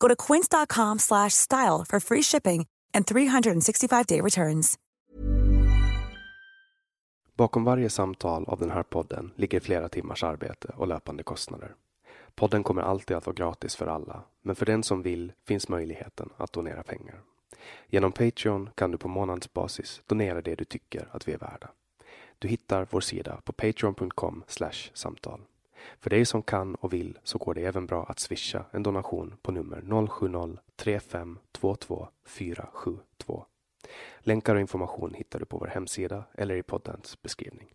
Go to quince.com slash style for free shipping and 365-day returns. Bakom varje samtal av den här podden ligger flera timmars arbete och löpande kostnader. Podden kommer alltid att vara gratis för alla, men för den som vill finns möjligheten att donera pengar. Genom Patreon kan du på månadsbasis donera det du tycker att vi är värda. Du hittar vår sida på patreon.com samtal. För dig som kan och vill så går det även bra att swisha en donation på nummer 070-3522 472. Länkar och information hittar du på vår hemsida eller i poddens beskrivning.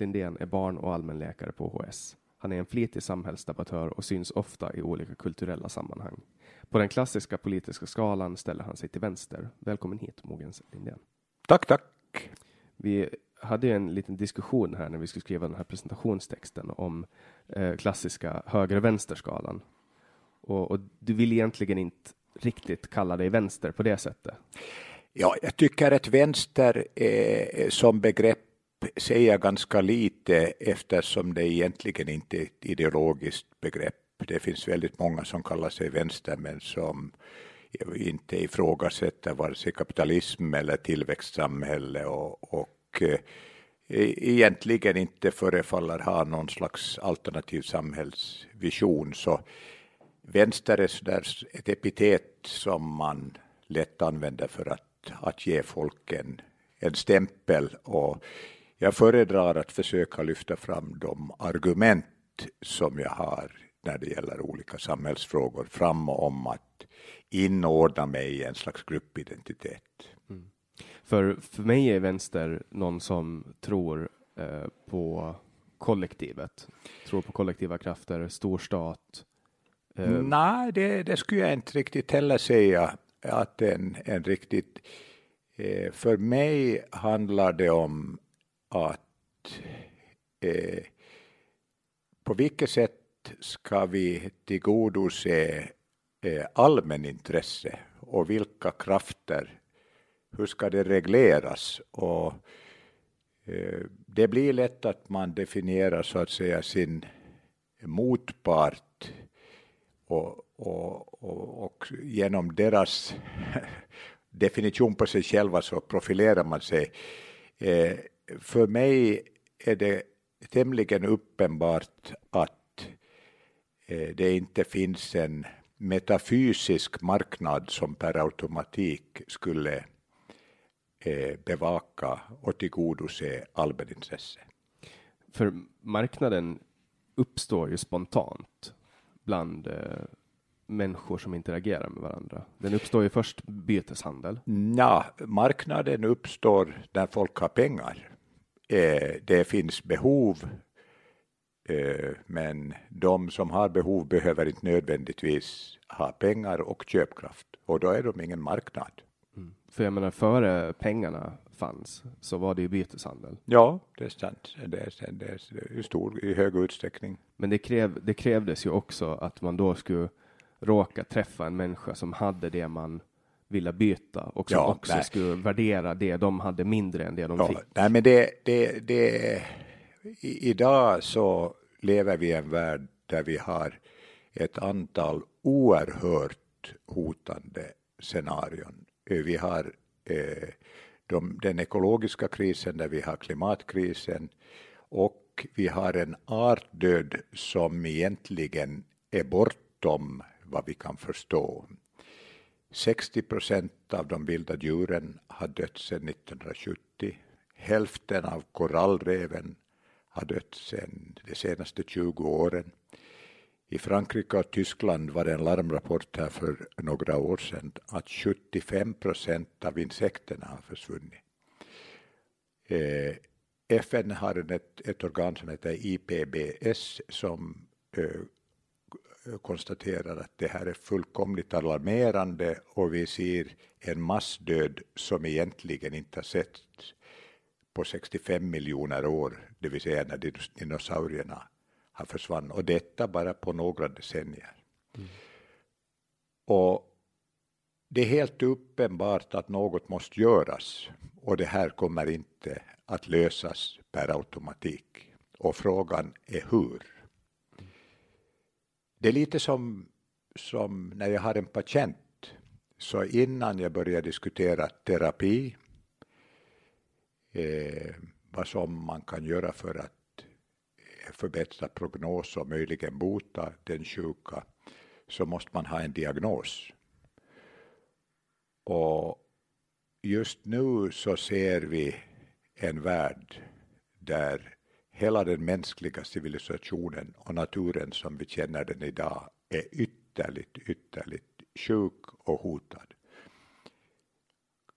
Lindén är barn och allmänläkare på HS. Han är en flitig samhällsdebattör och syns ofta i olika kulturella sammanhang. På den klassiska politiska skalan ställer han sig till vänster. Välkommen hit, Mogens Lindén. Tack, tack. Vi hade en liten diskussion här när vi skulle skriva den här presentationstexten om eh, klassiska höger-vänster-skalan. Och, och du vill egentligen inte riktigt kalla dig vänster på det sättet. Ja, jag tycker att vänster eh, som begrepp säger ganska lite eftersom det egentligen inte är ett ideologiskt begrepp. Det finns väldigt många som kallar sig vänster men som inte ifrågasätter vare sig kapitalism eller tillväxtsamhälle och, och eh, egentligen inte förefaller ha någon slags alternativ samhällsvision. Så vänster är sådär ett epitet som man lätt använder för att, att ge folk en, en stämpel. Och jag föredrar att försöka lyfta fram de argument som jag har när det gäller olika samhällsfrågor fram om att inordna mig i en slags gruppidentitet. Mm. För, för mig är vänster någon som tror eh, på kollektivet, tror på kollektiva krafter, storstat. Eh. Nej, det, det skulle jag inte riktigt heller säga att en, en riktigt... Eh, för mig handlar det om att eh, på vilket sätt ska vi tillgodose eh, allmänintresse och vilka krafter, hur ska det regleras? Och eh, det blir lätt att man definierar så att säga sin motpart och, och, och, och genom deras definition på sig själva så profilerar man sig. Eh, för mig är det tämligen uppenbart att eh, det inte finns en metafysisk marknad som per automatik skulle eh, bevaka och tillgodose allmänintresse. För marknaden uppstår ju spontant bland eh, människor som interagerar med varandra. Den uppstår ju först byteshandel. Ja, marknaden uppstår när folk har pengar. Eh, det finns behov, eh, men de som har behov behöver inte nödvändigtvis ha pengar och köpkraft och då är de ingen marknad. Mm. För jag menar, före pengarna fanns så var det ju byteshandel. Ja, det är sant. Det är, det är i, stor, i hög utsträckning. Men det, kräv, det krävdes ju också att man då skulle råka träffa en människa som hade det man vilja byta och som ja, också nej. skulle värdera det de hade mindre än det de ja, fick. Nej, men det, det, det, i, idag så lever vi i en värld där vi har ett antal oerhört hotande scenarion. Vi har eh, de, den ekologiska krisen där vi har klimatkrisen och vi har en artdöd som egentligen är bortom vad vi kan förstå. 60 procent av de vilda djuren har dött sedan 1970. Hälften av korallreven har dött sedan de senaste 20 åren. I Frankrike och Tyskland var det en larmrapport här för några år sedan att 75 procent av insekterna har försvunnit. Eh, FN har ett, ett organ som heter IPBS som eh, konstaterar att det här är fullkomligt alarmerande och vi ser en massdöd som egentligen inte har sett på 65 miljoner år, det vill säga när dinosaurierna har försvunnit och detta bara på några decennier. Mm. Och det är helt uppenbart att något måste göras och det här kommer inte att lösas per automatik. Och frågan är hur. Det är lite som, som när jag har en patient, så innan jag börjar diskutera terapi, eh, vad som man kan göra för att eh, förbättra prognos och möjligen bota den sjuka, så måste man ha en diagnos. Och just nu så ser vi en värld där hela den mänskliga civilisationen och naturen som vi känner den idag är ytterligt, ytterligt sjuk och hotad.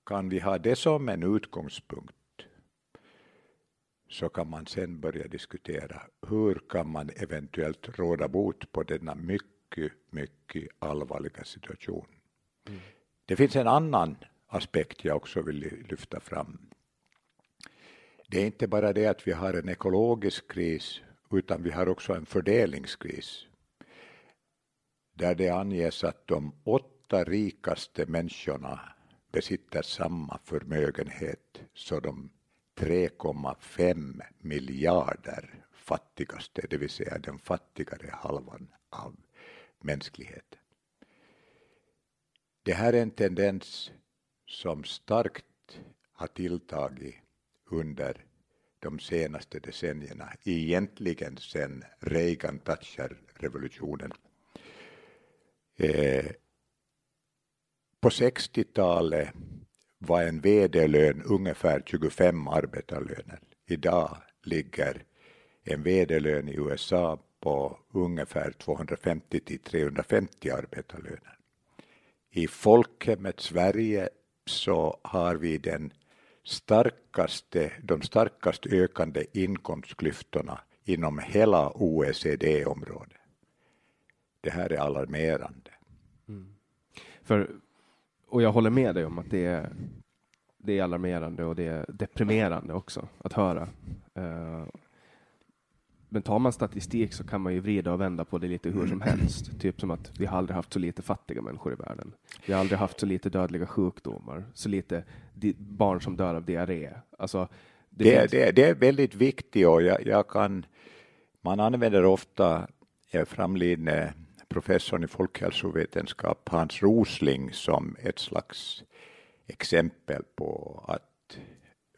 Kan vi ha det som en utgångspunkt så kan man sen börja diskutera hur kan man eventuellt råda bot på denna mycket, mycket allvarliga situation. Mm. Det finns en annan aspekt jag också vill lyfta fram det är inte bara det att vi har en ekologisk kris, utan vi har också en fördelningskris. Där det anges att de åtta rikaste människorna besitter samma förmögenhet som de 3,5 miljarder fattigaste, det vill säga den fattigare halvan av mänskligheten. Det här är en tendens som starkt har tilltagit under de senaste decennierna, egentligen sedan Reagan-Thatcher-revolutionen. Eh, på 60-talet var en vd-lön ungefär 25 arbetarlöner. Idag ligger en vd-lön i USA på ungefär 250 till 350 arbetarlöner. I folkhemmet Sverige så har vi den starkaste, de starkast ökande inkomstklyftorna inom hela OECD-området. Det här är alarmerande. Mm. För, och jag håller med dig om att det är, det är alarmerande och det är deprimerande också att höra. Uh, men tar man statistik så kan man ju vrida och vända på det lite hur som helst. Typ som att vi har aldrig haft så lite fattiga människor i världen. Vi har aldrig haft så lite dödliga sjukdomar, så lite barn som dör av diarré. Alltså, det, det, finns... det, det är väldigt viktigt och jag, jag, kan, man använder ofta framlidne professorn i folkhälsovetenskap Hans Rosling som ett slags exempel på att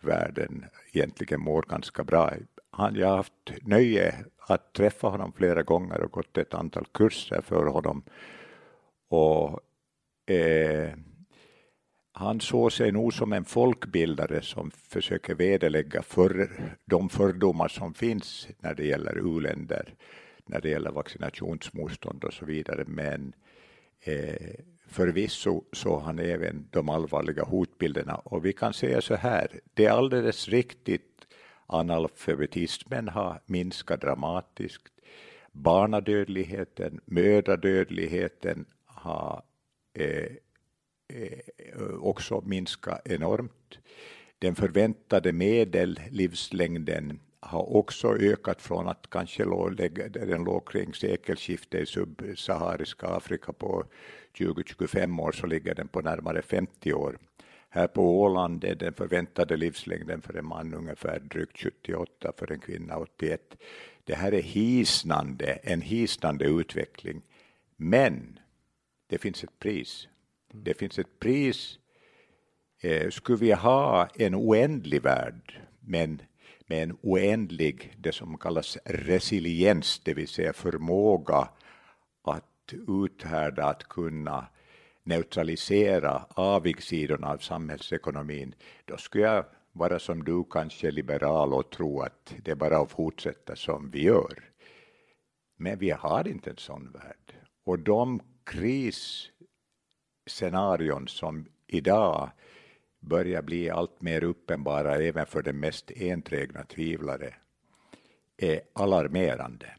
världen egentligen mår ganska bra han, jag har haft nöje att träffa honom flera gånger och gått ett antal kurser för honom. Och eh, han såg sig nog som en folkbildare som försöker vederlägga för, de fördomar som finns när det gäller uländer, när det gäller vaccinationsmotstånd och så vidare. Men eh, förvisso såg han även de allvarliga hotbilderna och vi kan säga så här, det är alldeles riktigt Analfabetismen har minskat dramatiskt. Barnadödligheten, mödradödligheten har eh, eh, också minskat enormt. Den förväntade medellivslängden har också ökat från att kanske låg, den låg kring sekelskiftet i subsahariska Afrika på 20-25 år så ligger den på närmare 50 år. Här på Åland är den förväntade livslängden för en man ungefär drygt 78, för en kvinna 81. Det här är hisnande, en hisnande utveckling. Men det finns ett pris. Det finns ett pris. Eh, skulle vi ha en oändlig värld, men med en oändlig, det som kallas resiliens, det vill säga förmåga att uthärda, att kunna neutralisera avigsidorna av samhällsekonomin, då skulle jag vara som du, kanske liberal och tro att det är bara att fortsätta som vi gör. Men vi har inte en sån värld. Och de krisscenarion som idag börjar bli allt mer uppenbara även för den mest enträgna tvivlare är alarmerande.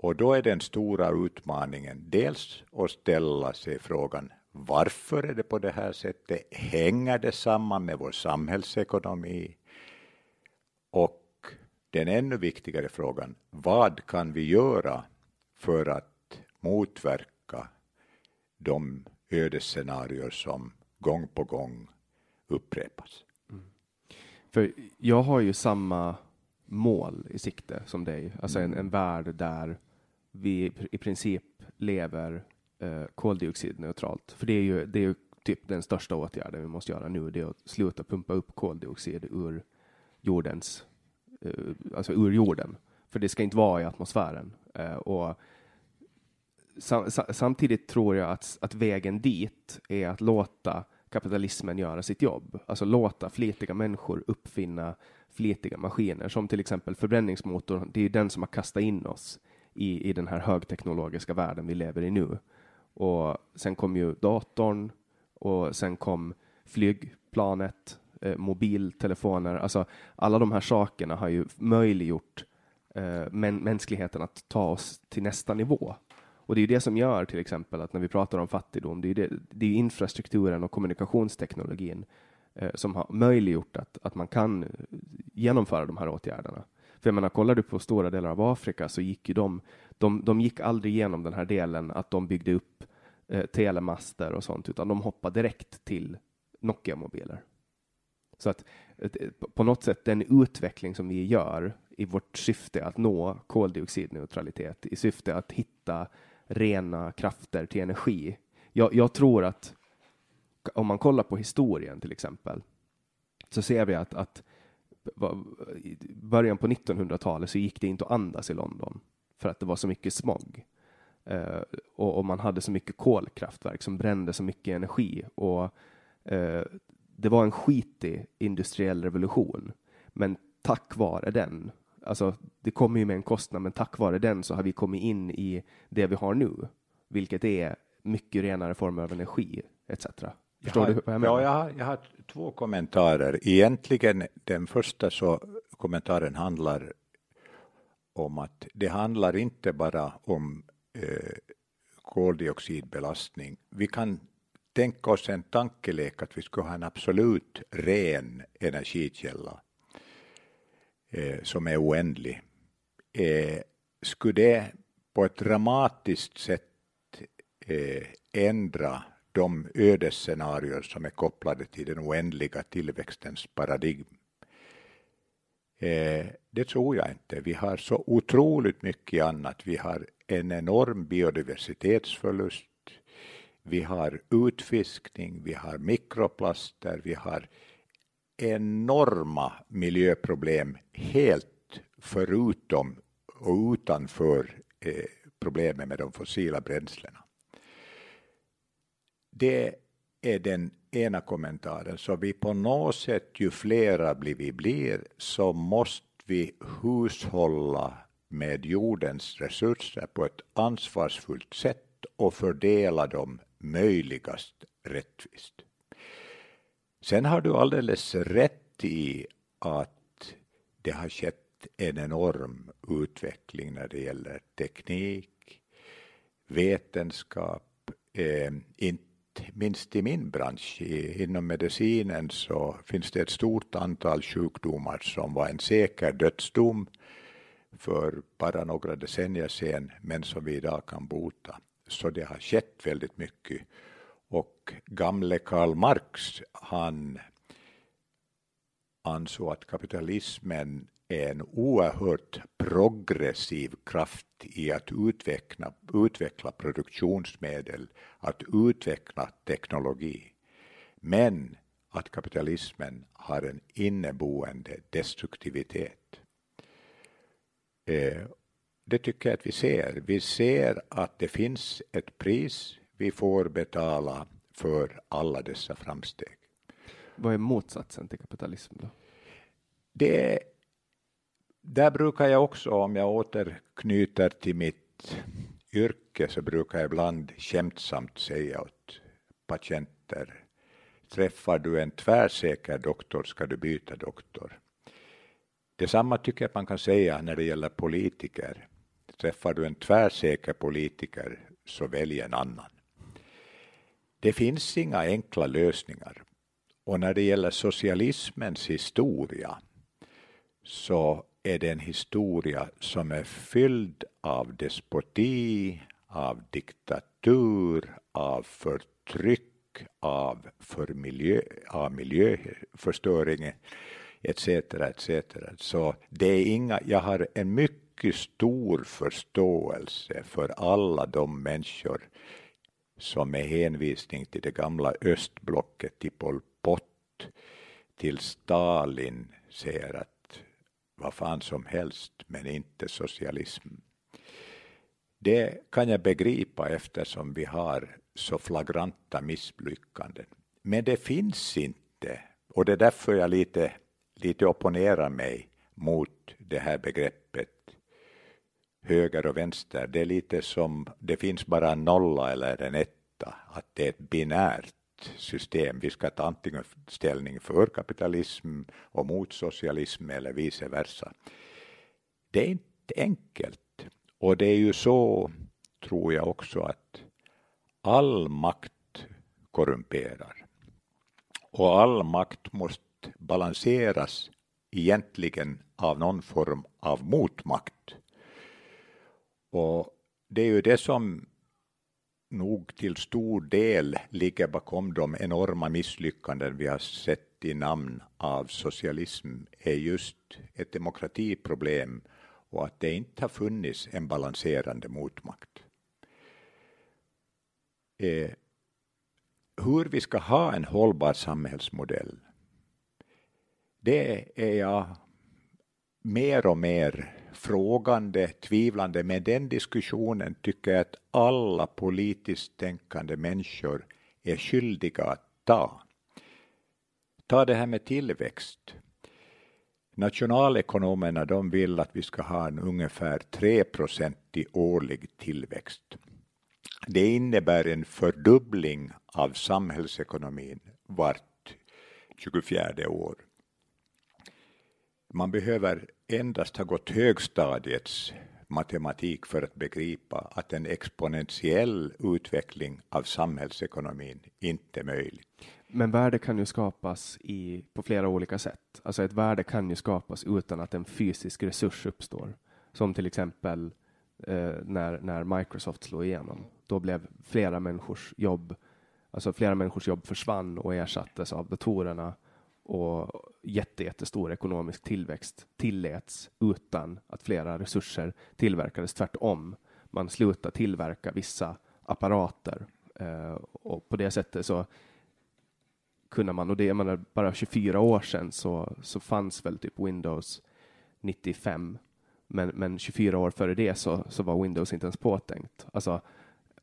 Och då är den stora utmaningen dels att ställa sig frågan varför är det på det här sättet? Hänger det samman med vår samhällsekonomi? Och den ännu viktigare frågan, vad kan vi göra för att motverka de ödesscenarier som gång på gång upprepas? Mm. För jag har ju samma mål i sikte som dig, alltså en, en värld där vi i princip lever eh, koldioxidneutralt. För det är ju, det är ju typ den största åtgärden vi måste göra nu, det är att sluta pumpa upp koldioxid ur jordens, eh, alltså ur jorden. För det ska inte vara i atmosfären. Eh, och sam, samtidigt tror jag att, att vägen dit är att låta kapitalismen göra sitt jobb. Alltså låta flitiga människor uppfinna flitiga maskiner, som till exempel förbränningsmotorn. Det är den som har kastat in oss i, i den här högteknologiska världen vi lever i nu. Och sen kom ju datorn och sen kom flygplanet, eh, mobiltelefoner, alltså alla de här sakerna har ju möjliggjort eh, men, mänskligheten att ta oss till nästa nivå. Och det är ju det som gör till exempel att när vi pratar om fattigdom, det är, det, det är infrastrukturen och kommunikationsteknologin eh, som har möjliggjort att, att man kan eh, genomföra de här åtgärderna. För jag menar, kollar du på stora delar av Afrika så gick ju de, de, de gick aldrig igenom den här delen att de byggde upp eh, telemaster och sånt, utan de hoppade direkt till Nokia-mobiler. Så att på något sätt den utveckling som vi gör i vårt syfte att nå koldioxidneutralitet, i syfte att hitta rena krafter till energi. Jag, jag tror att om man kollar på historien till exempel, så ser vi att, att början på 1900-talet så gick det inte att andas i London för att det var så mycket smog. Eh, och, och, man hade så mycket kolkraftverk som brände så mycket energi och eh, det var en skitig industriell revolution. Men tack vare den, alltså det kommer ju med en kostnad, men tack vare den så har vi kommit in i det vi har nu, vilket är mycket renare former av energi etc. Förstår jag har, du vad jag menar? Ja, jag har, jag har två kommentarer. Egentligen den första så kommentaren handlar om att det handlar inte bara om eh, koldioxidbelastning. Vi kan tänka oss en tankelek att vi skulle ha en absolut ren energikälla eh, som är oändlig. Eh, skulle det på ett dramatiskt sätt eh, ändra de ödesscenarier som är kopplade till den oändliga tillväxtens paradigm? Eh, det tror jag inte. Vi har så otroligt mycket annat. Vi har en enorm biodiversitetsförlust. Vi har utfiskning, vi har mikroplaster, vi har enorma miljöproblem helt förutom och utanför eh, problemen med de fossila bränslena. Det är den ena kommentaren. Så vi på något sätt, ju flera vi blir, så måste vi hushålla med jordens resurser på ett ansvarsfullt sätt och fördela dem möjligast rättvist. Sen har du alldeles rätt i att det har skett en enorm utveckling när det gäller teknik, vetenskap, eh, inte minst i min bransch, i, inom medicinen, så finns det ett stort antal sjukdomar som var en säker dödsdom för bara några decennier sedan, men som vi idag kan bota. Så det har skett väldigt mycket. Och gamle Karl Marx, han ansåg att kapitalismen är en oerhört progressiv kraft i att utveckla, utveckla produktionsmedel, att utveckla teknologi. Men att kapitalismen har en inneboende destruktivitet. Eh, det tycker jag att vi ser. Vi ser att det finns ett pris vi får betala för alla dessa framsteg. Vad är motsatsen till kapitalism då? Det, där brukar jag också, om jag återknyter till mitt yrke, så brukar jag ibland skämtsamt säga åt patienter, träffar du en tvärsäker doktor ska du byta doktor. Detsamma tycker jag man kan säga när det gäller politiker. Träffar du en tvärsäker politiker så välj en annan. Det finns inga enkla lösningar. Och när det gäller socialismens historia så är det en historia som är fylld av despoti, av diktatur, av förtryck, av, för miljö, av miljöförstöring etc. etc. Så det är inga, jag har en mycket stor förståelse för alla de människor som med hänvisning till det gamla östblocket, till Pol Pot, till Stalin säger att vad fan som helst, men inte socialism. Det kan jag begripa eftersom vi har så flagranta misslyckanden. Men det finns inte, och det är därför jag lite, lite opponerar mig mot det här begreppet höger och vänster. Det är lite som, det finns bara en nolla eller en etta, att det är ett binärt system. Vi ska ta antingen ställning för kapitalism och mot socialism eller vice versa. Det är inte enkelt. Och det är ju så, tror jag också, att all makt korrumperar. Och all makt måste balanseras egentligen av någon form av motmakt. Och det är ju det som nog till stor del ligger bakom de enorma misslyckanden vi har sett i namn av socialism är just ett demokratiproblem och att det inte har funnits en balanserande motmakt. Eh, hur vi ska ha en hållbar samhällsmodell, det är jag mer och mer frågande, tvivlande, men den diskussionen tycker jag att alla politiskt tänkande människor är skyldiga att ta. Ta det här med tillväxt. Nationalekonomerna de vill att vi ska ha en ungefär 3% i årlig tillväxt. Det innebär en fördubbling av samhällsekonomin vart 24 år. Man behöver endast ha gått högstadiets matematik för att begripa att en exponentiell utveckling av samhällsekonomin inte är möjlig. Men värde kan ju skapas i, på flera olika sätt. Alltså ett värde kan ju skapas utan att en fysisk resurs uppstår. Som till exempel eh, när, när Microsoft slog igenom. Då blev flera människors jobb, alltså flera människors jobb försvann och ersattes av datorerna och jätte, jättestor ekonomisk tillväxt tilläts utan att flera resurser tillverkades. Tvärtom, man slutade tillverka vissa apparater eh, och på det sättet så kunde man, och det är bara 24 år sedan så, så fanns väl typ Windows 95, men, men 24 år före det så, så var Windows inte ens påtänkt. Alltså,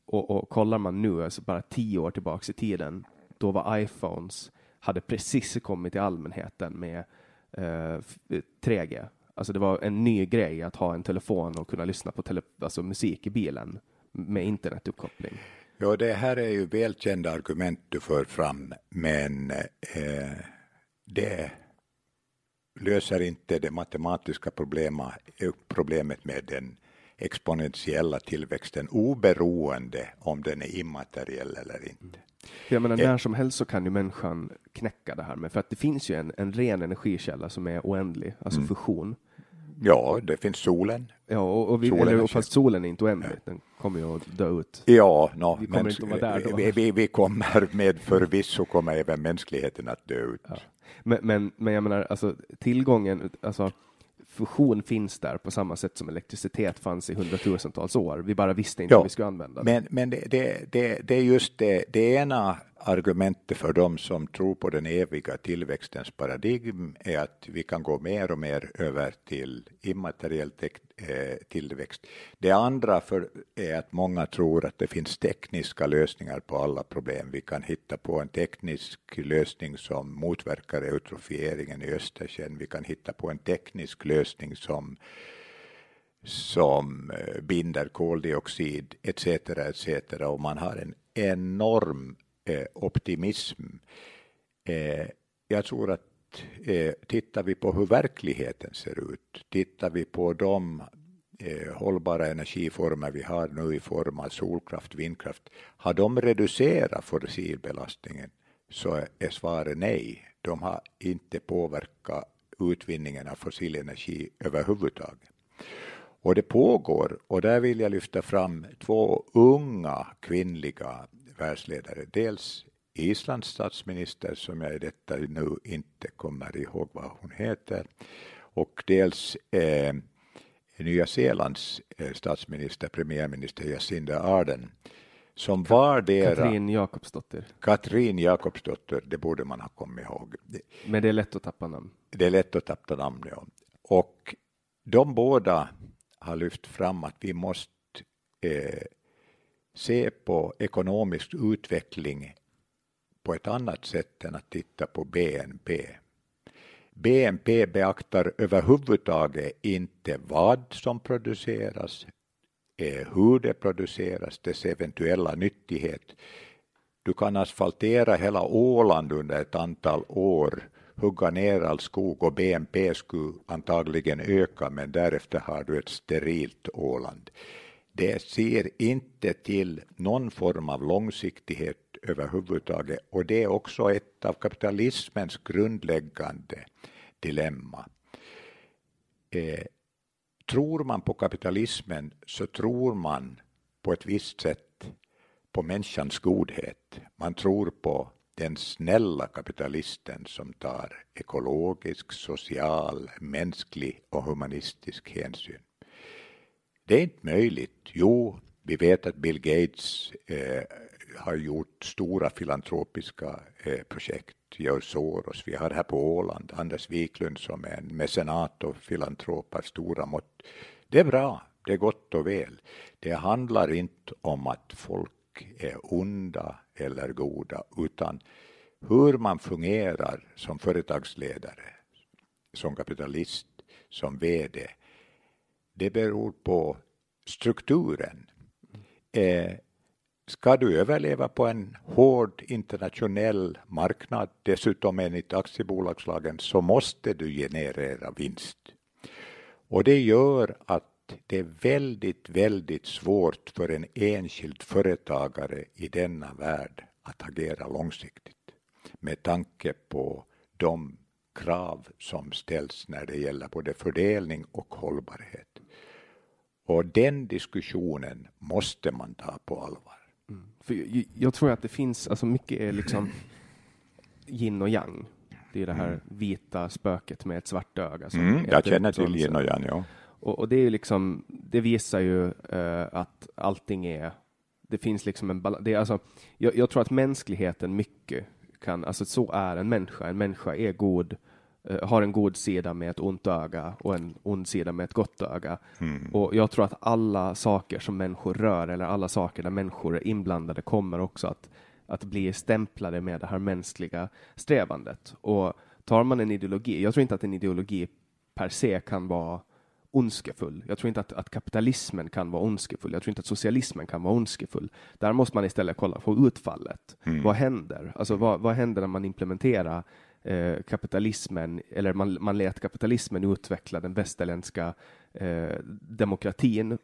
och, och kollar man nu, alltså bara 10 år tillbaks i tiden, då var iPhones hade precis kommit till allmänheten med eh, 3G. Alltså det var en ny grej att ha en telefon och kunna lyssna på tele alltså musik i bilen med internetuppkoppling. Ja, det här är ju välkända argument du för fram, men eh, det löser inte det matematiska problemet, eh, problemet med den exponentiella tillväxten oberoende om den är immateriell eller inte. Jag menar, när som helst så kan ju människan knäcka det här med, för att det finns ju en, en ren energikälla som är oändlig, alltså mm. fusion. Ja, det finns solen. Ja, och, och vi, solen eller, fast solen är inte oändlig, ja. den kommer ju att dö ut. Ja, no, vi kommer men, inte att vara där då. Vi, vi, vi kommer med förvisso kommer även mänskligheten att dö ut. Ja. Men, men, men jag menar, alltså tillgången, alltså fusion finns där på samma sätt som elektricitet fanns i hundratusentals år. Vi bara visste inte ja, hur vi skulle använda det. Men, men det, det, det, det är just det, det ena argumentet för dem som tror på den eviga tillväxtens paradigm är att vi kan gå mer och mer över till immateriell eh, Eh, tillväxt. Det andra för är att många tror att det finns tekniska lösningar på alla problem. Vi kan hitta på en teknisk lösning som motverkar eutrofieringen i Östersjön. Vi kan hitta på en teknisk lösning som som eh, binder koldioxid etc. etc. och man har en enorm eh, optimism. Eh, jag tror att Eh, tittar vi på hur verkligheten ser ut, tittar vi på de eh, hållbara energiformer vi har nu i form av solkraft, vindkraft, har de reducerat fossilbelastningen så är svaret nej. De har inte påverkat utvinningen av fossil energi överhuvudtaget. Och det pågår, och där vill jag lyfta fram två unga kvinnliga världsledare. Dels Islands statsminister, som jag i detta nu inte kommer ihåg vad hon heter, och dels eh, Nya Zeelands eh, statsminister, premiärminister Jacinda Ardern, som var deras... Katrin Jakobsdotter. Katrin Jakobsdotter, det borde man ha kommit ihåg. Men det är lätt att tappa namn. Det är lätt att tappa namn, ja. Och de båda har lyft fram att vi måste eh, se på ekonomisk utveckling på ett annat sätt än att titta på BNP. BNP beaktar överhuvudtaget inte vad som produceras, eh, hur det produceras, dess eventuella nyttighet. Du kan asfaltera hela Åland under ett antal år, hugga ner all skog och BNP skulle antagligen öka, men därefter har du ett sterilt Åland det ser inte till någon form av långsiktighet överhuvudtaget och det är också ett av kapitalismens grundläggande dilemma. Eh, tror man på kapitalismen så tror man på ett visst sätt på människans godhet. Man tror på den snälla kapitalisten som tar ekologisk, social, mänsklig och humanistisk hänsyn. Det är inte möjligt. Jo, vi vet att Bill Gates eh, har gjort stora filantropiska eh, projekt, gör Soros. Vi har här på Åland Anders Wiklund som är en mecenat och filantrop av stora mått. Det är bra, det är gott och väl. Det handlar inte om att folk är onda eller goda, utan hur man fungerar som företagsledare, som kapitalist, som VD det beror på strukturen. Eh, ska du överleva på en hård internationell marknad, dessutom enligt aktiebolagslagen, så måste du generera vinst. Och det gör att det är väldigt, väldigt svårt för en enskild företagare i denna värld att agera långsiktigt med tanke på de krav som ställs när det gäller både fördelning och hållbarhet. Och den diskussionen måste man ta på allvar. För jag, jag, tror att det finns, alltså mycket är liksom yin och yang. Det är det här mm. vita spöket med ett svart öga. Mm, jag känner till yin och yang, ja. Och, och, det är liksom, det visar ju uh, att allting är, det finns liksom en balans. Alltså, jag, jag tror att mänskligheten mycket kan, alltså så är en människa. En människa är god, har en god sida med ett ont öga och en ond sida med ett gott öga. Mm. Och jag tror att alla saker som människor rör eller alla saker där människor är inblandade kommer också att, att bli stämplade med det här mänskliga strävandet. Och tar man en ideologi, jag tror inte att en ideologi per se kan vara ondskefull. Jag tror inte att, att, kapitalismen kan vara ondskefull. Jag tror inte att socialismen kan vara ondskefull. Där måste man istället kolla på utfallet. Mm. Vad händer? Alltså vad, vad händer när man implementerar eh, kapitalismen, eller man, man lät kapitalismen utveckla den västerländska eh, demokratin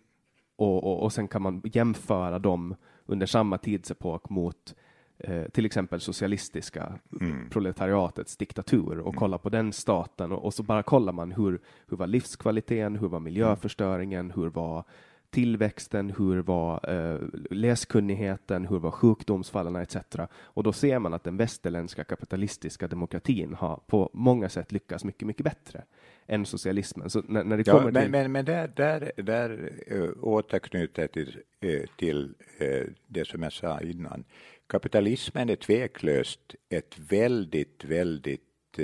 och, och, och sen kan man jämföra dem under samma tidsepok mot eh, till exempel socialistiska mm. proletariatets diktatur och mm. kolla på den staten och, och, så bara kollar man hur, hur var livskvaliteten, hur var miljöförstöringen, hur var tillväxten, hur var eh, läskunnigheten, hur var sjukdomsfallen etc. Och då ser man att den västerländska kapitalistiska demokratin har på många sätt lyckats mycket, mycket bättre än socialismen. Så när, när det ja, kommer men, till... men, men där, där, där äh, återknyter till, äh, till äh, det som jag sa innan. Kapitalismen är tveklöst ett väldigt, väldigt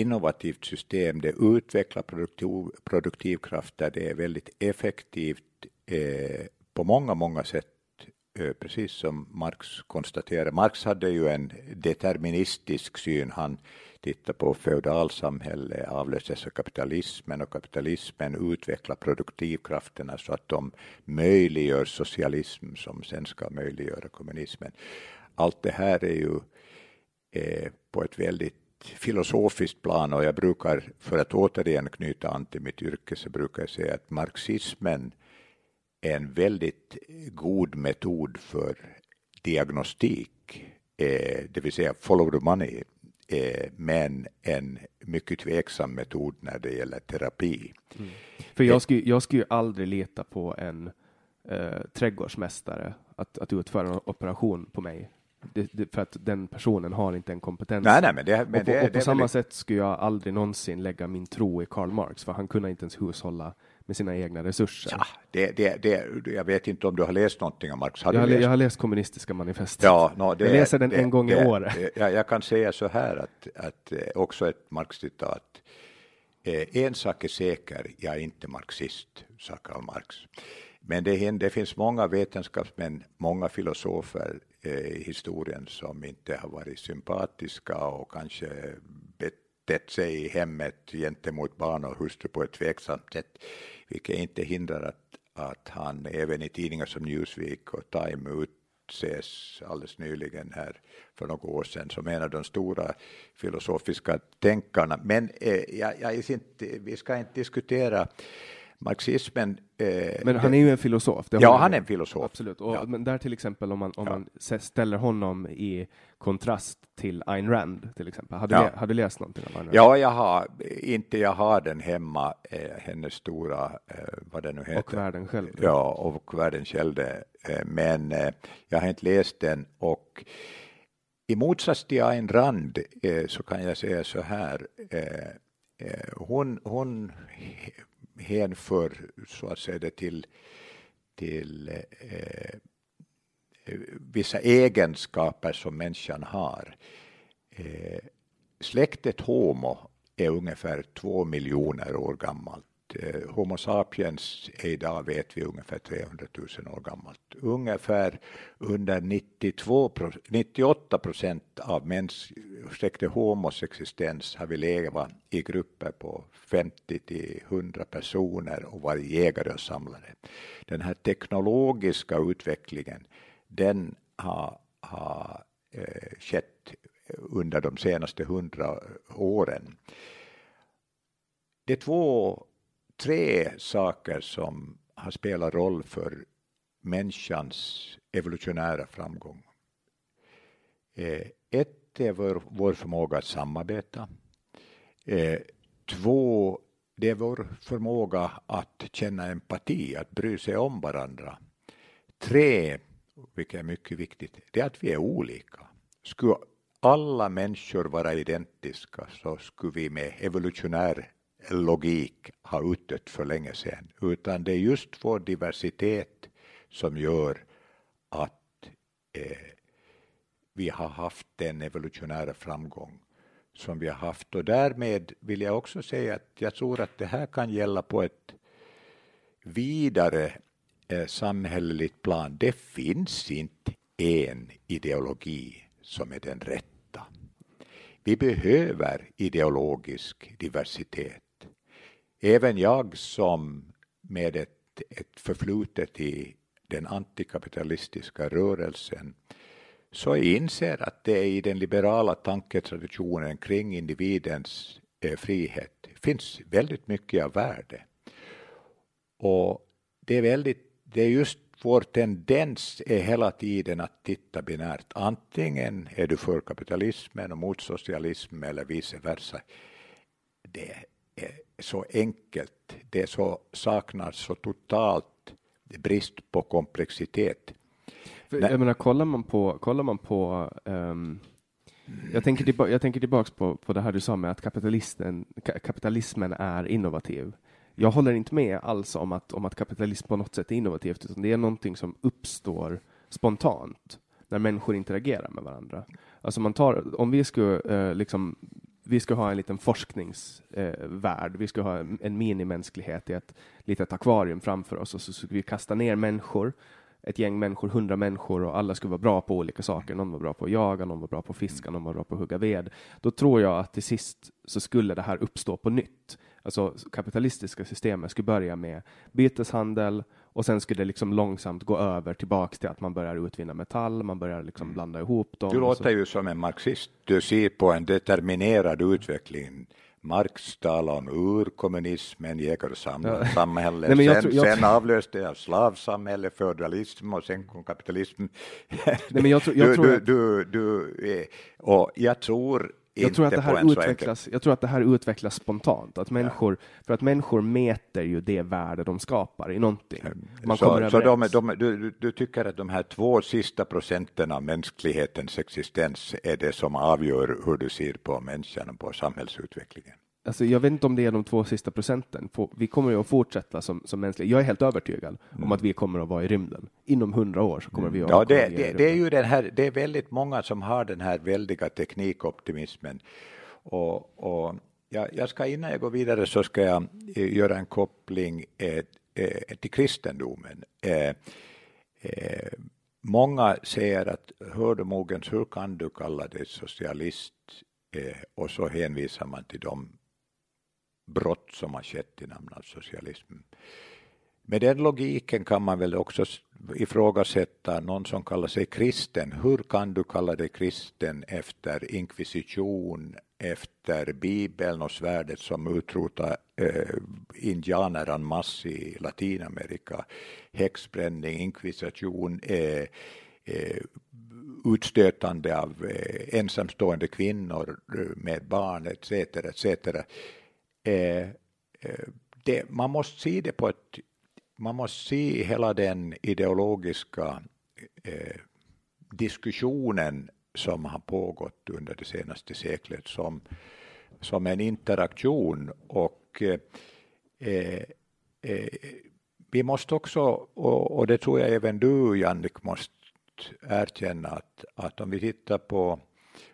innovativt system. Det utvecklar produktiv, produktivkrafter, det är väldigt effektivt eh, på många, många sätt, eh, precis som Marx konstaterade. Marx hade ju en deterministisk syn. Han tittade på feodalsamhället, avlöstes av kapitalismen och kapitalismen utvecklar produktivkrafterna så att de möjliggör socialism som sen ska möjliggöra kommunismen. Allt det här är ju eh, på ett väldigt filosofiskt plan och jag brukar, för att återigen knyta an till mitt yrke, så brukar jag säga att marxismen är en väldigt god metod för diagnostik, eh, det vill säga follow the money eh, men en mycket tveksam metod när det gäller terapi. Mm. För jag skulle, jag skulle ju aldrig lita på en eh, trädgårdsmästare att, att utföra en operation på mig. Det, det, för att den personen har inte en kompetens. Nej, nej, men det, men och på, och på samma sätt skulle jag aldrig någonsin lägga min tro i Karl Marx, för han kunde inte ens hushålla med sina egna resurser. Ja, det, det, det, jag vet inte om du har läst någonting om Marx. Har jag, har, läst? jag har läst kommunistiska manifestet. Ja, no, jag läser den en gång i året. Jag, jag, kan säga så här att, att eh, också ett Marx-citat. Eh, en sak är säker, jag är inte marxist, sa Karl Marx. Men det, det finns många vetenskapsmän, många filosofer i historien som inte har varit sympatiska och kanske betett sig i hemmet gentemot barn och hustru på ett tveksamt sätt vilket inte hindrar att, att han även i tidningar som Newsweek och Time utses alldeles nyligen här för några år sedan som en av de stora filosofiska tänkarna. Men eh, jag, jag inte, vi ska inte diskutera marxismen. Eh, men han är ju en filosof. ja, han är en filosof. Absolut. Och, ja. Men där till exempel om man, om ja. man ställer honom i kontrast till Ayn Rand till exempel. Har du, ja. har du läst någonting av Ayn Rand? Ja, jag har inte. Jag har den hemma, eh, hennes stora, eh, vad det nu heter. Och världen själv. Ja, och världen själv. Eh, men eh, jag har inte läst den och i motsats till Ayn Rand eh, så kan jag säga så här. hon, hon hänför så att säga det till, till eh, vissa egenskaper som människan har. Eh, släktet Homo är ungefär två miljoner år gammalt. Eh, Homo sapiens är idag, vet vi, ungefär 300 000 år gammalt. Ungefär under 92, 98 procent av mäns, ursäkta, Homos existens har vi levat i grupper på 50 till 100 personer och varit jägare och samlare. Den här teknologiska utvecklingen den har, har eh, skett under de senaste hundra åren. Det är två, tre saker som har spelat roll för människans evolutionära framgång. Eh, ett är vår, vår förmåga att samarbeta. Eh, två, det är vår förmåga att känna empati, att bry sig om varandra. Tre, vilket är mycket viktigt, det är att vi är olika. Skulle alla människor vara identiska så skulle vi med evolutionär logik har utdött för länge sedan. Utan det är just vår diversitet som gör att eh, vi har haft den evolutionära framgång som vi har haft. Och därmed vill jag också säga att jag tror att det här kan gälla på ett vidare eh, samhälleligt plan. Det finns inte en ideologi som är den rätta. Vi behöver ideologisk diversitet. Även jag som med ett, ett förflutet i den antikapitalistiska rörelsen så jag inser att det i den liberala tanketraditionen kring individens eh, frihet finns väldigt mycket av värde. Och det är, väldigt, det är just vår tendens är hela tiden att titta binärt. Antingen är du för kapitalismen och mot socialism eller vice versa. Det så enkelt. Det så saknas så totalt brist på komplexitet. För, jag menar, kollar man på, kollar man på um, jag tänker, tillba jag tänker tillbaks på, på det här du sa med att kapitalismen, kapitalismen är innovativ. Jag håller inte med alls om att, om att kapitalism på något sätt är innovativt, utan det är någonting som uppstår spontant när människor interagerar med varandra. Alltså man tar, om vi skulle eh, liksom vi ska ha en liten forskningsvärld. Eh, vi ska ha en, en minimänsklighet i ett litet akvarium framför oss och så ska vi kasta ner människor, ett gäng människor, hundra människor och alla ska vara bra på olika saker. Någon var bra på att jaga, någon var bra på att fiska, någon var bra på att hugga ved. Då tror jag att till sist så skulle det här uppstå på nytt. Alltså kapitalistiska systemet skulle börja med byteshandel och sen skulle det liksom långsamt gå över tillbaks till att man börjar utvinna metall, man börjar liksom mm. blanda ihop dem. Du låter ju som en marxist. Du ser på en determinerad utveckling. Marx talar om urkommunismen, jägarsamhälle, ja. sen, jag... sen avlöste jag slavsamhälle, feudalism och sen kom kapitalism. Nej, men jag, jag du, tror du, du, du, och jag tror jag tror, att det här utvecklas, jag tror att det här utvecklas spontant, att människor, ja. för att människor mäter ju det värde de skapar i någonting. Man så så de, de, du, du tycker att de här två sista procenten av mänsklighetens existens är det som avgör hur du ser på människan och på samhällsutvecklingen? Alltså, jag vet inte om det är de två sista procenten. Vi kommer ju att fortsätta som, som mänskliga. Jag är helt övertygad mm. om att vi kommer att vara i rymden. Inom hundra år så kommer vi att Ja, det, det, det, är ju den här, det är väldigt många som har den här väldiga teknikoptimismen. Och, och ja, jag ska innan jag går vidare så ska jag eh, göra en koppling eh, eh, till kristendomen. Eh, eh, många säger att hör du mogens, hur kan du kalla dig socialist? Eh, och så hänvisar man till de brott som har skett i namn av socialism. Med den logiken kan man väl också ifrågasätta någon som kallar sig kristen. Hur kan du kalla dig kristen efter inkvisition, efter bibeln och svärdet som utrotade eh, indianer en masse i Latinamerika, häxbränning, inkvisition, eh, eh, utstötande av eh, ensamstående kvinnor eh, med barn etc. etc. Eh, eh, det, man måste se det på ett, man måste se hela den ideologiska eh, diskussionen som har pågått under det senaste seklet som, som en interaktion och eh, eh, eh, vi måste också, och, och, det tror jag även du Jannik måste erkänna att, att om vi tittar på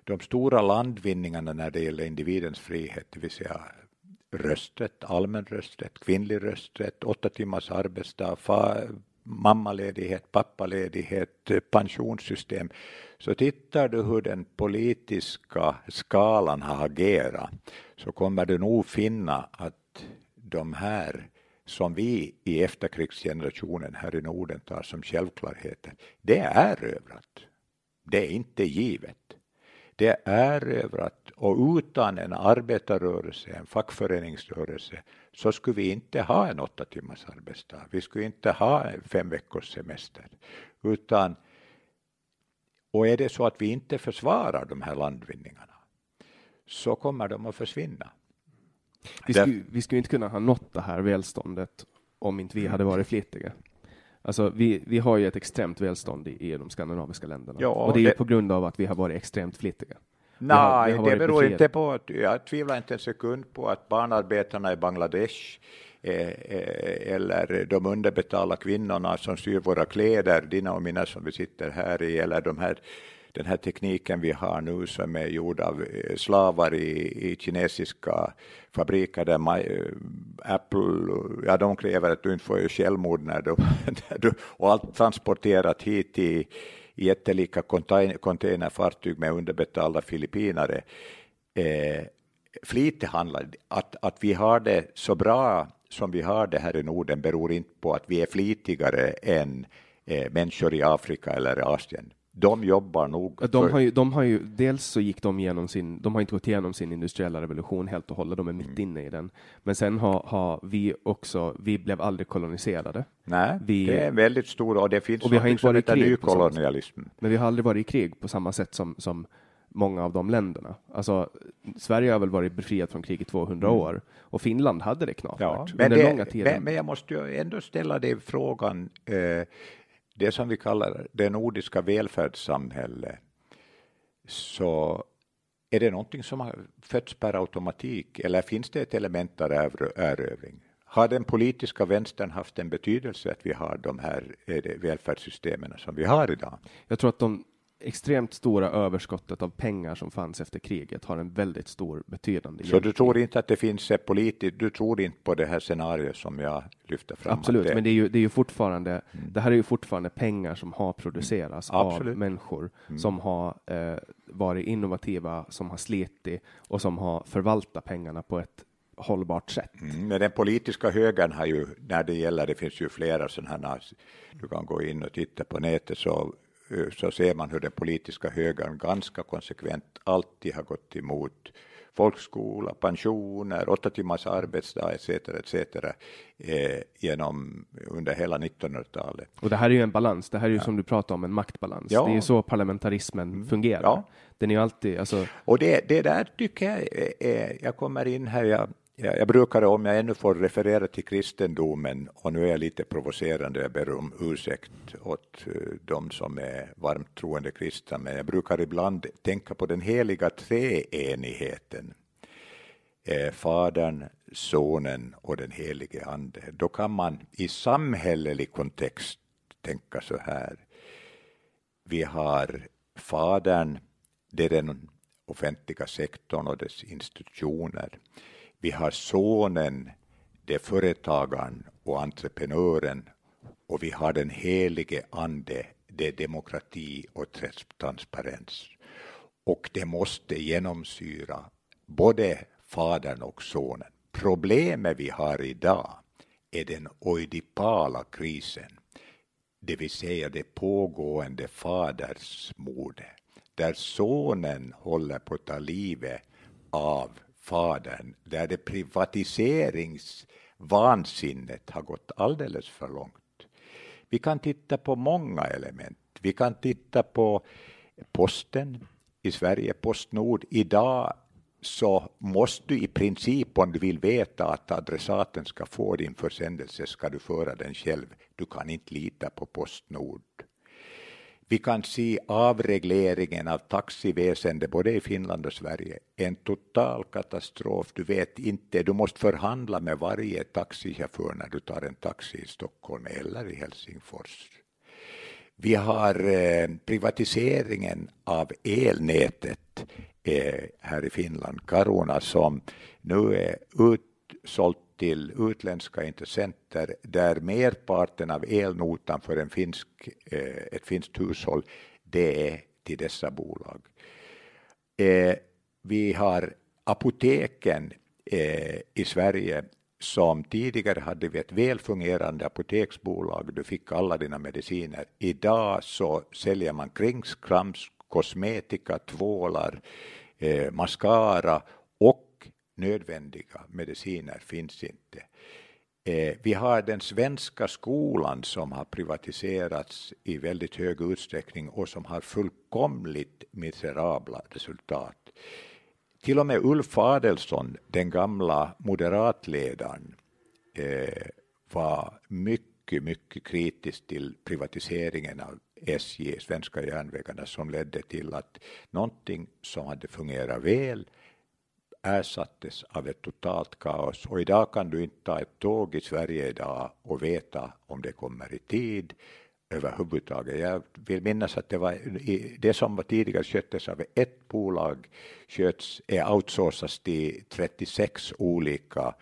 de stora landvinningarna när det gäller individens frihet, det vill säga rösträtt, allmän rösträtt, kvinnlig rösträtt, åtta timmars arbetsdag, fa, mammaledighet, pappaledighet, pensionssystem, så tittar du hur den politiska skalan har agerat så kommer du nog finna att de här som vi i efterkrigsgenerationen här i Norden tar som självklarheter, det är erövrat. Det är inte givet. Det är erövrat och utan en arbetarrörelse, en fackföreningsrörelse, så skulle vi inte ha en åtta timmars arbetsdag. Vi skulle inte ha fem veckors semester, utan och är det så att vi inte försvarar de här landvinningarna så kommer de att försvinna. Vi skulle, vi skulle inte kunna ha nått det här välståndet om inte vi hade varit flitiga. Alltså, vi, vi har ju ett extremt välstånd i, i de skandinaviska länderna. Ja, och det är det... på grund av att vi har varit extremt flitiga. Nej, det beror inte på att, jag tvivlar inte en sekund på att barnarbetarna i Bangladesh eh, eh, eller de underbetalda kvinnorna som syr våra kläder, dina och mina som vi sitter här i, eller de här den här tekniken vi har nu som är gjord av eh, slavar i, i kinesiska fabriker där eh, Apple, ja de kräver att du inte får självmord när du, när du och allt transporterat hit i jättelika containerfartyg med underbetalda filippinare. Eh, flit handlar att, att vi har det så bra som vi har det här i Norden beror inte på att vi är flitigare än eh, människor i Afrika eller Asien de jobbar nog. De har, ju, de har ju, dels så gick de igenom sin, de har inte gått igenom sin industriella revolution helt och hållet, de är mitt mm. inne i den. Men sen har, har vi också, vi blev aldrig koloniserade. Nej, vi, det är väldigt stor och det finns och vi har inte varit i krig nykolonialism. Men vi har aldrig varit i krig på samma sätt som, som många av de länderna. Alltså, Sverige har väl varit befriat från krig i 200 mm. år och Finland hade det knappt ja, men, det. Men, men jag måste ju ändå ställa dig frågan, eh, det som vi kallar det nordiska välfärdssamhället, så är det någonting som har fötts per automatik eller finns det ett element av erövring? Har den politiska vänstern haft en betydelse att vi har de här eh, välfärdssystemen som vi har idag? Jag tror att de extremt stora överskottet av pengar som fanns efter kriget har en väldigt stor betydande. Så du tror inte att det finns ett politiskt, du tror inte på det här scenariot som jag lyfter fram? Absolut, det... men det är ju, det är ju fortfarande, mm. det här är ju fortfarande pengar som har producerats mm. av människor mm. som har eh, varit innovativa, som har slitit och som har förvaltat pengarna på ett hållbart sätt. Mm, men den politiska högern har ju, när det gäller, det finns ju flera sådana här, du kan gå in och titta på nätet, så så ser man hur den politiska högern ganska konsekvent alltid har gått emot folkskola, pensioner, åtta timmars arbetsdag etc. etc. Eh, genom under hela 1900-talet. Och det här är ju en balans, det här är ju ja. som du pratar om en maktbalans. Ja. Det är ju så parlamentarismen mm. fungerar. Ja. Den är ju alltid, alltså... Och det, det där tycker jag, är, jag kommer in här, jag Ja, jag brukar, om jag ännu får referera till kristendomen, och nu är jag lite provocerande, jag ber om ursäkt åt eh, de som är varmt troende kristna, men jag brukar ibland tänka på den heliga treenigheten. Eh, Fadern, Sonen och den helige Ande. Då kan man i samhällelig kontext tänka så här. Vi har Fadern, det är den offentliga sektorn och dess institutioner. Vi har sonen, det är företagaren och entreprenören och vi har den helige ande, det är demokrati och transparens. Och det måste genomsyra både fadern och sonen. Problemet vi har idag är den oidipala krisen, det vill säga det pågående fadersmordet, där sonen håller på att ta livet av fadern, där det privatiseringsvansinnet har gått alldeles för långt. Vi kan titta på många element. Vi kan titta på posten i Sverige, Postnord. Idag så måste du i princip, om du vill veta att adressaten ska få din försändelse, ska du föra den själv. Du kan inte lita på Postnord. Vi kan se avregleringen av taxiväsendet både i Finland och Sverige. En total katastrof. Du vet inte, du måste förhandla med varje taxichaufför när du tar en taxi i Stockholm eller i Helsingfors. Vi har eh, privatiseringen av elnätet eh, här i Finland, Karuna, som nu är utsålt till utländska intressenter där merparten av elnotan för en finsk, eh, ett finskt hushåll det är till dessa bolag. Eh, vi har apoteken eh, i Sverige som tidigare hade vi ett väl fungerande apoteksbolag, du fick alla dina mediciner. Idag så säljer man kringskrams, kosmetika, tvålar, eh, mascara nödvändiga mediciner finns inte. Eh, vi har den svenska skolan som har privatiserats i väldigt hög utsträckning och som har fullkomligt miserabla resultat. Till och med Ulf Adelsson, den gamla moderatledaren, eh, var mycket, mycket kritisk till privatiseringen av SJ, Svenska järnvägarna, som ledde till att någonting som hade fungerat väl ersattes av ett totalt kaos. Och idag kan du inte ta ett tåg i Sverige idag och veta om det kommer i tid överhuvudtaget. Jag vill minnas att det var det som var tidigare sköttes av ett bolag sköts, är outsourcas till 36 olika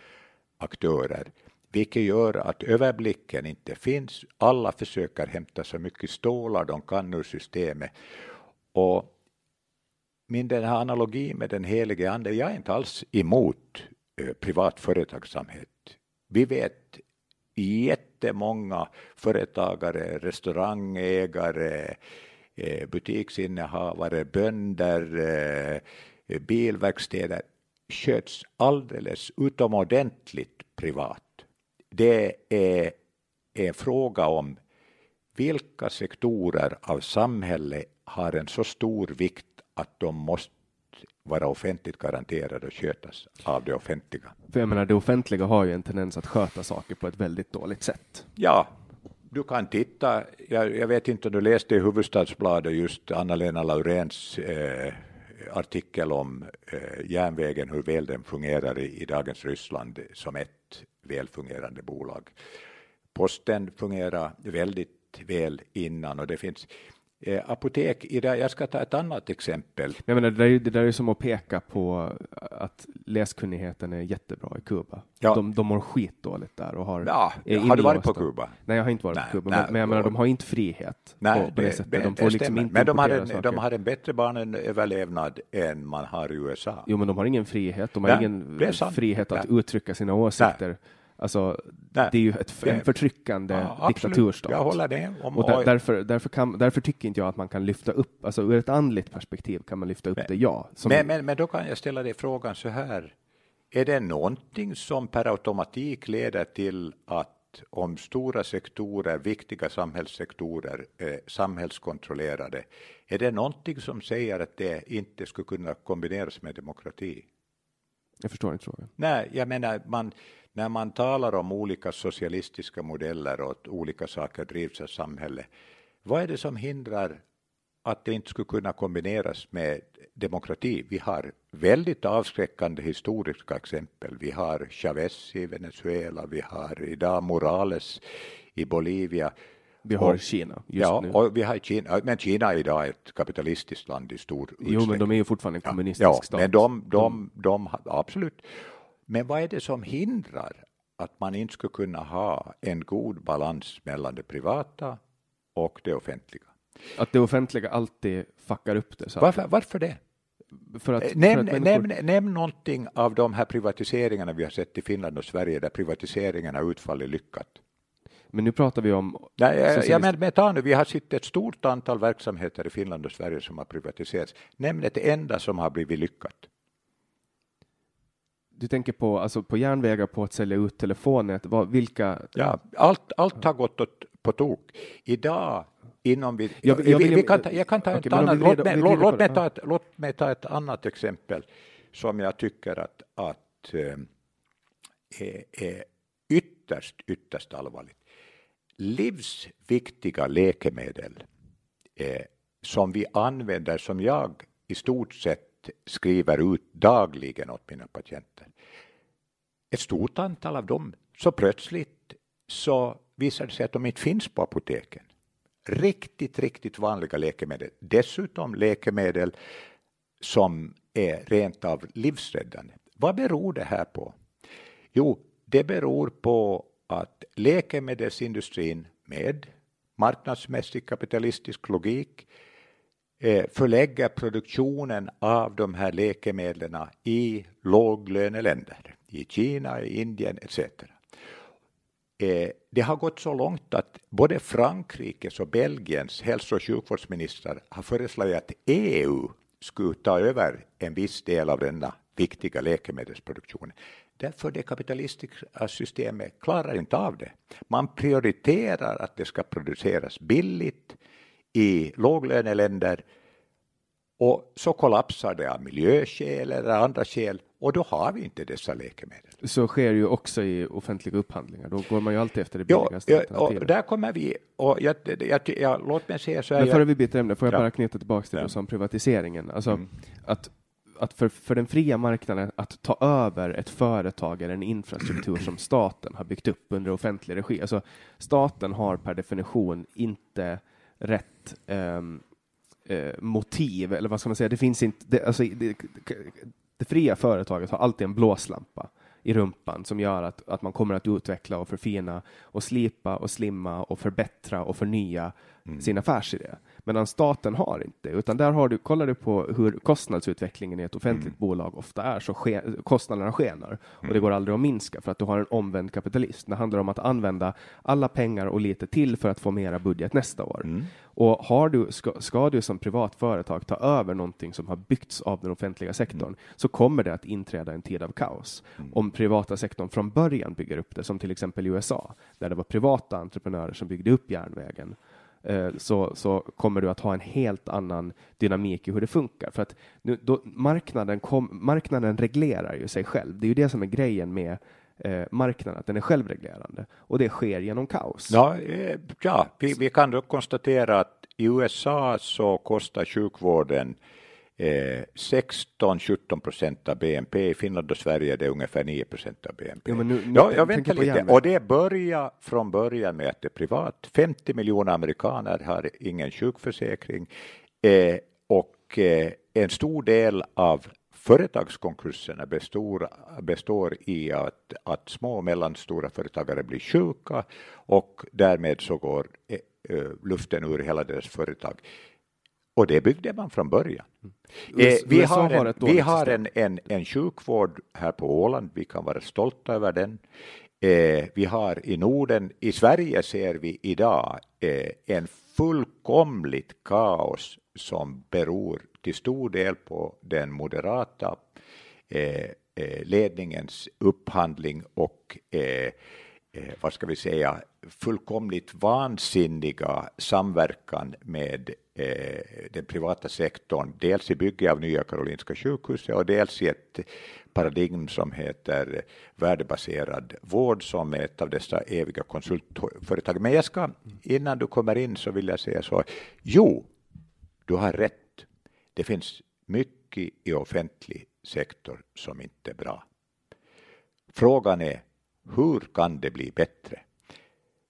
aktörer, vilket gör att överblicken inte finns. Alla försöker hämta så mycket stålar de kan ur systemet. Och min den här analogi med den helige ande, jag är inte alls emot eh, privat företagsamhet. Vi vet jättemånga företagare, restaurangägare, eh, butiksinnehavare, bönder, eh, bilverkstäder sköts alldeles utomordentligt privat. Det är en fråga om vilka sektorer av samhället har en så stor vikt att de måste vara offentligt garanterade och skötas av det offentliga. För jag menar, det offentliga har ju en tendens att sköta saker på ett väldigt dåligt sätt. Ja, du kan titta, jag, jag vet inte om du läste i Huvudstadsbladet just Anna-Lena Lauréns eh, artikel om eh, järnvägen, hur väl den fungerar i, i dagens Ryssland som ett välfungerande bolag. Posten fungerar väldigt väl innan och det finns Eh, apotek, det, jag ska ta ett annat exempel. Jag menar, det, där är, det där är som att peka på att läskunnigheten är jättebra i Kuba. Ja. De, de mår skitdåligt där och har ja, Har du varit på Kuba? Nej, jag har inte varit nej, på Kuba, nej, men, men jag menar, de har inte frihet nej, på, på det, det sättet. De får liksom inte men de har, en, de har en bättre barnöverlevnad än man har i USA. Jo, men de har ingen frihet. De har nej, ingen frihet att uttrycka sina åsikter. Alltså, Nej, det är ju ett, en förtryckande ja, diktaturstat. Jag håller det. Om, och där, därför, därför, kan, därför, tycker inte jag att man kan lyfta upp, alltså ur ett andligt perspektiv kan man lyfta upp men, det, ja. Men, men, men då kan jag ställa dig frågan så här. Är det någonting som per automatik leder till att om stora sektorer, viktiga samhällssektorer, eh, samhällskontrollerade, är det någonting som säger att det inte skulle kunna kombineras med demokrati? Jag förstår inte frågan. Nej, jag menar, man, när man talar om olika socialistiska modeller och att olika saker drivs av samhället, vad är det som hindrar att det inte skulle kunna kombineras med demokrati? Vi har väldigt avskräckande historiska exempel. Vi har Chavez i Venezuela, vi har idag Morales i Bolivia. Vi har och, Kina just ja, nu. Och vi har Kina, men Kina är idag ett kapitalistiskt land i stor utsträckning. Jo, men de är ju fortfarande en kommunistisk ja, stat. Men de, de, de, de, absolut. Men vad är det som hindrar att man inte skulle kunna ha en god balans mellan det privata och det offentliga? Att det offentliga alltid fuckar upp det? Så varför, varför det? För att, nämn, för att människor... nämn, nämn någonting av de här privatiseringarna vi har sett i Finland och Sverige där privatiseringarna utfallit lyckat. Men nu pratar vi om... Nej, socialist... ja, men, men ta nu, vi har sett ett stort antal verksamheter i Finland och Sverige som har privatiserats. Nämn ett enda som har blivit lyckat du tänker på, alltså på järnvägar, på att sälja ut telefonnät, vad, vilka? Ja, allt, allt har gått åt, på tok. Idag inom vi, jag, jag, vi, vi kan ta, jag kan ta okay, ett annat, låt, mig, låt, låt, mig ta ett, låt mig ta ett annat exempel som jag tycker att, att äh, är, är ytterst, ytterst allvarligt. Livsviktiga läkemedel eh, som vi använder, som jag i stort sett skriver ut dagligen åt mina patienter. Ett stort antal av dem, så plötsligt så visar det sig att de inte finns på apoteken. Riktigt, riktigt vanliga läkemedel. Dessutom läkemedel som är rent av livsräddande. Vad beror det här på? Jo, det beror på att läkemedelsindustrin med marknadsmässig kapitalistisk logik eh, förlägger produktionen av de här läkemedlen i låglöneländer. i Kina, i Indien etc. Eh, det har gått så långt att både Frankrikes och Belgiens hälso och sjukvårdsministrar har föreslagit att EU skulle ta över en viss del av denna viktiga läkemedelsproduktion. Därför det kapitalistiska systemet klarar inte av det. Man prioriterar att det ska produceras billigt i låglöneländer och så kollapsar det av miljöskäl eller andra skäl och då har vi inte dessa läkemedel. Så sker ju också i offentliga upphandlingar. Då går man ju alltid efter det billigaste ja, alternativet. Och där kommer vi, och jag, jag, jag, låt mig säga så här. Men före vi byter ämne, får jag ja. bara knyta tillbaka till det som privatiseringen. Alltså mm. att att för, för den fria marknaden att ta över ett företag eller en infrastruktur som staten har byggt upp under offentlig regi. Alltså staten har per definition inte rätt um, uh, motiv, eller vad ska man säga, det finns inte, det, alltså, det, det fria företaget har alltid en blåslampa i rumpan som gör att, att man kommer att utveckla och förfina och slipa och slimma och förbättra och förnya mm. sin affärsidé. Medan staten har inte, utan där har du, kollar du på hur kostnadsutvecklingen i ett offentligt mm. bolag ofta är, så ske, kostnaderna skenar och det mm. går aldrig att minska för att du har en omvänd kapitalism. Det handlar om att använda alla pengar och lite till för att få mera budget nästa år. Mm. Och har du, ska, ska, du som privat företag ta över någonting som har byggts av den offentliga sektorn mm. så kommer det att inträda en tid av kaos. Mm. Om privata sektorn från början bygger upp det, som till exempel i USA, där det var privata entreprenörer som byggde upp järnvägen Eh, så, så kommer du att ha en helt annan dynamik i hur det funkar. För att nu, då, marknaden, kom, marknaden reglerar ju sig själv. Det är ju det som är grejen med eh, marknaden, att den är självreglerande. Och det sker genom kaos. Ja, eh, ja vi, vi kan då konstatera att i USA så kostar sjukvården 16-17 eh, procent av BNP. I Finland och Sverige är det ungefär 9 procent av BNP. Ja, men nu, nu, ja, jag väntar lite. Och det börjar från början med att det är privat. 50 miljoner amerikaner har ingen sjukförsäkring eh, och eh, en stor del av företagskonkurserna består, består i att, att små och mellanstora företagare blir sjuka och därmed så går eh, eh luften ur hela deras företag. Och det byggde man från början. Mm. Eh, vi har, en, vi har en, en, en sjukvård här på Åland, vi kan vara stolta över den. Eh, vi har i Norden, i Sverige ser vi idag eh, en fullkomligt kaos som beror till stor del på den moderata eh, eh, ledningens upphandling och eh, Eh, vad ska vi säga, fullkomligt vansinniga samverkan med eh, den privata sektorn, dels i bygget av Nya Karolinska sjukhuset och dels i ett paradigm som heter värdebaserad vård som är ett av dessa eviga konsultföretag. Men jag ska, innan du kommer in så vill jag säga så, jo, du har rätt. Det finns mycket i offentlig sektor som inte är bra. Frågan är, hur kan det bli bättre?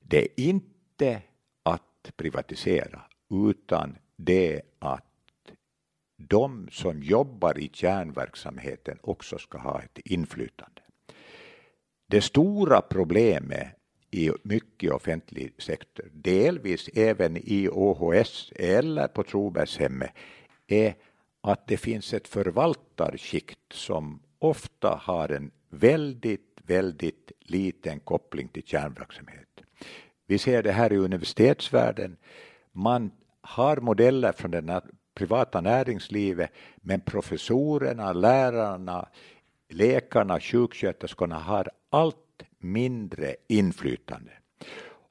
Det är inte att privatisera, utan det att de som jobbar i kärnverksamheten också ska ha ett inflytande. Det stora problemet i mycket offentlig sektor, delvis även i OHS eller på Trobergshemmet, är att det finns ett förvaltarskikt som ofta har en väldigt, väldigt liten koppling till kärnverksamhet. Vi ser det här i universitetsvärlden. Man har modeller från det privata näringslivet, men professorerna, lärarna, läkarna, sjuksköterskorna har allt mindre inflytande.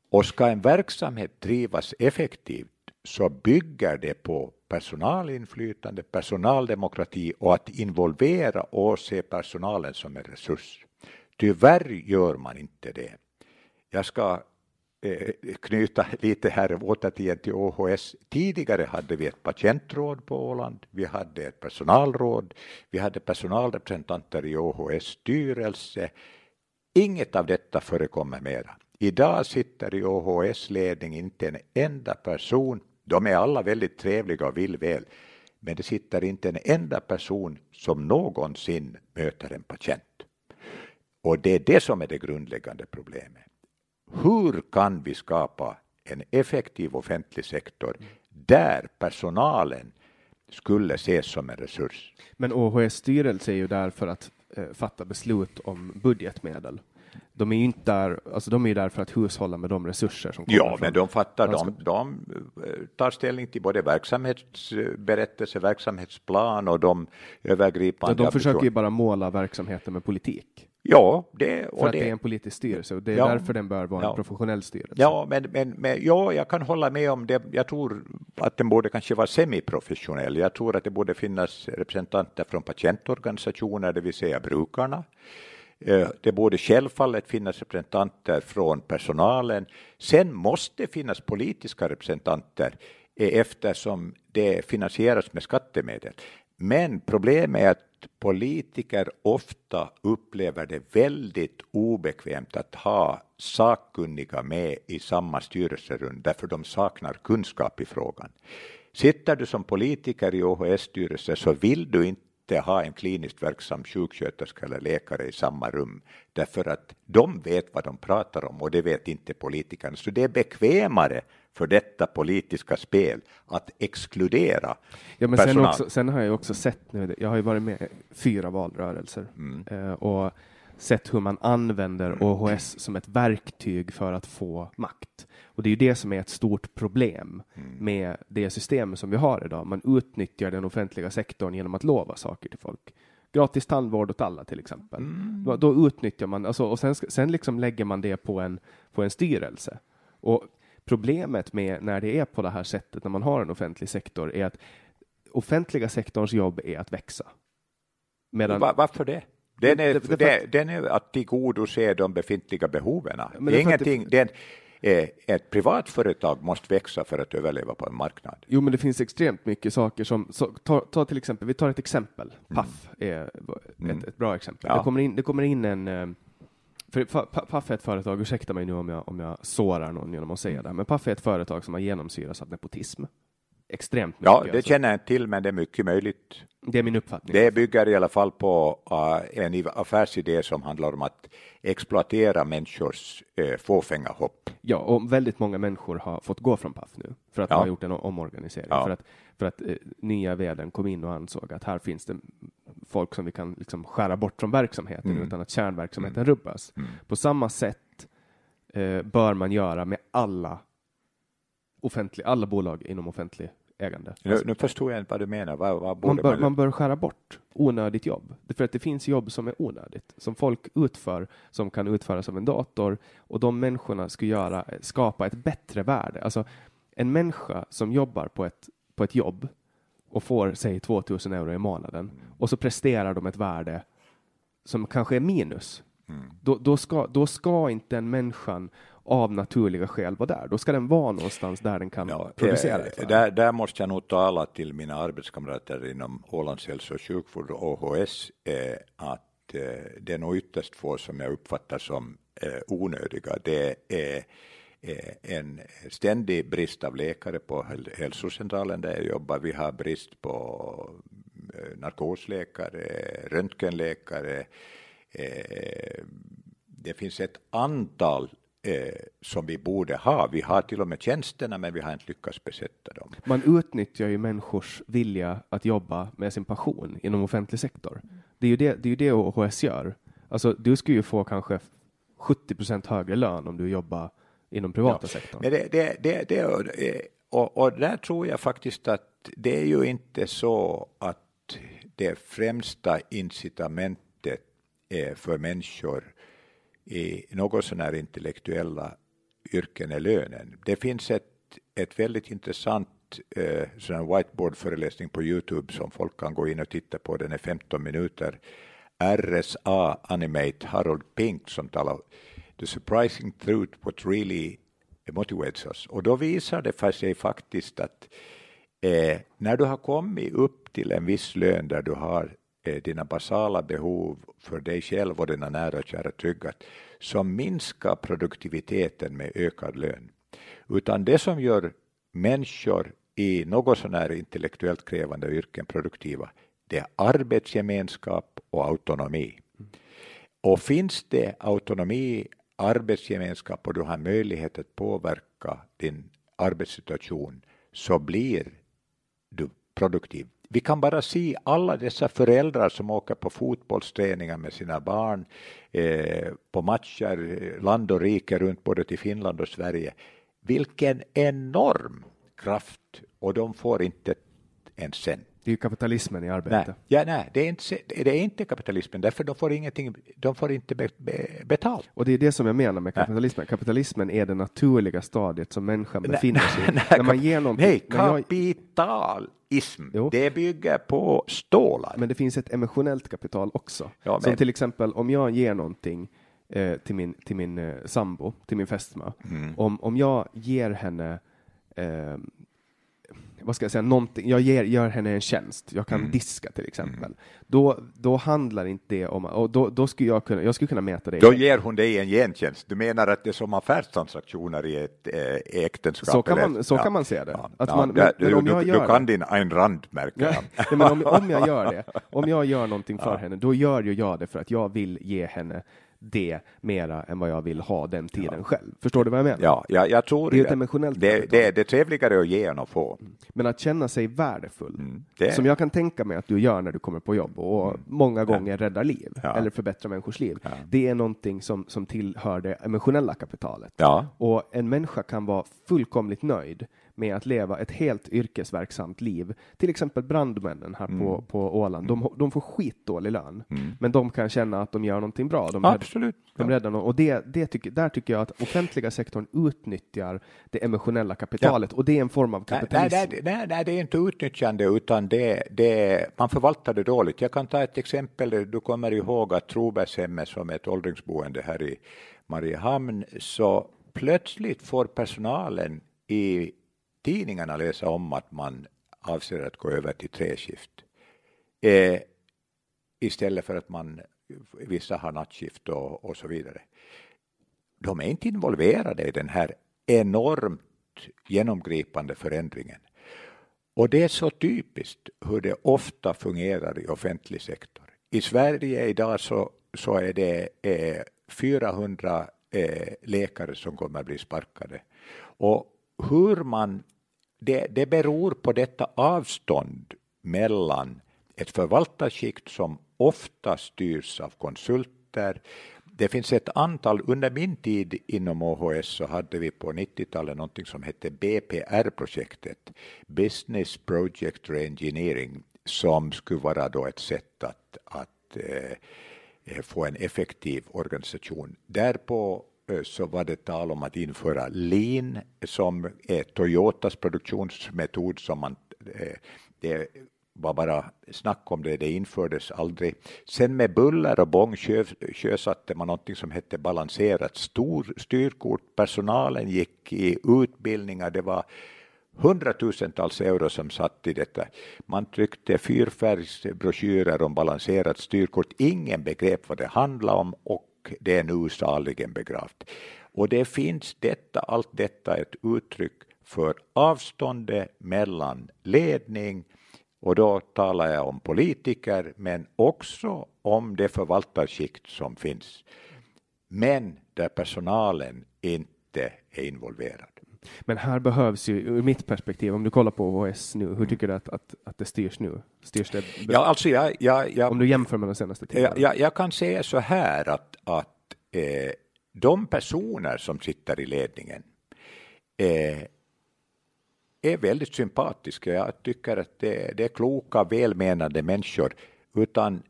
Och ska en verksamhet drivas effektivt så bygger det på personalinflytande, personaldemokrati och att involvera och se personalen som en resurs. Tyvärr gör man inte det. Jag ska Eh, knyta lite här återigen till OHS. Tidigare hade vi ett patientråd på Åland, vi hade ett personalråd, vi hade personalrepresentanter i OHS styrelse. Inget av detta förekommer mera. Idag sitter i OHS ledning inte en enda person, de är alla väldigt trevliga och vill väl, men det sitter inte en enda person som någonsin möter en patient. Och det är det som är det grundläggande problemet hur kan vi skapa en effektiv offentlig sektor där personalen skulle ses som en resurs? Men ÅHS styrelse är ju där för att eh, fatta beslut om budgetmedel. De är ju inte där, alltså de är där för att hushålla med de resurser som kommer Ja, från, men de fattar, de, de eh, tar ställning till både verksamhetsberättelse, verksamhetsplan och de övergripande. de försöker ju bara måla verksamheten med politik. Ja, det För och att det är det. en politisk styrelse och det är Ja. därför den bör vara Ja. en professionell styrelse. Ja, men, men, men ja, jag kan hålla med om det. Jag tror att den borde kanske vara semiprofessionell. Jag tror att det borde finnas representanter från patientorganisationer, det vill säga brukarna. Eh, det borde självfallet finnas representanter från personalen. Sen måste det finnas politiska representanter eh, eftersom det finansieras med skattemedel. Men problemet är att politiker ofta upplever det väldigt obekvämt att ha sakkunniga med i samma styrelserund därför de saknar kunskap i frågan. Sitter du som politiker i OHS styrelse så vill du inte ha en kliniskt verksam sjuksköterska eller läkare i samma rum därför att de vet vad de pratar om och det vet inte politikerna. Så det är bekvämare för detta politiska spel att exkludera Ja, men sen, personal. också, sen har jag också sett nu, jag har ju varit med i fyra valrörelser eh, och sett hur man använder OHS som ett verktyg för att få makt. Och det är ju det som är ett stort problem med det system som vi har idag. Man utnyttjar den offentliga sektorn genom att lova saker till folk. Gratis tandvård åt alla till exempel. Då, då utnyttjar man, alltså, och sen, sen liksom lägger man det på en, på en styrelse. Och problemet med när det är på det här sättet, när man har en offentlig sektor, är att offentliga sektorns jobb är att växa. Medan, Va- varför det? Den är, Det- det- den är att tillgodose de befintliga behoven. Det är att det- Ingenting, den, eh, ett privat företag måste växa för att överleva på en marknad. Jo, men det finns extremt mycket saker som, så, ta, ta till exempel, vi tar ett exempel. Paff är ett, ett bra exempel. Ja. Det, kommer in, det kommer in en, eh, för Pa- Pa- Paff är ett företag, ursäkta mig nu om jag, om jag sårar någon genom att säga det, men Paff är ett företag som har genomsyrats av nepotism. Extremt mycket. Ja, det alltså. känner jag till, men det är mycket möjligt. det är min uppfattning. Det bygger i alla fall på uh, en affärsidé som handlar om att exploatera människors uh, fåfänga hopp. Ja, och väldigt många människor har fått gå från Paf nu för att Ja. man har gjort en omorganisering. Ja. För att, för att eh, nya vdn kom in och ansåg att här finns det folk som vi kan liksom skära bort från verksamheten Mm. utan att kärnverksamheten rubbas. På samma sätt eh, bör man göra med alla, offentlig, alla bolag inom offentlig ägande. Nu, nu förstår jag inte vad du menar. Vad, vad Man bör, man, man bör skära bort onödigt jobb. För att det finns jobb som är onödigt, som folk utför, som kan utföras av en dator. Och de människorna ska göra, skapa ett bättre värde. Alltså, en människa som jobbar på ett, på ett jobb och får, säg 2000 euro i månaden, och så presterar de ett värde som kanske är minus. Då, då, ska, då ska inte den människan av naturliga skäl vara där. Då ska den vara någonstans där den kan Ja, producera eh, ett värde. där, där måste jag nog tala till mina arbetskamrater inom Ålands hälso och sjukvård OHS eh, att eh, det är nog ytterst få som jag uppfattar som eh, onödiga. Det är eh, en ständig brist av läkare på häl- hälsocentralen där jag jobbar. Vi har brist på eh, narkosläkare, röntgenläkare. Eh, det finns ett antal eh, som vi borde ha. Vi har till och med tjänsterna, men vi har inte lyckats besätta dem. Man utnyttjar ju människors vilja att jobba med sin passion inom offentlig sektor. Det är ju det, det, är det OHS gör. Alltså, du skulle ju få kanske 70 procent högre lön om du jobbar inom privata sektorn. Men det, det, det, det, eh, och, och där tror jag faktiskt att det är ju inte så att det främsta incitamentet är för människor i något sån intellektuella yrken är lönen. Det finns ett, ett väldigt intressant eh, sån whiteboard-föreläsning på Youtube som folk kan gå in och titta på. Den är 15 minuter. RSA Animate, Harold Pink som talar The surprising truth what really motivates us. Och då visar det för sig faktiskt att eh, när du har kommit upp till en viss lön där du har dina basala behov för dig själv och dina nära och kära tryggat, så minskar produktiviteten med ökad lön. Utan det som gör människor i något sån här intellektuellt krävande yrken produktiva, det är arbetsgemenskap och autonomi. Och finns det autonomi, arbetsgemenskap och du har möjlighet att påverka din arbetssituation så blir du produktiv vi kan bara se alla dessa föräldrar som åker på fotbollsträningar med sina barn, eh, på matcher land och rike runt både till Finland och Sverige. Vilken enorm kraft och de får inte en cent. Det är ju kapitalismen i arbete. Nej, ja, nej det, är inte, det är inte kapitalismen, därför de får ingenting, de får inte be, be, betalt. Och det är det som jag menar med kapitalismen. Nej. Kapitalismen är det naturliga stadiet som människan befinner sig i. när man ger nej, kapitalism, jag... det bygger på stålar. Men det finns ett emotionellt kapital också. Ja. Som till exempel om jag ger någonting eh, till min, till min eh, sambo, till min fästmö. Mm. Om, om jag ger henne eh, vad ska jag säga, någonting, jag ger, gör henne en tjänst, jag kan mm. diska till exempel. Mm. Då, då handlar inte det om, och då, då skulle jag kunna, jag skulle kunna mäta det. Då ger hon dig en gentjänst, du menar att det är som affärstransaktioner i ett äh, äktenskap? Så, kan man, så ja. kan man se det. Ja. Att man, ja, men, du, jag kan din Ayn Rand märker ja, men om, om jag gör det, om jag gör någonting för henne, då gör ju jag det för att jag vill ge henne det mera än vad jag vill ha den tiden ja. själv. Förstår du vad jag menar? Ja, jag, jag tror det. Är ett emotionellt det, det, det är trevligare att ge än att få. Mm. Men att känna sig värdefull, mm, det... som jag kan tänka mig att du gör när du kommer på jobb och mm. många gånger ja. räddar liv ja. eller förbättrar människors liv. Ja. Det är någonting som, som tillhör det emotionella kapitalet. Ja. Och en människa kan vara fullkomligt nöjd med att leva ett helt yrkesverksamt liv. Till exempel brandmännen här mm. på, på Åland. De, de får skitdålig lön, mm. men de kan känna att de gör någonting bra. De Absolut. de räddar någon. Och det, det tycker, där tycker jag att offentliga sektorn utnyttjar det emotionella kapitalet ja. och det är en form av kapitalism. Nej, nej, nej, nej det är inte utnyttjande utan det, det, man förvaltar det dåligt. Jag kan ta ett exempel. Du kommer ihåg att Trobergshemmet som är ett åldringsboende här i Mariehamn så plötsligt får personalen i tidningarna läsa om att man avser att gå över till treskift. Eh, istället för att man, vissa har nattskift och, och så vidare. De är inte involverade i den här enormt genomgripande förändringen. Och det är så typiskt hur det ofta fungerar i offentlig sektor. I Sverige idag så, så är det eh, 400 eh, läkare som kommer att bli sparkade. Och hur man det, det beror på detta avstånd mellan ett förvaltarskikt som ofta styrs av konsulter. Det finns ett antal, under min tid inom OHS så hade vi på 90-talet någonting som hette BPR-projektet, Business Project Reengineering, som skulle vara då ett sätt att, att eh, få en effektiv organisation. Därpå så var det tal om att införa lean som är Toyotas produktionsmetod som man eh, det var bara snack om det, det infördes aldrig. Sen med buller och bång sjösatte man någonting som hette balanserat stor, styrkort. Personalen gick i utbildningar, det var hundratusentals euro som satt i detta. Man tryckte fyrfärgsbroschyrer om balanserat styrkort. Ingen begrep vad det handlade om och det är nu saligen begravt. Och det finns detta, allt detta ett uttryck för avståndet mellan ledning och då talar jag om politiker men också om det förvaltarskikt som finns. Men där personalen inte är involverad. Men här behövs ju, ur mitt perspektiv, om du kollar på OS nu, hur tycker du att, att, att det styrs nu? Styrs det ja, alltså jag, jag, jag, om du jämför med de senaste tiden? Jag, jag, kan säga så här att, att eh, de personer som sitter i ledningen eh, är väldigt sympatiska. Jag tycker att det, det är kloka, välmenande människor. Utan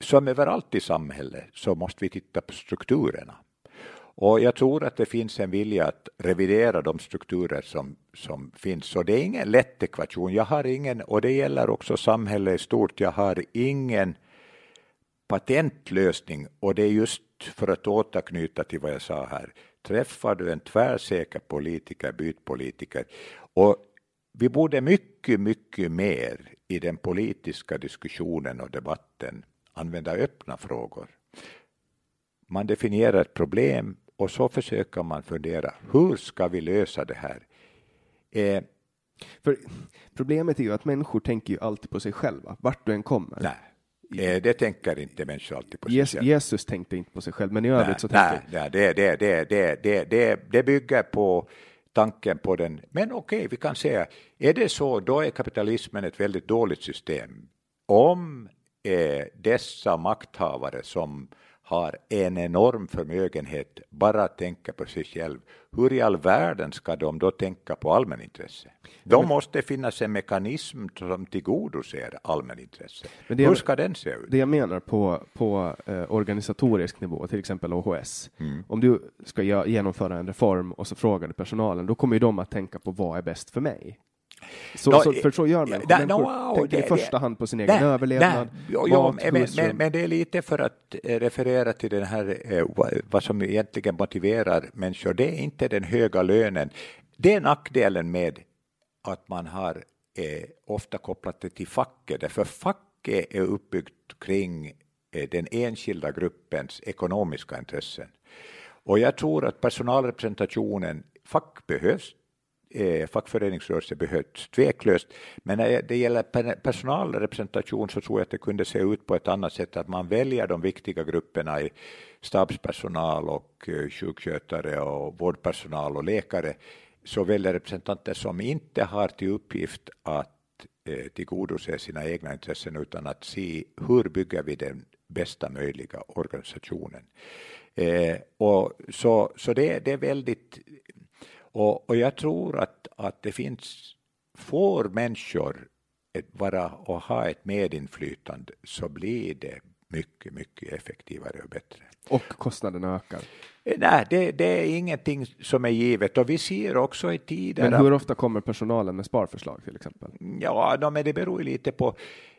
som överallt i samhället så måste vi titta på strukturerna. Och jag tror att det finns en vilja att revidera de strukturer som, som finns. Så det är ingen lätt ekvation. Jag har ingen, och det gäller också samhället i stort, jag har ingen patentlösning och det är just för att återknyta till vad jag sa här. Träffar du en tvärsäker politiker, byt politiker. Och vi borde mycket, mycket mer i den politiska diskussionen och debatten använda öppna frågor. Man definierar ett problem och så försöker man fundera, hur ska vi lösa det här? Eh, För problemet är ju att människor tänker ju alltid på sig själva, vart du än kommer. Nej. Eh, det tänker inte människor alltid på sig Jesus, själv. Jesus tänkte inte på sig själv, men i övrigt nej, så tänkte nej, nej, det, det, det, det, det, det, det bygger på tanken på den. Men okej, okay, vi kan säga, är det så, då är kapitalismen ett väldigt dåligt system. Om eh, dessa makthavare som har en enorm förmögenhet bara tänka på sig själv, hur i all världen ska de då tänka på allmänintresse? Då måste finnas en mekanism som tillgodoser allmänintresse. hur ska den se ut? Det jag menar på, på eh, organisatorisk nivå, till exempel OHS, mm. om du ska genomföra en reform och så frågar du personalen, då kommer ju de att tänka på vad är bäst för mig? Så, no, så, för så gör människor. Människor no, tänker det, i första hand på sin egen överlevnad. Ja, men, men, men, det är lite för att eh, referera till den här, eh, vad som egentligen motiverar människor. Det är inte den höga lönen. Det är nackdelen med att man har eh, ofta kopplat det till facket, därför facket är uppbyggt kring eh, den enskilda gruppens ekonomiska intressen. Och jag tror att personalrepresentationen, fack behövs eh, fackföreningsrörelse behövs tveklöst. Men när det gäller personalrepresentation så tror jag att det kunde se ut på ett annat sätt, att man väljer de viktiga grupperna i stabspersonal och eh, sjukskötare och vårdpersonal och läkare, så väljer representanter som inte har till uppgift att eh, tillgodose sina egna intressen utan att se hur bygger vi den bästa möjliga organisationen. Eh, och så så det, det är väldigt och, och jag tror att, att det finns, får människor ett, vara och ha ett medinflytande så blir det mycket, mycket effektivare och bättre. Och kostnaderna ökar? Eh, nej, det, det, är ingenting som är givet och vi ser också i tider... Men hur ofta kommer personalen med sparförslag till exempel? Ja, no, men det beror lite på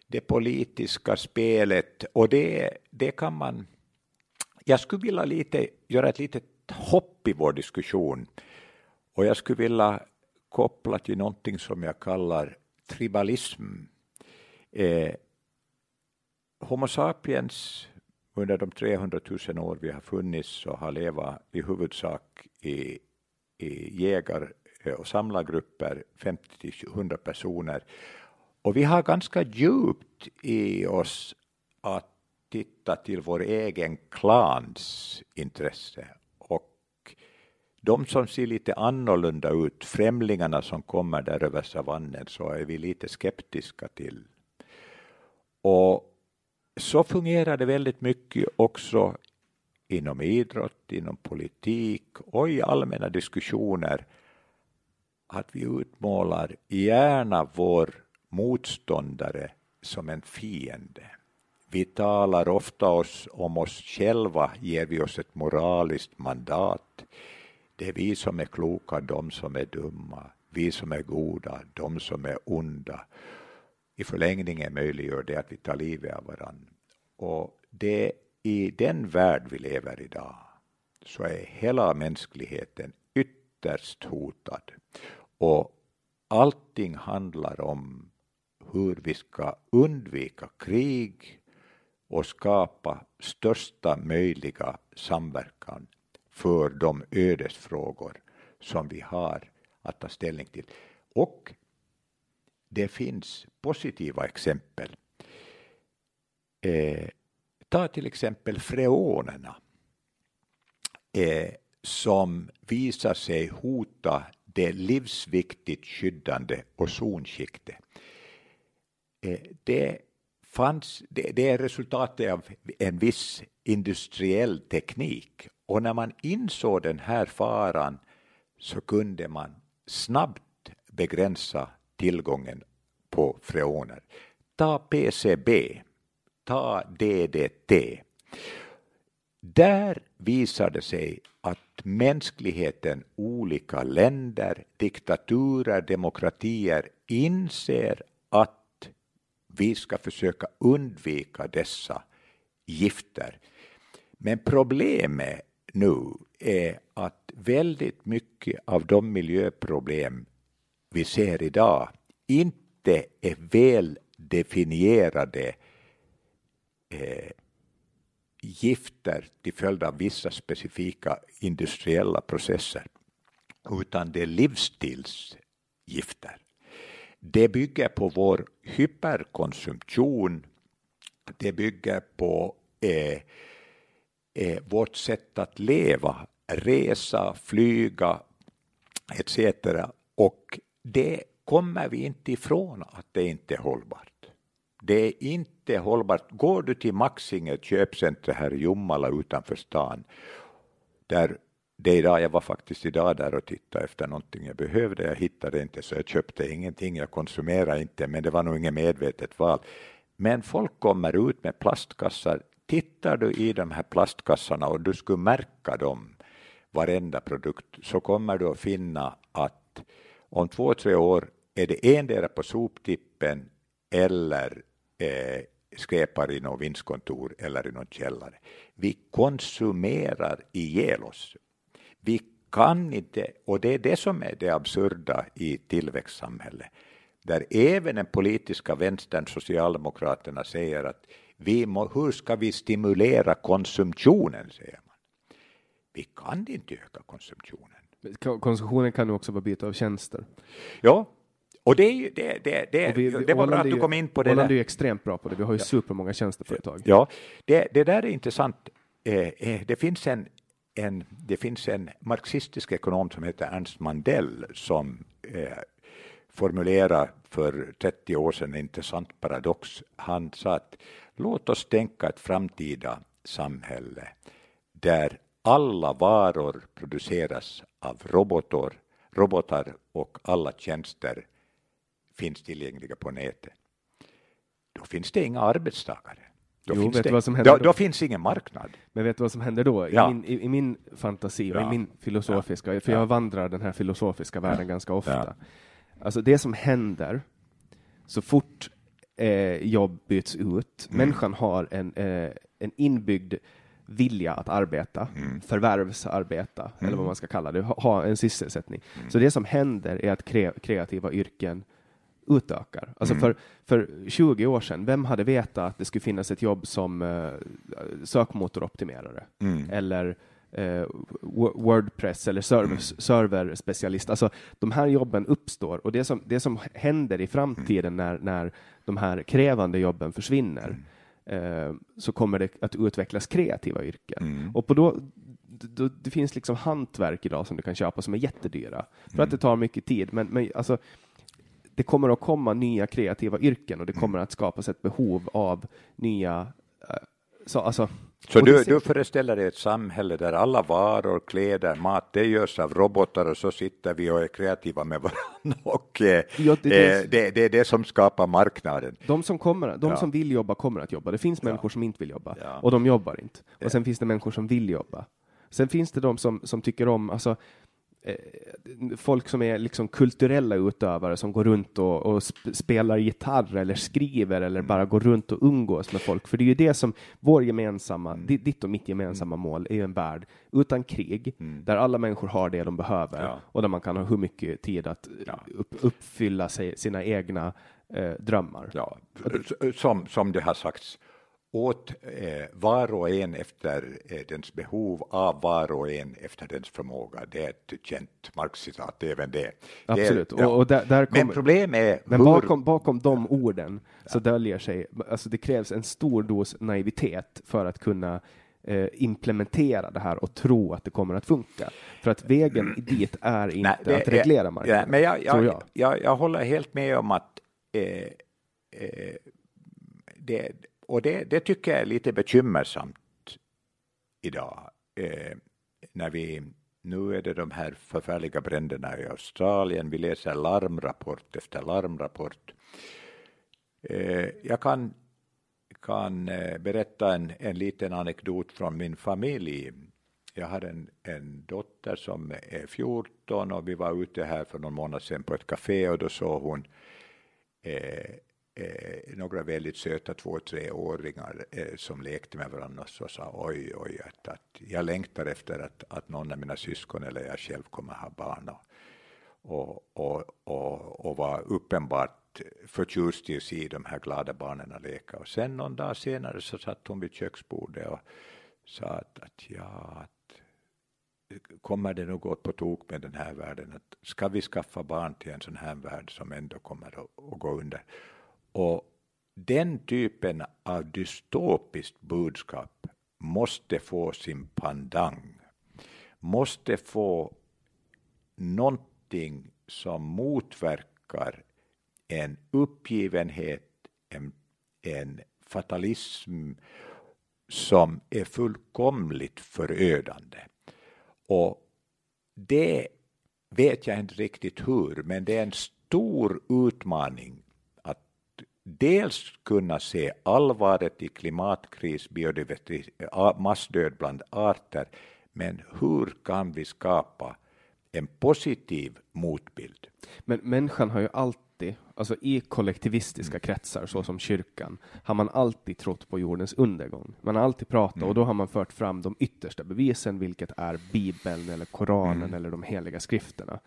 det politiska spelet och det, det kan man... Jag skulle vilja lite, göra ett litet hopp i vår diskussion och jag skulle vilja koppla till någonting som jag kallar tribalism. Eh, Homo sapiens under de 300 000 år vi har funnits och har levat i huvudsak i, i jägar eh, och samlargrupper, 50-100 personer. Och vi har ganska djupt i oss att titta till vår egen klans intresse de som ser lite annorlunda ut, främlingarna som kommer där över savannen, så är vi lite skeptiska till. Och så fungerar det väldigt mycket också inom idrott, inom politik och i allmänna diskussioner att vi utmålar gärna vår motståndare som en fiende. Vi talar ofta oss, om oss själva, ger vi oss ett moraliskt mandat. Det är vi som är kloka, de som är dumma, vi som är goda, de som är onda. I förlängningen möjliggör det att vi tar livet av varandra. Och det i den värld vi lever i idag så är hela mänskligheten ytterst hotad. Och allting handlar om hur vi ska undvika krig och skapa största möjliga samverkan för de ödesfrågor som vi har att ta ställning till. Och det finns positiva exempel. Eh, ta till exempel freonerna eh, som visar sig hota det livsviktigt skyddande ozonskiktet. Eh, det, fanns, det, det är resultatet av en viss industriell teknik och när man insåg den här faran så kunde man snabbt begränsa tillgången på freoner. Ta PCB, ta DDT. Där visar det sig att mänskligheten, olika länder, diktaturer, demokratier inser vi ska försöka undvika dessa gifter. Men problemet nu är att väldigt mycket av de miljöproblem vi ser idag inte är väl definierade eh, gifter till följd av vissa specifika industriella processer, utan det är livsstilsgifter. Det bygger på vår hyperkonsumtion, det bygger på eh, eh, vårt sätt att leva, resa, flyga, etc. Och det kommer vi inte ifrån att det inte är hållbart. Det är inte hållbart. Går du till Maxinger köpcenter här i Jomala utanför stan, där det idag, jag var faktiskt idag där och tittade efter någonting jag behövde, jag hittade inte så jag köpte ingenting, jag konsumerade inte, men det var nog inget medvetet val. Men folk kommer ut med plastkassar, tittar du i de här plastkassarna och du skulle märka dem, varenda produkt, så kommer du att finna att om två, tre år är det endera på soptippen eller eh, skräpar i något vindskontor eller i någon källare. Vi konsumerar ihjäl oss. Vi kan inte, och det är det som är det absurda i tillväxtsamhället, där även den politiska vänstern, Socialdemokraterna, säger att vi må, hur ska vi stimulera konsumtionen, säger man. Vi kan inte öka konsumtionen. Konsumtionen kan ju också vara byte av tjänster. Ja, och det, är ju, det, det, det, vi, det var bra att du kom in på det. Åland är ju extremt bra på det. Vi har ju ja. supermånga tjänsteföretag. Ja, det, det där är intressant. Eh, eh, det finns en, en, det finns en marxistisk ekonom som heter Ernst Mandell som eh, formulerade för 30 år sedan en intressant paradox. Han sa att låt oss tänka ett framtida samhälle där alla varor produceras av robotar, robotar och alla tjänster finns tillgängliga på nätet. Då finns det inga arbetstagare. Då, jo, finns, det, vad som händer då, då? då finns ingen marknad. Men vet du vad som händer då? I, ja. min, i, i min fantasi och ja. i min filosofiska, för jag vandrar den här filosofiska världen ganska ofta. Alltså det som händer så fort eh, jobb byts ut, mm. människan har en, eh, en inbyggd vilja att arbeta, mm. förvärvsarbeta, mm. eller vad man ska kalla det, ha, ha en sysselsättning. Mm. Så det som händer är att kre kreativa yrken utökar. Alltså mm. för, för 20 år sedan, vem hade vetat att det skulle finnas ett jobb som uh, sökmotoroptimerare mm. eller uh, Wordpress eller server, mm. serverspecialist? Alltså de här jobben uppstår och det som, det som händer i framtiden när, när de här krävande jobben försvinner uh, så kommer det att utvecklas kreativa yrken. Mm. Och på då, då, det finns liksom hantverk idag som du kan köpa som är jättedyra för att det tar mycket tid. Men, men alltså, det kommer att komma nya kreativa yrken och det kommer att skapas ett behov av nya uh, så, alltså, så du, du föreställer dig ett samhälle där alla varor, kläder, mat, det görs av robotar och så sitter vi och är kreativa med varandra och eh, ja, det, det, det, det, är det som skapar marknaden. De som, kommer, de ja. som vill jobba kommer att jobba. Det finns människor som inte vill jobba och de jobbar inte. Och sen finns det människor som vill jobba. Sen finns det de som, som tycker om, alltså Eh, folk som är liksom kulturella utövare som går runt och, och spelar gitarr eller skriver eller bara går runt och umgås med folk. För det är ju det som vår gemensamma, mm. ditt och mitt gemensamma mm. mål är ju en värld utan krig, mm. där alla människor har det de behöver ja. och där man kan ha hur mycket tid att ja. upp, uppfylla sig, sina egna eh, drömmar. Ja, som, som det har sagts åt eh, var och en efter eh, dens behov, av var och en efter dens förmåga. Det är ett känt Marx-citat, även det. Absolut. Det, ja. och, och där, där kom, men problemet är Men hur... bakom, bakom de orden ja. så döljer sig, alltså det krävs en stor dos naivitet för att kunna eh, implementera det här och tro att det kommer att funka. För att vägen mm. dit är inte Nej, att reglera marknaden. Ja, men jag, jag, jag. jag, jag håller helt med om att eh, eh, det, och det, det, tycker jag är lite bekymmersamt idag. Eh, när vi, nu är det de här förfärliga bränderna i Australien, vi läser larmrapport efter larmrapport. Eh, jag kan, kan eh, berätta en, en liten anekdot från min familj. Jag har en, en dotter som är 14 och vi var ute här för någon månad sedan på ett café och då såg hon eh, eh, några väldigt söta två treåringar eh, som lekte med varandra och sa oj, oj, att, att jag längtar efter att, att någon av mina syskon eller jag själv kommer ha barn och, och, och, och var uppenbart förtjust i att se de här glada barnen leka. Och sen någon dag senare så satt hon vid köksbordet och sa att, att ja, att kommer det nog gå på tok med den här världen? Att ska vi skaffa barn till en sån här värld som ändå kommer att, att gå under? Och den typen av dystopiskt budskap måste få sin pandang, måste få någonting som motverkar en uppgivenhet, en, en fatalism som är fullkomligt förödande. Och det vet jag inte riktigt hur, men det är en stor utmaning dels kunna se allvaret i klimatkris, massdöd bland arter, men hur kan vi skapa en positiv motbild? Men människan har ju alltid, alltså i kollektivistiska mm. kretsar, så som kyrkan, har man alltid trott på jordens undergång. Man har alltid pratat, mm. och då har man fört fram de yttersta bevisen, vilket är Bibeln eller Koranen mm. eller de heliga skrifterna.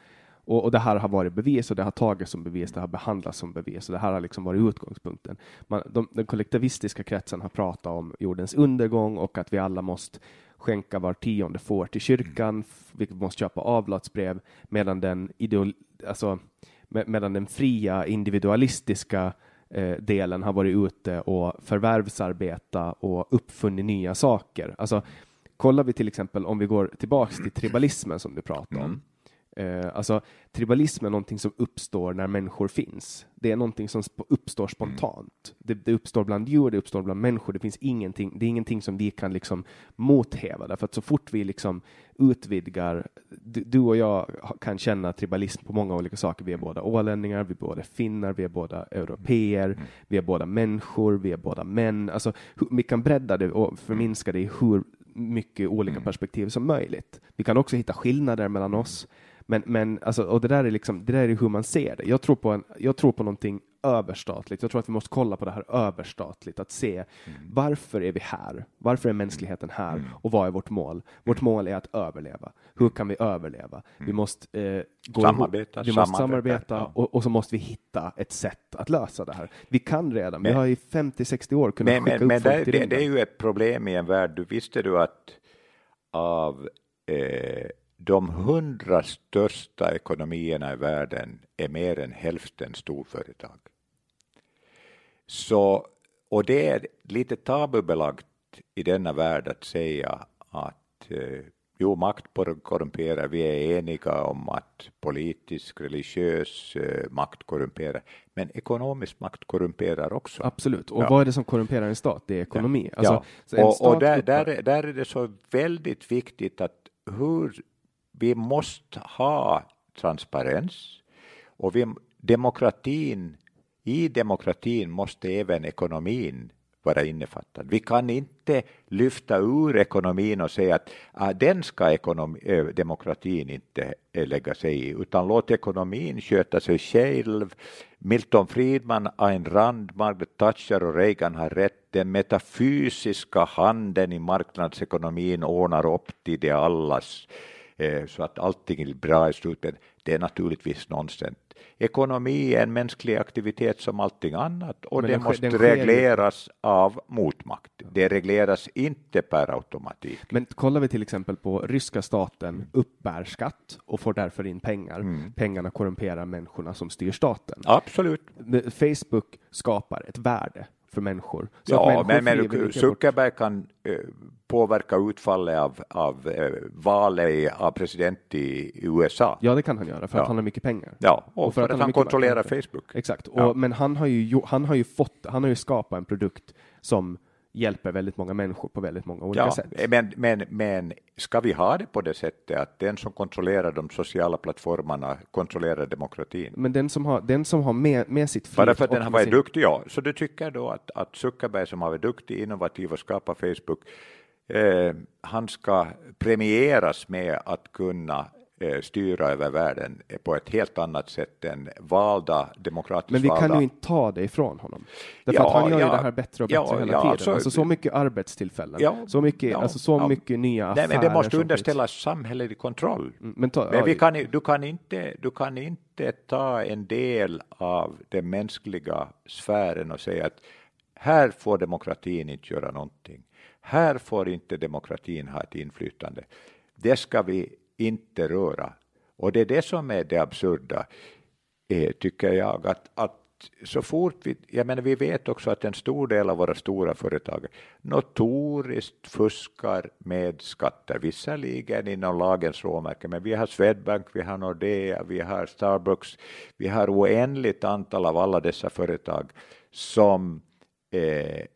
Och, och, det här har varit bevis och det har tagits som bevis, det har behandlats som bevis och det här har liksom varit utgångspunkten. Man, de, den kollektivistiska kretsen har pratat om jordens undergång och att vi alla måste skänka var tionde får till kyrkan, vi måste köpa avlatsbrev, medan den, ideol, alltså, med, medan den fria individualistiska eh, delen har varit ute och förvärvsarbeta och uppfunnit nya saker. Alltså, kollar vi till exempel om vi går tillbaks till tribalismen som du pratade om, mm. Eh, alltså, tribalism är någonting som uppstår när människor finns. Det är någonting som uppstår spontant. Det, det, uppstår bland djur, det uppstår bland människor. Det finns ingenting, det är ingenting som vi kan liksom mothäva, därför att så fort vi liksom utvidgar, du, du, och jag kan känna tribalism på många olika saker. Vi är båda ålänningar, vi är båda finnar, vi är båda europeer, vi är båda människor, vi är båda män. Alltså, vi kan bredda det och förminska det i hur mycket olika perspektiv som möjligt. Vi kan också hitta skillnader mellan oss. Men, men alltså, och det där är liksom, det där är hur man ser det. Jag tror på en, jag tror på någonting överstatligt. Jag tror att vi måste kolla på det här överstatligt, att se mm. varför är vi här? Varför är mänskligheten här? Mm. Och vad är vårt mål? Vårt mm. mål är att överleva. Hur kan vi överleva? Vi mm. måste eh, gå samarbeta. Vi måste samarbeta ja. och, och, så måste vi hitta ett sätt att lösa det här. Vi kan redan. Men, vi har i 50-60 år kunnat men, skicka men, upp men folk det, det, det är ju ett problem i en värld. Du visste du att av eh, de hundra största ekonomierna i världen är mer än hälften storföretag. Så, och det är lite tabubelagt i denna värld att säga att eh, jo, makt korrumperar, vi är eniga om att politisk, religiös eh, makt korrumperar, men ekonomisk makt korrumperar också. Absolut, och ja. vad är det som korrumperar en stat? Det är ekonomi. Ja. Alltså, ja. och, och där, där, där är det så väldigt viktigt att hur vi måste ha transparens och vi, demokratin, i demokratin måste även ekonomin vara innefattad. Vi kan inte lyfta ur ekonomin och säga att ah, den ska ekonomi, eh, demokratin inte eh, lägga sig i, utan låt ekonomin sköta sig själv. Milton Friedman, Ayn Rand, Margaret Thatcher och Reagan har rätt. Den metafysiska handen i marknadsekonomin ordnar upp till det allas Eh, så att allting är bra i slutet. Det är naturligtvis nonsens. Ekonomi är en mänsklig aktivitet som allting annat och det måste den regleras av motmakt. Det regleras inte per automatik. Men kollar vi till exempel på ryska staten uppbär skatt och får därför in pengar. Mm. Pengarna korrumperar människorna som styr staten. Absolut. Facebook skapar ett värde för människor. Så ja, människor men, men Zuckerberg kan uh, påverka utfallet av, av uh, valet av president i, USA. Ja, det kan han göra för ja. att han har mycket pengar. Ja, och, och för, för, att, han, han kontrollerar Facebook. Exakt, och, ja. men han har ju han har ju fått, han har ju skapat en produkt som hjälper väldigt många människor på väldigt många olika ja, sätt. Men, men, men ska vi ha det på det sättet att den som kontrollerar de sociala plattformarna kontrollerar demokratin? Men den som har, den som har med, med sitt flit Bara för att den har varit sin... duktig, ja. Så du tycker då att, att Zuckerberg som har varit duktig, innovativ och skapat Facebook, eh, han ska premieras med att kunna styra över världen på ett helt annat sätt än valda demokratiskt Men vi valda. kan ju inte ta det ifrån honom. Därför ja, att han gör ja, ju det här bättre och bättre ja, hela tiden. Alltså, alltså, så mycket arbetstillfällen, så mycket, alltså, så mycket nya affärer. Nej, men det måste underställas samhällelig kontroll. Mm, men, ta, men vi kan, du, kan inte, du kan inte ta en del av den mänskliga sfären och säga att här får demokratin inte göra någonting. Här får inte demokratin ha ett inflytande. Det ska vi inte röra. Och det är det som är det absurda, eh, tycker jag, att, att så fort vi, jag menar vi vet också att en stor del av våra stora företag notoriskt fuskar med skatter, visserligen inom lagens råmärken, men vi har Swedbank, vi har Nordea, vi har Starbucks, vi har oändligt antal av alla dessa företag som eh,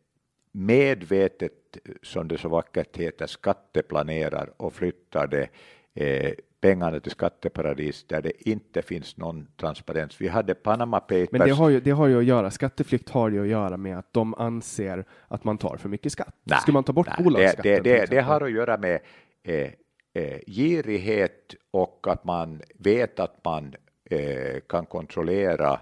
medvetet, som det så vackert heter, skatteplanerar och flyttar det eh, pengarna till skatteparadis där det inte finns någon transparens. Vi hade Panama Papers. Men det har, ju, det har ju att göra, skatteflykt har ju att göra med att de anser att man tar för mycket skatt. Nej, Ska man ta bort nej, bolagsskatten? Det, det, det, det, har att göra med eh, eh, girighet och att man vet att man eh, kan kontrollera.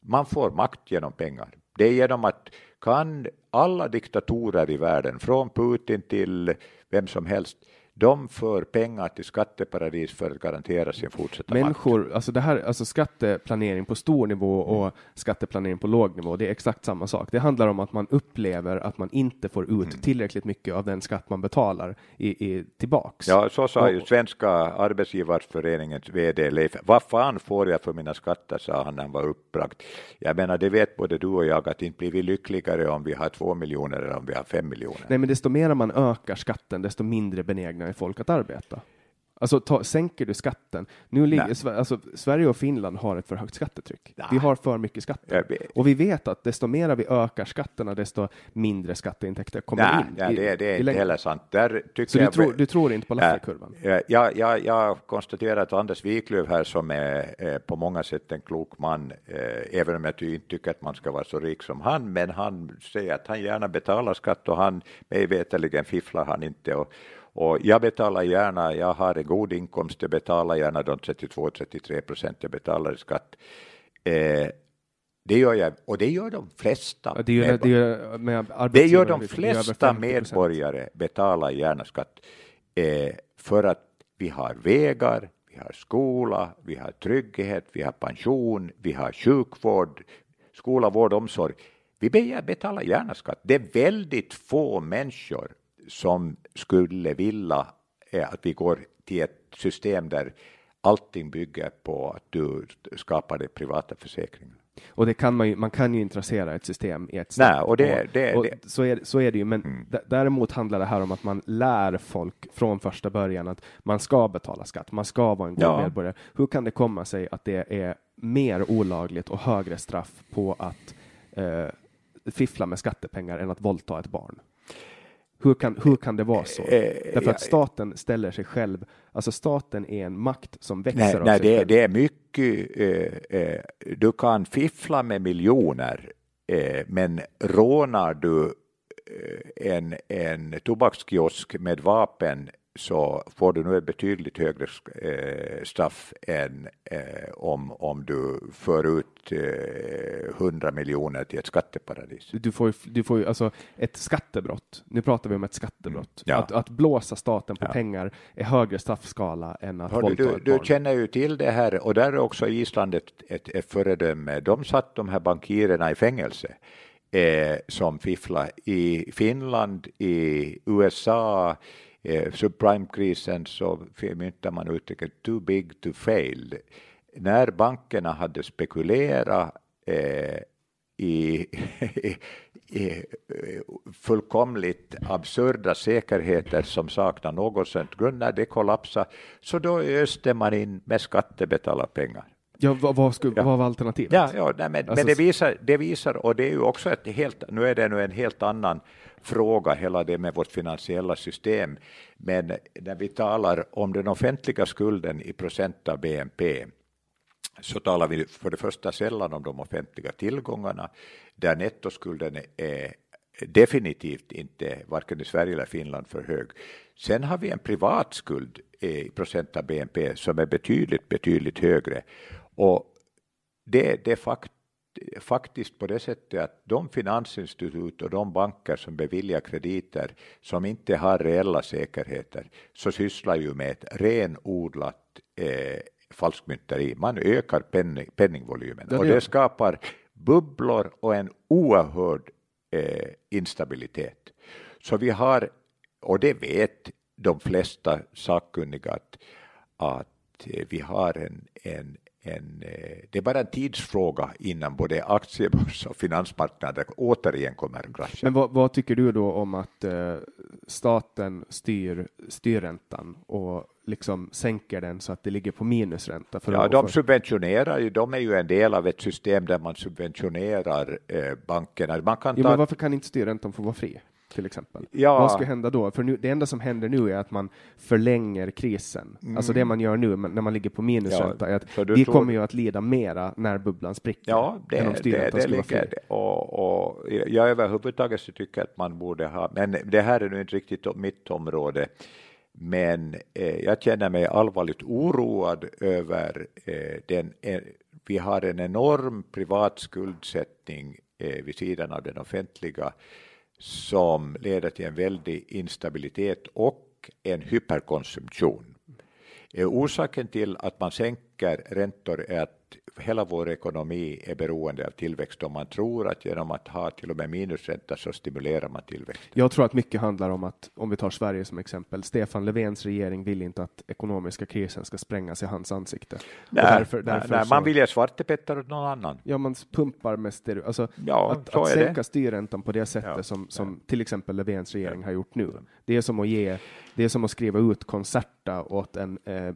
Man får makt genom pengar. Det är genom att kan alla diktatorer i världen, från Putin till vem som helst, de för pengar till skatteparadis för att garantera sin fortsatta Människor, makt. Alltså det här, alltså skatteplanering på stor nivå och mm. skatteplanering på låg nivå, det är exakt samma sak. Det handlar om att man upplever att man inte får ut mm. tillräckligt mycket av den skatt man betalar i, i, tillbaks. Ja, så sa och, ju Svenska arbetsgivarföreningens VD Leif. Vad fan får jag för mina skatter, sa han när han var uppbragt. Jag menar, det vet både du och jag att inte blir vi lyckligare om vi har två miljoner eller om vi har fem miljoner. Nej, men desto mer man ökar skatten, desto mindre benägna tvingar folk att arbeta. Alltså ta, sänker du skatten? Nu ligger, alltså, Sverige och Finland har ett för högt skattetryck. Nej. Vi har för mycket skatter. Och vi vet att desto mer vi ökar skatterna, desto mindre skatteintäkter kommer nej, in. Nej, det, det är inte heller sant. Där Så du, tror, du tror inte på Lafferkurvan? Jag, jag, jag konstaterar att Anders Wiklöf här som är, är, på många sätt en klok man, eh, även om jag inte tycker att man ska vara så rik som han, men han säger att han gärna betalar skatt och han, mig veterligen fifflar han inte. Och, och jag betalar gärna, jag har en god inkomst, jag betalar gärna de 32-33 procent jag betalar i skatt. Eh, det gör jag, och det gör de flesta. Det gör, det gör, det gör de flesta medborgare, betalar gärna skatt. Eh, för att vi har vägar, vi har skola, vi har trygghet, vi har pension, vi har sjukvård, skola, vård, omsorg. Vi betalar gärna skatt. Det är väldigt få människor som skulle vilja att vi går till ett system där allting bygger på att du skapar de privata försäkringarna. Och det kan man ju, man kan ju intressera ett system i ett. Nej, och det, det, och det. Så, är, så är det ju, men mm. däremot handlar det här om att man lär folk från första början att man ska betala skatt, man ska vara en god ja. medborgare. Hur kan det komma sig att det är mer olagligt och högre straff på att eh, fiffla med skattepengar än att våldta ett barn? Hur kan, hur kan det vara så? Eh, Därför att staten ställer sig själv, alltså staten är en makt som växer nej, av nej, sig det, själv. det är mycket, eh, eh, du kan fiffla med miljoner, eh, men rånar du eh, en, en tobakskiosk med vapen så får du nu ett betydligt högre eh, straff än eh, om, om du för ut eh, 100 miljoner till ett skatteparadis. Du får, du får ju alltså ett skattebrott. Nu pratar vi om ett skattebrott. Mm, ja. att, att blåsa staten på ja. pengar är högre straffskala än att Hör våldta du, ett barn. Du känner ju till det här och där är också Island ett, ett, ett föredöme. De satt de här bankirerna i fängelse. Eh, som fifflar i Finland, i USA, eh, subprimekrisen så myntade man uttrycket too big to fail. När bankerna hade spekulerat eh, i, i, fullkomligt absurda säkerheter som saknar något sånt grund, när det kollapsade, så då öste man in med skattebetalarpengar. Ja, vad, vad, skulle, ja. vad var alternativet? Ja, ja nej, men, alltså, men det, visar, det visar, och det är ju också ett helt, nu är det nu en helt annan fråga, hela det med vårt finansiella system. Men när vi talar om den offentliga skulden i procent av BNP så talar vi för det första sällan om de offentliga tillgångarna där nettoskulden är definitivt inte, varken i Sverige eller Finland, för hög. Sen har vi en privat skuld i procent av BNP som är betydligt, betydligt högre. Och det, det fakt faktiskt på det sättet att de finansinstitut och de banker som beviljar krediter som inte har reella säkerheter så sysslar ju med ett renodlat eh, falskmynteri. Man ökar penning, penningvolymen det och det skapar bubblor och en oerhörd eh, instabilitet. Så vi har, och det vet de flesta sakkunniga, att, att vi har en, en en, eh, det är bara en tidsfråga innan både aktiebörs och finansmarknader återigen kommer att krascha. Men vad, vad, tycker du då om att eh, staten styr styrräntan och liksom sänker den så att det ligger på minusränta? För ja, de subventionerar ju, de är ju en del av ett system där man subventionerar eh, bankerna. Man kan ta... jo, men varför kan inte styrräntan få vara fri? Till exempel. Ja. Vad ska hända då? För nu, det enda som händer nu är att man förlänger krisen. Mm. Alltså det man gör nu när man ligger på minusränta ja, är att vi tror... kommer ju att lida mera när bubblan spricker. Ja, det, om det, det ligger och, och jag överhuvudtaget så tycker att man borde ha, men det här är nu inte riktigt mitt område. Men eh, jag känner mig allvarligt oroad över eh, den. Eh, vi har en enorm privat skuldsättning eh, vid sidan av den offentliga som leder till en väldig instabilitet och en hyperkonsumtion. Orsaken till att man sänker räntor är att hela vår ekonomi är beroende av tillväxt och man tror att genom att ha till och med minusränta så stimulerar man tillväxt. Jag tror att mycket handlar om att, om vi tar Sverige som exempel, Stefan Löfvens regering vill inte att ekonomiska krisen ska sprängas i hans ansikte. Nej, därför, därför nej, så, man vill ge svartepetter åt någon annan. Ja, man pumpar med stereo, alltså ja, att, att sänka styrräntan på det sättet ja, som, som ja. till exempel Löfvens regering har gjort nu. Det är som att ge, det är som att skriva ut konserta åt en eh,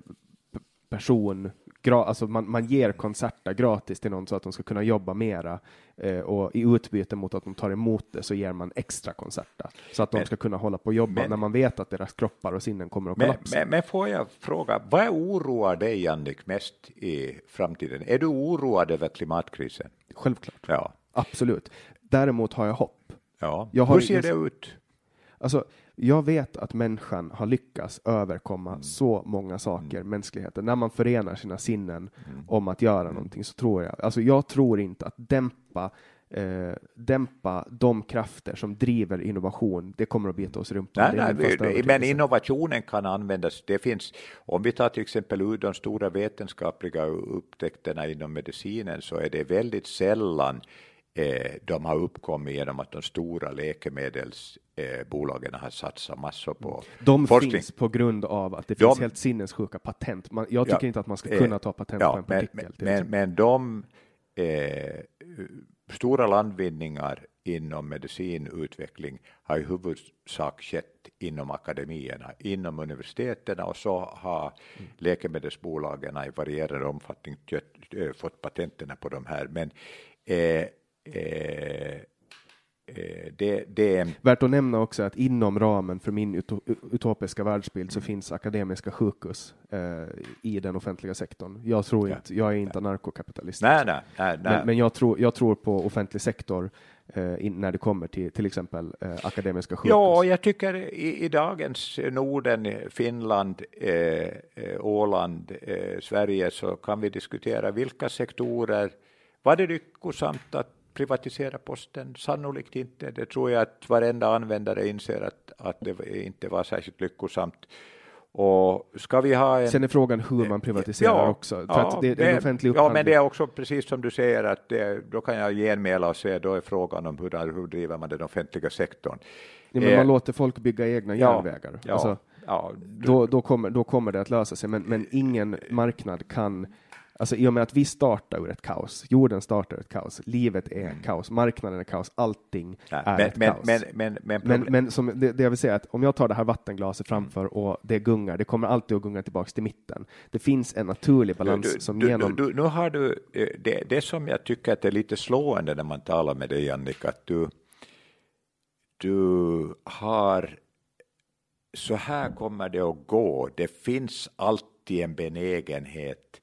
person alltså man, man ger konserter gratis till någon så att de ska kunna jobba mera eh, och i utbyte mot att de tar emot det så ger man extra konserter så att men, de ska kunna hålla på och jobba men, när man vet att deras kroppar och sinnen kommer att kollapsa. Men, men, får jag fråga, vad oroar dig Jannik mest i framtiden? Är du oroad över klimatkrisen? Självklart. Ja. Absolut. Däremot har jag hopp. Ja. Jag har Hur ser det ut? Alltså, jag vet att människan har lyckats överkomma mm. så många saker, mm. mänskligheten. När man förenar sina sinnen mm. om att göra mm. någonting så tror jag, alltså jag tror inte att dämpa eh, dämpa de krafter som driver innovation, det kommer att bita oss runt. Nej, nej, men innovationen kan användas. Det finns, om vi tar till exempel ur de stora vetenskapliga upptäckterna inom medicinen så är det väldigt sällan de har uppkommit genom att de stora läkemedels eh, bolagen har satsat massor på de forskning. finns på grund av att det finns de, helt sinnessjuka patent. Man, jag tycker ja, inte att man ska eh, kunna ta patent ja, på en partikel. Men, men, men de eh, stora landvinningar inom medicinutveckling har i huvudsak skett inom akademierna, inom universiteten och så har mm. läkemedelsbolagen i varierande omfattning eh, fått patenterna på de här. Men eh, eh, Eh, det, det... Värt att nämna också att inom ramen för min utopiska världsbild så finns akademiska sjukhus eh, i den offentliga sektorn. Jag tror inte, jag är inte narkokapitalist. Nej, nej, nej, Men, men, jag, tror, jag tror på offentlig sektor eh, in, när det kommer till till exempel eh, akademiska sjukhus. Ja, jag tycker i, i dagens Norden, Finland, eh, eh Åland, Sverige så kan vi diskutera vilka sektorer var det lyckosamt att privatisera posten? Sannolikt inte. Det tror jag att varenda användare inser att, att det inte var särskilt lyckosamt. Och ska vi ha en, Sen är frågan hur man privatiserar ja, också. Ja, det, det, offentlig ja, men det är också precis som du säger att det, då kan jag genmäla och säga då är frågan om hur, hur driver man den offentliga sektorn. Ja, men eh, man låter folk bygga egna järnvägar. Ja, alltså, ja, då, då, kommer, då kommer det att lösa sig, men, men ingen marknad kan Alltså i och med att vi startar ur ett kaos, jorden startar ur ett kaos, livet är mm. kaos, marknaden är kaos, allting ja, är men, ett men, kaos. Men, men, men, men, men som det, det, jag vill säga är att om jag tar det här vattenglaset framför mm. och det gungar, det kommer alltid att gunga tillbaks till mitten. Det finns en naturlig balans du, som du, genom... Du, nu har du, eh, det, det som jag tycker att är lite slående när man talar med dig Annika, att du, du har så här kommer det att gå. Det finns alltid en benägenhet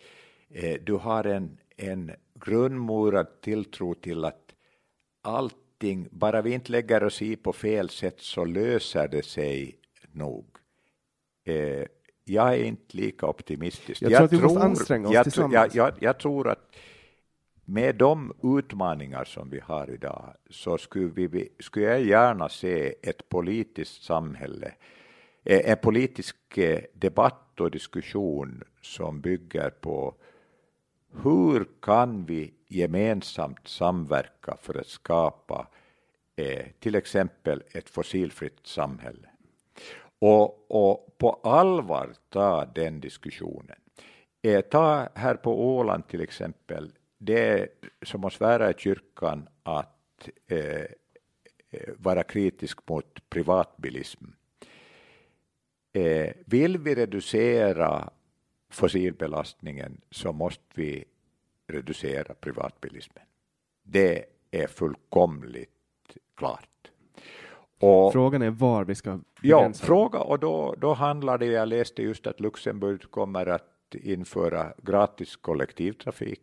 Eh, du har en, en grundmurad tilltro till att allting, bara vi inte lägger oss i på fel sätt så löser det sig nog. Eh, jag är inte lika optimistisk. Jag, jag tror att vi tror, måste anstränga oss jag, tillsammans. Jag, jag, tror att med de utmaningar som vi har idag så skulle, vi, skulle jag gärna se ett politiskt samhälle, eh, en politisk debatt och diskussion som bygger på hur kan vi gemensamt samverka för att skapa eh, till exempel ett fossilfritt samhälle? Och, och på allvar ta den diskussionen. Eh, ta här på Åland till exempel, det som att svära i kyrkan att eh, eh vara kritisk mot privatbilism. Eh, vill vi reducera fossilbelastningen så måste vi reducera privatbilismen. Det är fullkomligt klart. Och, Frågan är var vi ska begränsa. Ja, fråga och då, då handlar det, jag läste just att Luxemburg kommer att införa gratis kollektivtrafik.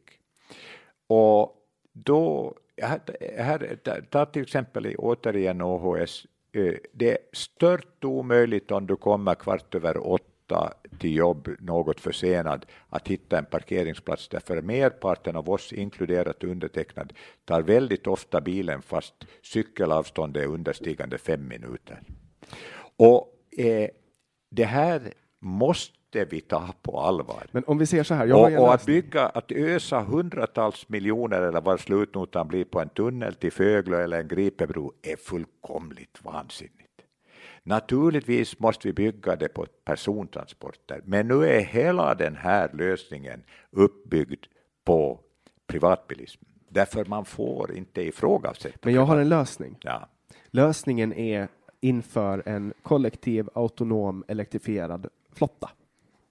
Och då, här, här, ta till exempel återigen OHS, eh, det är stört omöjligt om du kommer kvart över åtta åtta till jobb något försenad att hitta en parkeringsplats därför merparten av oss, inkluderat undertecknad, tar väldigt ofta bilen fast cykelavståndet är understigande fem minuter. Och eh, det här måste vi ta på allvar. Men om vi ser så här, och, och att bygga, att ösa hundratals miljoner eller vad slutnotan blir på en tunnel till Föglö eller en Gripebro är fullkomligt vansinnigt. Naturligtvis måste vi bygga det på persontransporter, men nu är hela den här lösningen uppbyggd på privatbilism. Därför man får inte ifrågasätta. Men jag har en lösning. Ja. Lösningen är inför en kollektiv, autonom, elektrifierad flotta.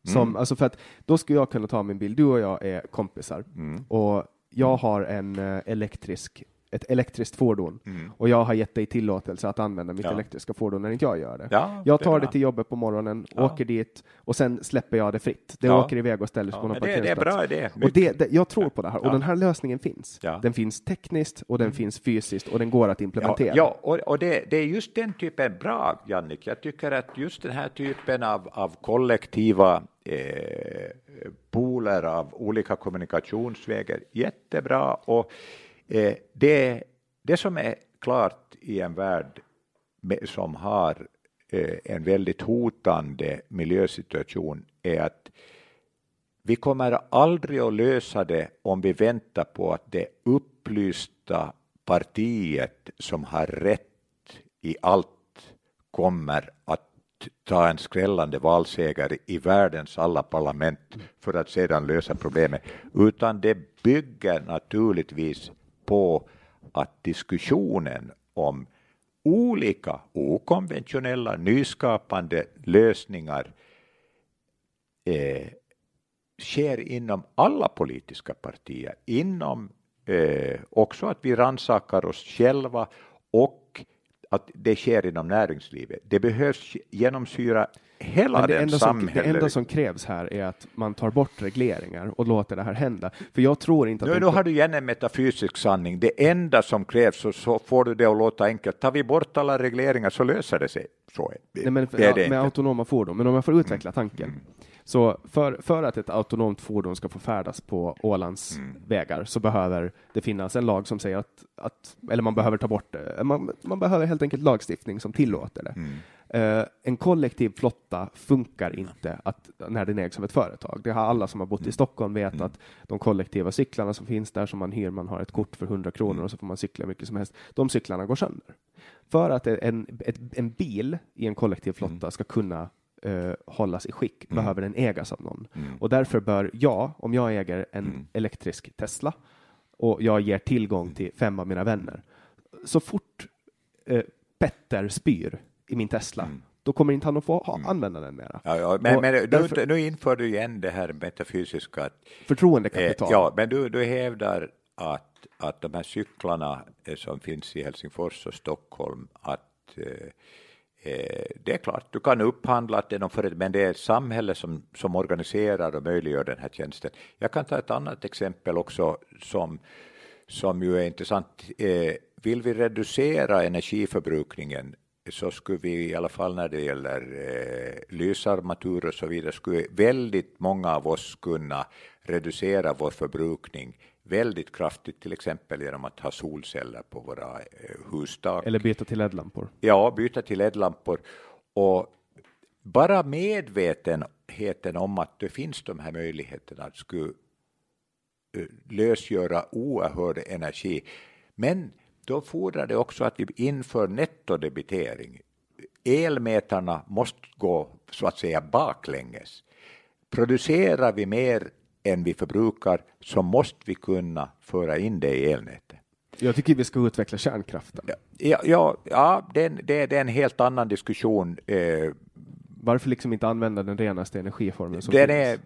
Som, mm. alltså för att då skulle jag kunna ta min bil, du och jag är kompisar mm. och jag har en eh, elektrisk ett elektriskt fordon mm. och jag har gett dig tillåtelse att använda mitt ja. elektriska fordon när inte jag gör det. Ja, jag tar det, det till jobbet på morgonen, ja. åker dit och sen släpper jag det fritt. Det åker iväg och ställer sig på någon parkeringsplats. Det, det är bra idé. Och det, det, jag tror på det här och den här lösningen finns. Den finns tekniskt och den mm. finns fysiskt och den går att implementera. Ja, och, och det, är just den typen, bra Jannik, jag tycker att just den här typen av, av kollektiva eh, pooler av olika kommunikationsvägar, jättebra och Eh, det, det som är klart i en värld med, som har eh, en väldigt hotande miljösituation är att vi kommer aldrig att lösa det om vi väntar på att det upplysta partiet som har rätt i allt kommer att ta en skrällande valseger i världens alla parlament för att sedan lösa problemet, utan det bygger naturligtvis på att diskussionen om olika okonventionella nyskapande lösningar eh, sker inom alla politiska partier, inom eh, också att vi rannsakar oss själva och att det sker inom näringslivet. Det behövs genomsyra hela det den. Som, det enda som krävs här är att man tar bort regleringar och låter det här hända. För jag tror inte att... Nu, nu har du igen en metafysisk sanning. Det enda som krävs, och så får du det att låta enkelt, tar vi bort alla regleringar så löser det sig. Så är det. Nej, men, det är det med autonoma fordon, men om jag får utveckla tanken. Mm. Så för, för att ett autonomt fordon ska få färdas på Ålands mm. vägar så behöver det finnas en lag som säger att, att eller man behöver ta bort det. Man, man behöver helt enkelt lagstiftning som tillåter det. Mm. Uh, en kollektiv flotta funkar inte att, när den ägs av ett företag. Det har alla som har bott i mm. Stockholm vet mm. att de kollektiva cyklarna som finns där som man hyr, man har ett kort för 100 kronor mm. och så får man cykla mycket som helst. De cyklarna går sönder. För att en, ett, en bil i en kollektiv flotta mm. ska kunna uh, hållas i skick mm. behöver den ägas av någon. Mm. Och därför bör jag, om jag äger en mm. elektrisk Tesla och jag ger tillgång till fem av mina vänner, så fort uh, Petter spyr i min Tesla, mm. då kommer inte han att få ha, mm. använda den mera. Ja, ja, men, men därför, nu, nu inför du igen det här metafysiska. Förtroendekapital. Eh, ja, men du, du hävdar att, att de här cyklarna eh, som finns i Helsingfors och Stockholm, att eh, eh Eh, det är klart, du kan upphandla det men det är samhället som, som organiserar och möjliggör den här tjänsten. Jag kan ta ett annat exempel också som, som ju är intressant. Eh, vill vi reducera energiförbrukningen så skulle vi i alla fall när det gäller eh, lysarmatur och så vidare, skulle väldigt många av oss kunna reducera vår förbrukning väldigt kraftigt, till exempel genom att ha solceller på våra eh, hustak. Eller byta till LED-lampor. Ja, byta till LED-lampor. Och bara medvetenheten om att det finns de här möjligheterna skulle eh, lösgöra oerhörd energi. Men då fordrar det också att vi inför nettodebitering. Elmätarna måste gå så att säga baklänges. producerar vi mer än vi förbrukar så måste vi kunna föra in det i elnätet. Jag tycker vi ska utveckla kärnkraften. Ja, ja, ja det, det, det är en helt annan diskussion. Eh, Varför liksom inte använda den renaste energiformen som den är,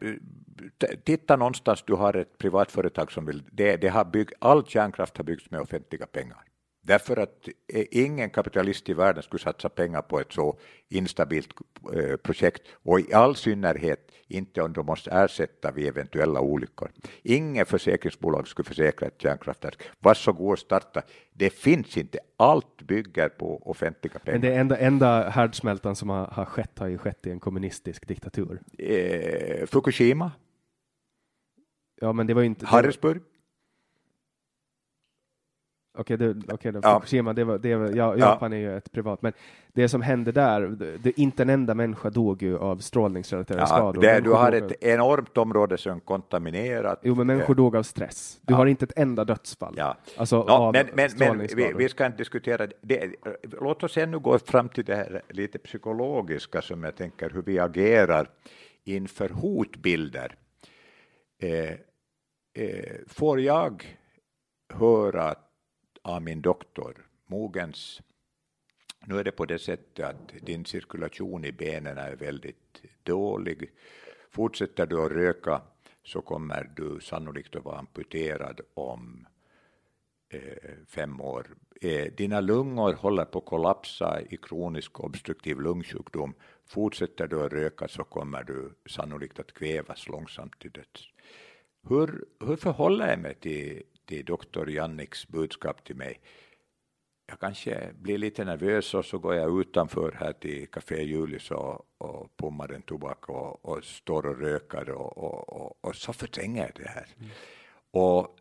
titta någonstans, du har ett privat företag som vill, det, det har bygg, all kärnkraft har byggts med offentliga pengar. Därför att eh, ingen kapitalist i världen skulle satsa pengar på ett så instabilt eh, projekt och i all synnerhet inte om de måste ersätta vid eventuella olyckor. Ingen försäkringsbolag skulle försäkra ett kärnkraftverk. Varsågod starta. Det finns inte. Allt bygger på offentliga pengar. Men det enda, enda härdsmältan som har, har skett har ju skett i en kommunistisk diktatur. Eh, Fukushima, Ja, men det var ju inte... Harrisburg. Okej, det, okej, då, Ja. Fukushima, det var, det var, ja, Ja. Japan är ju ett privat, men det som hände där, det, inte en enda människa dog ju av strålningsrelaterade Ja, skador. det, du har dog av- ett enormt område som är kontaminerat. Jo, men människor dog av stress. Du Ja. har inte ett enda dödsfall. Ja. Alltså Ja, av men men, men vi, vi ska inte diskutera det. Låt oss ännu gå fram till det här lite psykologiska som jag tänker hur vi agerar inför hotbilder. Eh, eh, får jag höra av min doktor, Mogens, nu är det på det sättet att din cirkulation i benen är väldigt dålig. Fortsätter du att röka så kommer du sannolikt att vara amputerad om eh, fem år. Eh, dina lungor håller på att kollapsa i kronisk obstruktiv lungsjukdom. Fortsätter du att röka så kommer du sannolikt att kvävas långsamt till döds. Hur, hur förhåller jag mig till, till doktor Janniks budskap till mig? Jag kanske blir lite nervös och så går jag utanför här till Café Julius och, och pummar en tobak och, och står och röker och, och, och, och så förtränger jag det här. Och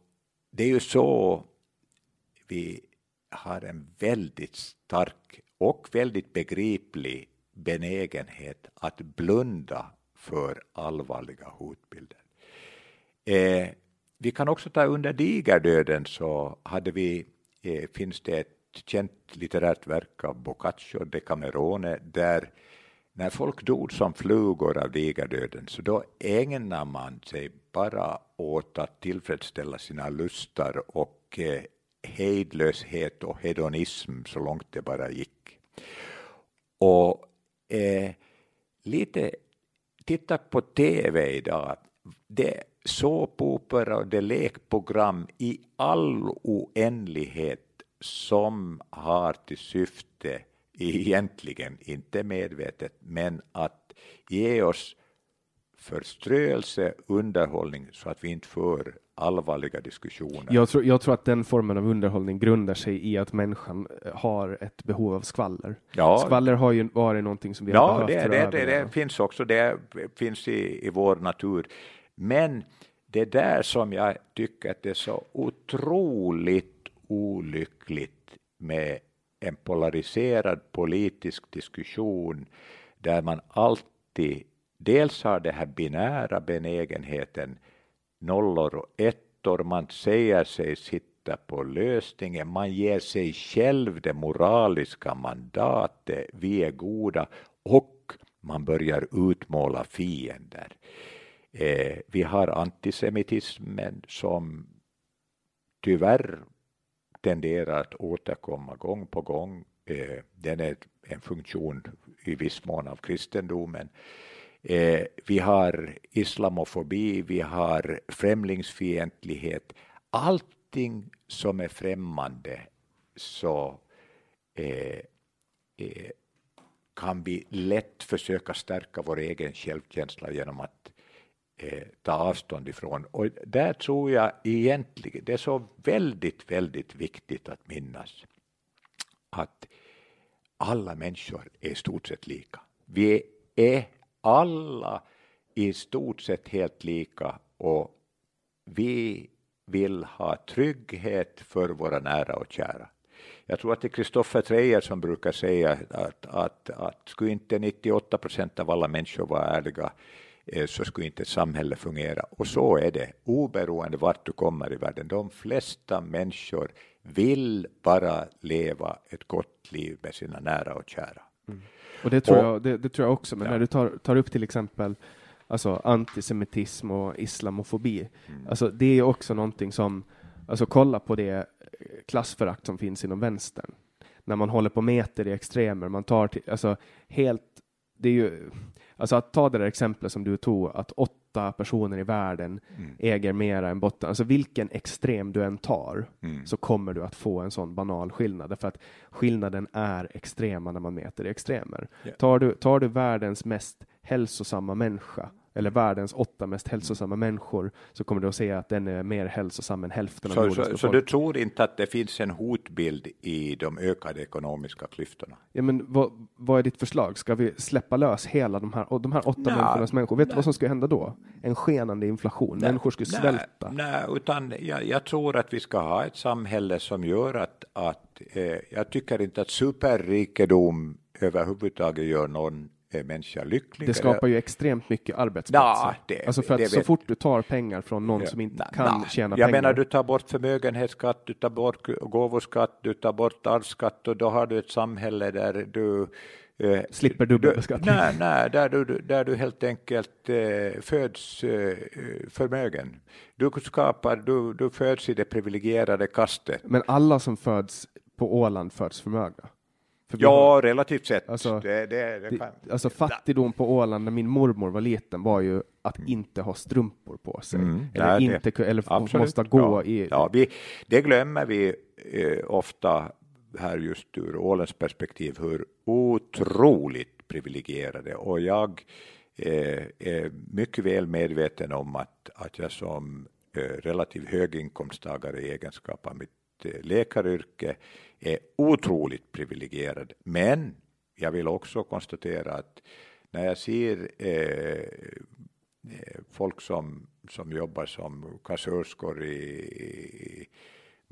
det är ju så vi har en väldigt stark och väldigt begriplig benägenhet att blunda för allvarliga hotbilder. Eh, vi kan också ta under digerdöden så hade vi, eh, finns det ett känt litterärt verk av Boccaccio, Decamerone, där när folk dog som flugor av digerdöden så då ägnar man sig bara åt att tillfredsställa sina lustar och eh, hejdlöshet och hedonism så långt det bara gick. Och eh, lite titta på tv idag. Det såpopera och det är lekprogram i all oändlighet som har till syfte, egentligen inte medvetet, men att ge oss förströelse, underhållning så att vi inte för allvarliga diskussioner. Jag tror, jag tror att den formen av underhållning grundar sig i att människan eh, har ett behov av skvaller. Ja. Skvaller har ju varit någonting som vi har Ja, behövt det, det, det, det finns också, det finns i, i vår natur. Men det där som jag tycker att det är så otroligt olyckligt med en polariserad politisk diskussion där man alltid dels har det här binära benägenheten nollor och ettor, man säger sig sitta på lösningen, man ger sig själv det moraliska mandatet, vi är goda och man börjar utmåla fiender. Eh, vi har antisemitismen som tyvärr tenderar att återkomma gång på gång. Eh, den är en funktion i viss mån av kristendomen. Eh, vi har islamofobi, vi har främlingsfientlighet. Allting som är främmande så eh, eh, kan vi lätt försöka stärka vår egen självkänsla genom att eh, ta avstånd ifrån. Och där tror jag egentligen, det är så väldigt, väldigt viktigt att minnas att alla människor är i stort sett lika. Vi är alla i stort sett helt lika och vi vill ha trygghet för våra nära och kära. Jag tror att det är Kristoffer Treijer som brukar säga att, att, att skulle inte 98 procent av alla människor vara ärliga så skulle inte ett samhälle fungera. Och så är det, oberoende vart du kommer i världen. De flesta människor vill bara leva ett gott liv med sina nära och kära. Och det tror, Och- jag, det, det tror jag också, men Ja. när du tar, tar upp till exempel alltså antisemitism och islamofobi. Mm. Alltså det är också någonting som, alltså kolla på det klassförakt som finns inom vänstern. När man håller på och mäter i extremer, man tar till, alltså helt, det är ju, alltså att ta det där exemplet som du tog, att åtta personer i världen mm. äger mera än botten, alltså vilken extrem du än tar, mm. så kommer du att få en sån banal skillnad, därför att skillnaden är extrema när man mäter i extremer. Yeah. Tar, du, tar du världens mest hälsosamma människa, eller världens åtta mest hälsosamma människor, så kommer du att se att den är mer hälsosam än hälften av så, jordens så, så du tror inte att det finns en hotbild i de ökade ekonomiska klyftorna? Ja, men vad, vad är ditt förslag? Ska vi släppa lös hela de här, de här åtta Nå, människornas människor? Vet du vad som ska hända då? En skenande inflation, nej, människor skulle svälta. Nej, utan jag, jag, tror att vi ska ha ett samhälle som gör att, att eh, jag tycker inte att superrikedom överhuvudtaget gör någon människa lycklig. Det skapar ju extremt mycket arbetsplatser. Ja, det, alltså för att så vet. fort du tar pengar från någon ja, som inte na, kan na. tjäna jag pengar. Jag menar, du tar bort förmögenhetsskatt, du tar bort gåvoskatt, du tar bort arvsskatt och då har du ett samhälle där du eh, Slipper dubbelbeskattning? Nej, nej där, du, där du helt enkelt eh, föds eh, förmögen. Du skapar, du, du föds i det privilegierade kastet. Men alla som föds på Åland föds förmögna? Ja, har, relativt sett. Alltså, det, det, det kan, alltså fattigdom på Åland när min mormor var liten var ju att mm. inte ha strumpor på sig. Mm, eller nej, inte, eller absolut, måste gå ja, i... Ja, vi, det glömmer vi eh, ofta här just ur Ålands perspektiv, hur otroligt privilegierade och jag eh, är mycket väl medveten om att, att jag som eh, relativt höginkomsttagare i egenskap av mitt Eh, läkaryrke är otroligt privilegierad. Men jag vill också konstatera att när jag ser eh, eh folk som, som jobbar som kassörskor i, i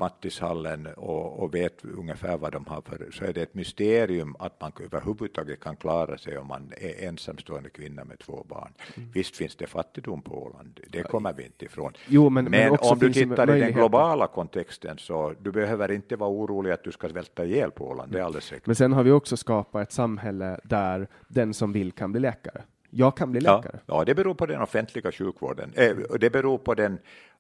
Mattishallen och, och, vet ungefär vad de har för, så är det ett mysterium att man överhuvudtaget kan klara sig om man är ensamstående kvinna med två barn. Mm. Visst finns det fattigdom på Åland, det kommer vi inte ifrån. Jo, men, men, men om du tittar i den globala kontexten så du behöver inte vara orolig att du ska svälta ihjäl på Åland, det är alldeles säkert. Men sen har vi också skapat ett samhälle där den som vill kan bli läkare. Jag kan bli läkare. Ja, ja det beror på den offentliga sjukvården. Eh, det beror på den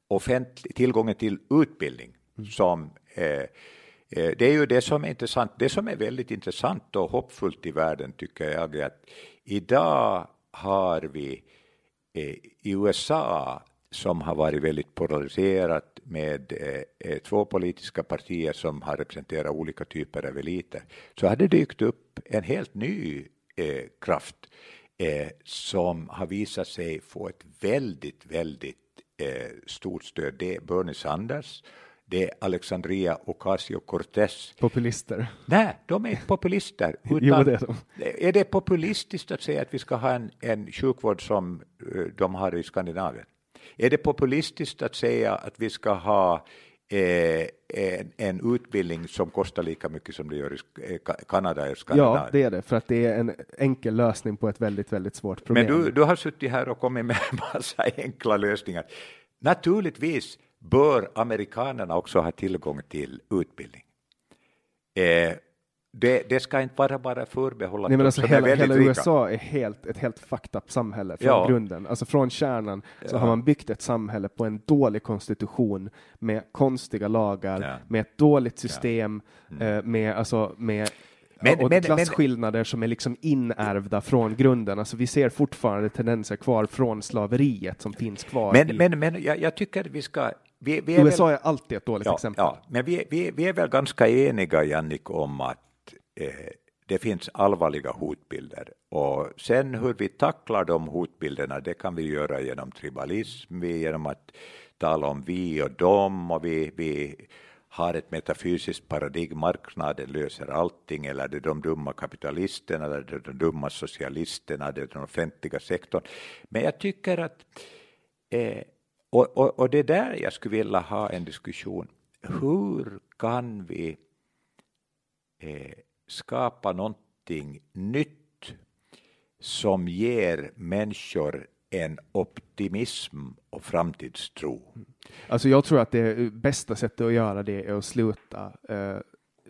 offentlig, tillgången till utbildning som eh, eh, det är ju det som är intressant. Det som är väldigt intressant och hoppfullt i världen tycker jag är att idag har vi eh, i USA som har varit väldigt polariserat med eh, eh, två politiska partier som har representerat olika typer av eliter, så har det dykt upp en helt ny eh, kraft eh, som har visat sig få ett väldigt, väldigt eh, stort stöd. Det är Bernie Sanders det är Alexandria Ocasio-Cortez. Populister? Nej, de är inte populister. Utan det är, de. är det populistiskt att säga att vi ska ha en, en sjukvård som eh, de har i Skandinavien? Är det populistiskt att säga att vi ska ha eh, en, en, utbildning som kostar lika mycket som det gör i eh, Kanada och Skandinavien? Ja, det är det, för att det är en enkel lösning på ett väldigt, väldigt svårt problem. Men du, du har suttit här och kommit med en massa enkla lösningar. Naturligtvis bör amerikanerna också ha tillgång till utbildning. Eh, det, det, ska inte vara bara förbehållat Nej, men alltså hela, hela USA är helt, ett helt fucked up samhälle från ja. grunden. Alltså från kärnan så har man byggt ett samhälle på en dålig konstitution med konstiga lagar, ja. med ett dåligt system, mm. eh, med, alltså, med men, och men, klasskillnader men, som är liksom inärvda från grunden. Alltså vi ser fortfarande tendenser kvar från slaveriet som finns kvar. Men, i... men, men jag, jag tycker vi ska vi, vi är USA väl, är alltid ett dåligt ja, exempel. Ja, men vi, vi, vi är väl ganska eniga, Jannik, om att eh, det finns allvarliga hotbilder. Och sen hur vi tacklar de hotbilderna, det kan vi göra genom tribalism, genom att tala om vi och dem, och vi, vi har ett metafysiskt paradigm, marknaden löser allting, eller det är de dumma kapitalisterna, eller det är de dumma socialisterna, det är den offentliga sektorn. Men jag tycker att eh, och, och, och det är där jag skulle vilja ha en diskussion. Hur kan vi eh, skapa någonting nytt som ger människor en optimism och framtidstro? Alltså jag tror att det bästa sättet att göra det är att sluta, eh,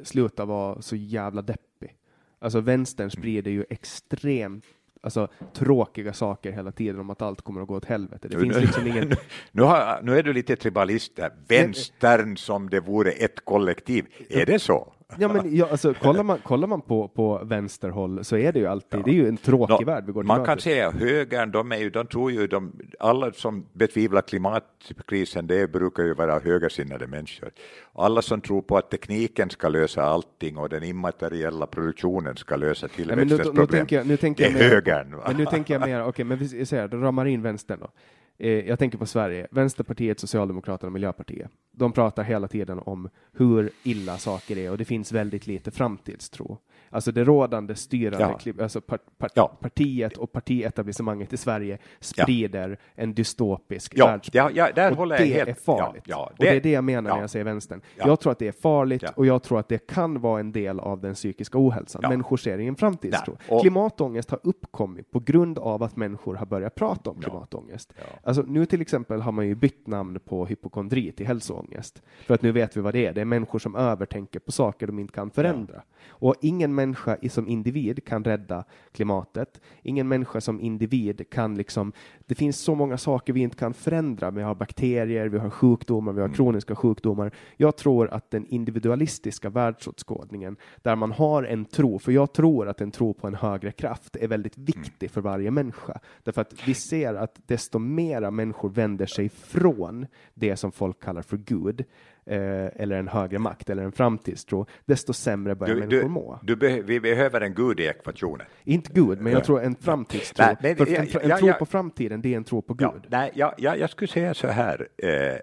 sluta vara så jävla deppig. Alltså vänstern sprider ju extremt alltså, tråkiga saker hela tiden om att allt kommer att gå åt helvete. Det finns liksom ingen... nu, har, nu är du lite tribalist där, vänstern som det vore ett kollektiv. Är det så? Ja, men ja, alltså, kollar, man, kollar man på, på vänsterhåll så är det ju alltid, ja. det är ju en tråkig no, värld vi går Man kan säga högern, de, är ju, de tror ju, de, alla som betvivlar klimatkrisen, det brukar ju vara högersinnade människor. Alla som tror på att tekniken ska lösa allting och den immateriella produktionen ska lösa tillväxtens ja, problem, nu, nu tänker jag, det är högern. Va? Men nu tänker jag mer, okej, okay, men vi säger, ramar in vänstern då. Eh, jag tänker på Sverige, Vänsterpartiet, Socialdemokraterna och Miljöpartiet. De pratar hela tiden om hur illa saker är och det finns väldigt lite framtidstro. Alltså det rådande styrande, ja. alltså par, par, ja. partiet och partietablissemanget i Sverige sprider ja. en dystopisk ja. världsbild. Ja, där och håller det jag helt, är farligt. Ja, det, och det är det jag menar när jag säger vänstern. Jag tror att det är farligt och jag tror att det kan vara en del av den psykiska ohälsan. Människor ser i en framtidstro. Och... Klimatångest har uppkommit på grund av att människor har börjat prata om klimatångest. Alltså nu till exempel har man ju bytt namn på hypokondri till hälsoångest. För att nu vet vi vad det är. Det är människor som övertänker på saker de inte kan förändra. Och ingen människa som individ kan rädda klimatet. Ingen människa som individ kan liksom, det finns så många saker vi inte kan förändra. Vi har bakterier, vi har sjukdomar, vi har mm. kroniska sjukdomar. Jag tror att den individualistiska världsåskådningen, där man har en tro, för jag tror att en tro på en högre kraft är väldigt mm. viktig för varje människa. Därför att vi ser att desto mera människor vänder sig från det som folk kallar för Gud, eh, eller en högre makt eller en framtidstro, desto sämre börjar du, människor må. Du be vi behöver en gud i ekvationen. Inte Gud, men jag tror en framtidstro. Nej, För en, en tro på framtiden, det är en tro på Gud. Ja, nej, ja, ja, jag skulle säga så här. Eh,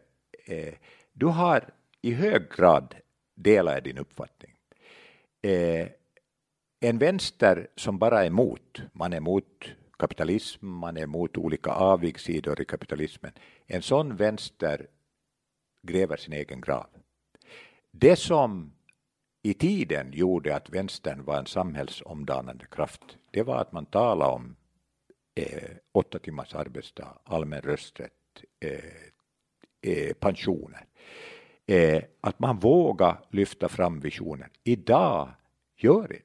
eh, du har i hög grad delar din uppfattning. Eh, en vänster som bara är emot, man är emot kapitalism, man är emot olika avigsidor i kapitalismen. En sån vänster gräver sin egen grav. Det som i tiden gjorde att vänstern var en samhällsomdanande kraft, det var att man talade om eh, åtta timmars arbetsdag, allmän rösträtt, eh, eh, pensioner. Eh, att man vågar lyfta fram visionen. Idag gör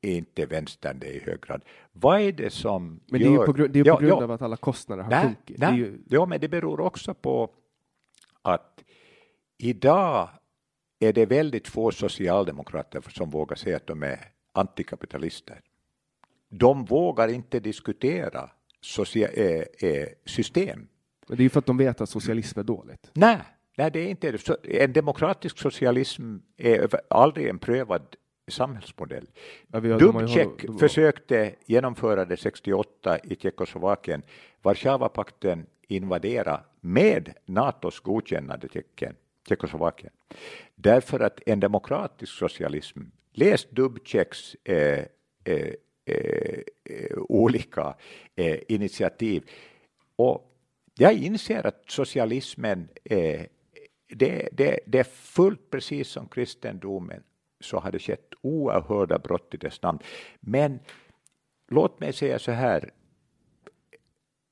inte vänstern det i hög grad. Vad är det som Men det är ju på, grund, det är ja, på grund ja. av att alla kostnader har sjunkit. Ju... Ja, men det beror också på att idag är det väldigt få socialdemokrater som vågar säga att de är antikapitalister. De vågar inte diskutera eh, eh, system. Men det är ju för att de vet att socialism är dåligt. Nej, nej det är inte det. En demokratisk socialism är aldrig en prövad samhällsmodell. Ja, Dubček försökte genomföra det 68 i Tjeckoslovakien. Warszawapakten invadera med Natos godkännande Tjeckien, Tjeckoslovakien. Därför att en demokratisk socialism, läs Dubčeks eh, eh, Eh, eh, olika eh, initiativ. Och jag inser att socialismen eh, det, det, det är fullt precis som kristendomen så har det skett oerhörda brott i dess namn. Men låt mig säga så här,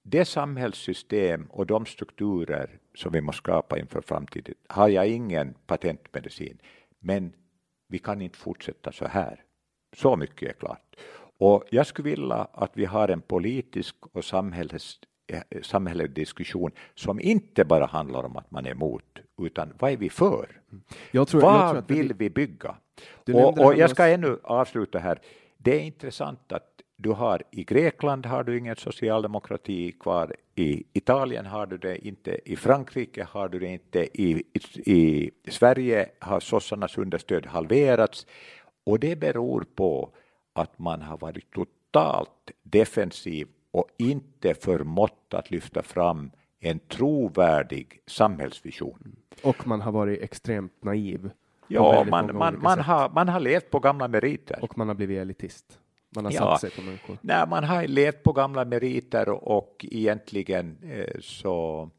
det samhällssystem och de strukturer som vi måste skapa inför framtiden har jag ingen patentmedicin. Men vi kan inte fortsätta så här. Så mycket är klart. Och jag skulle vilja att vi har en politisk och samhälls, eh, samhällelig diskussion som inte bara handlar om att man är emot, utan vad är vi för? Jag tror, vad vill vi bygga? Och, och jag ska ännu avsluta här. Det är intressant att du har i Grekland har du ingen socialdemokrati kvar, i Italien har du det inte, i Frankrike har du det inte, i, i, i Sverige har sossarnas understöd halverats och det beror på att man har varit totalt defensiv och inte förmått att lyfta fram en trovärdig samhällsvision. Och man har varit extremt naiv. Ja, man, man, man, har, man har levt på gamla meriter. Och man har blivit elitist. Man har ja, satt sig på människor. Nej, man har levt på gamla meriter och egentligen eh, så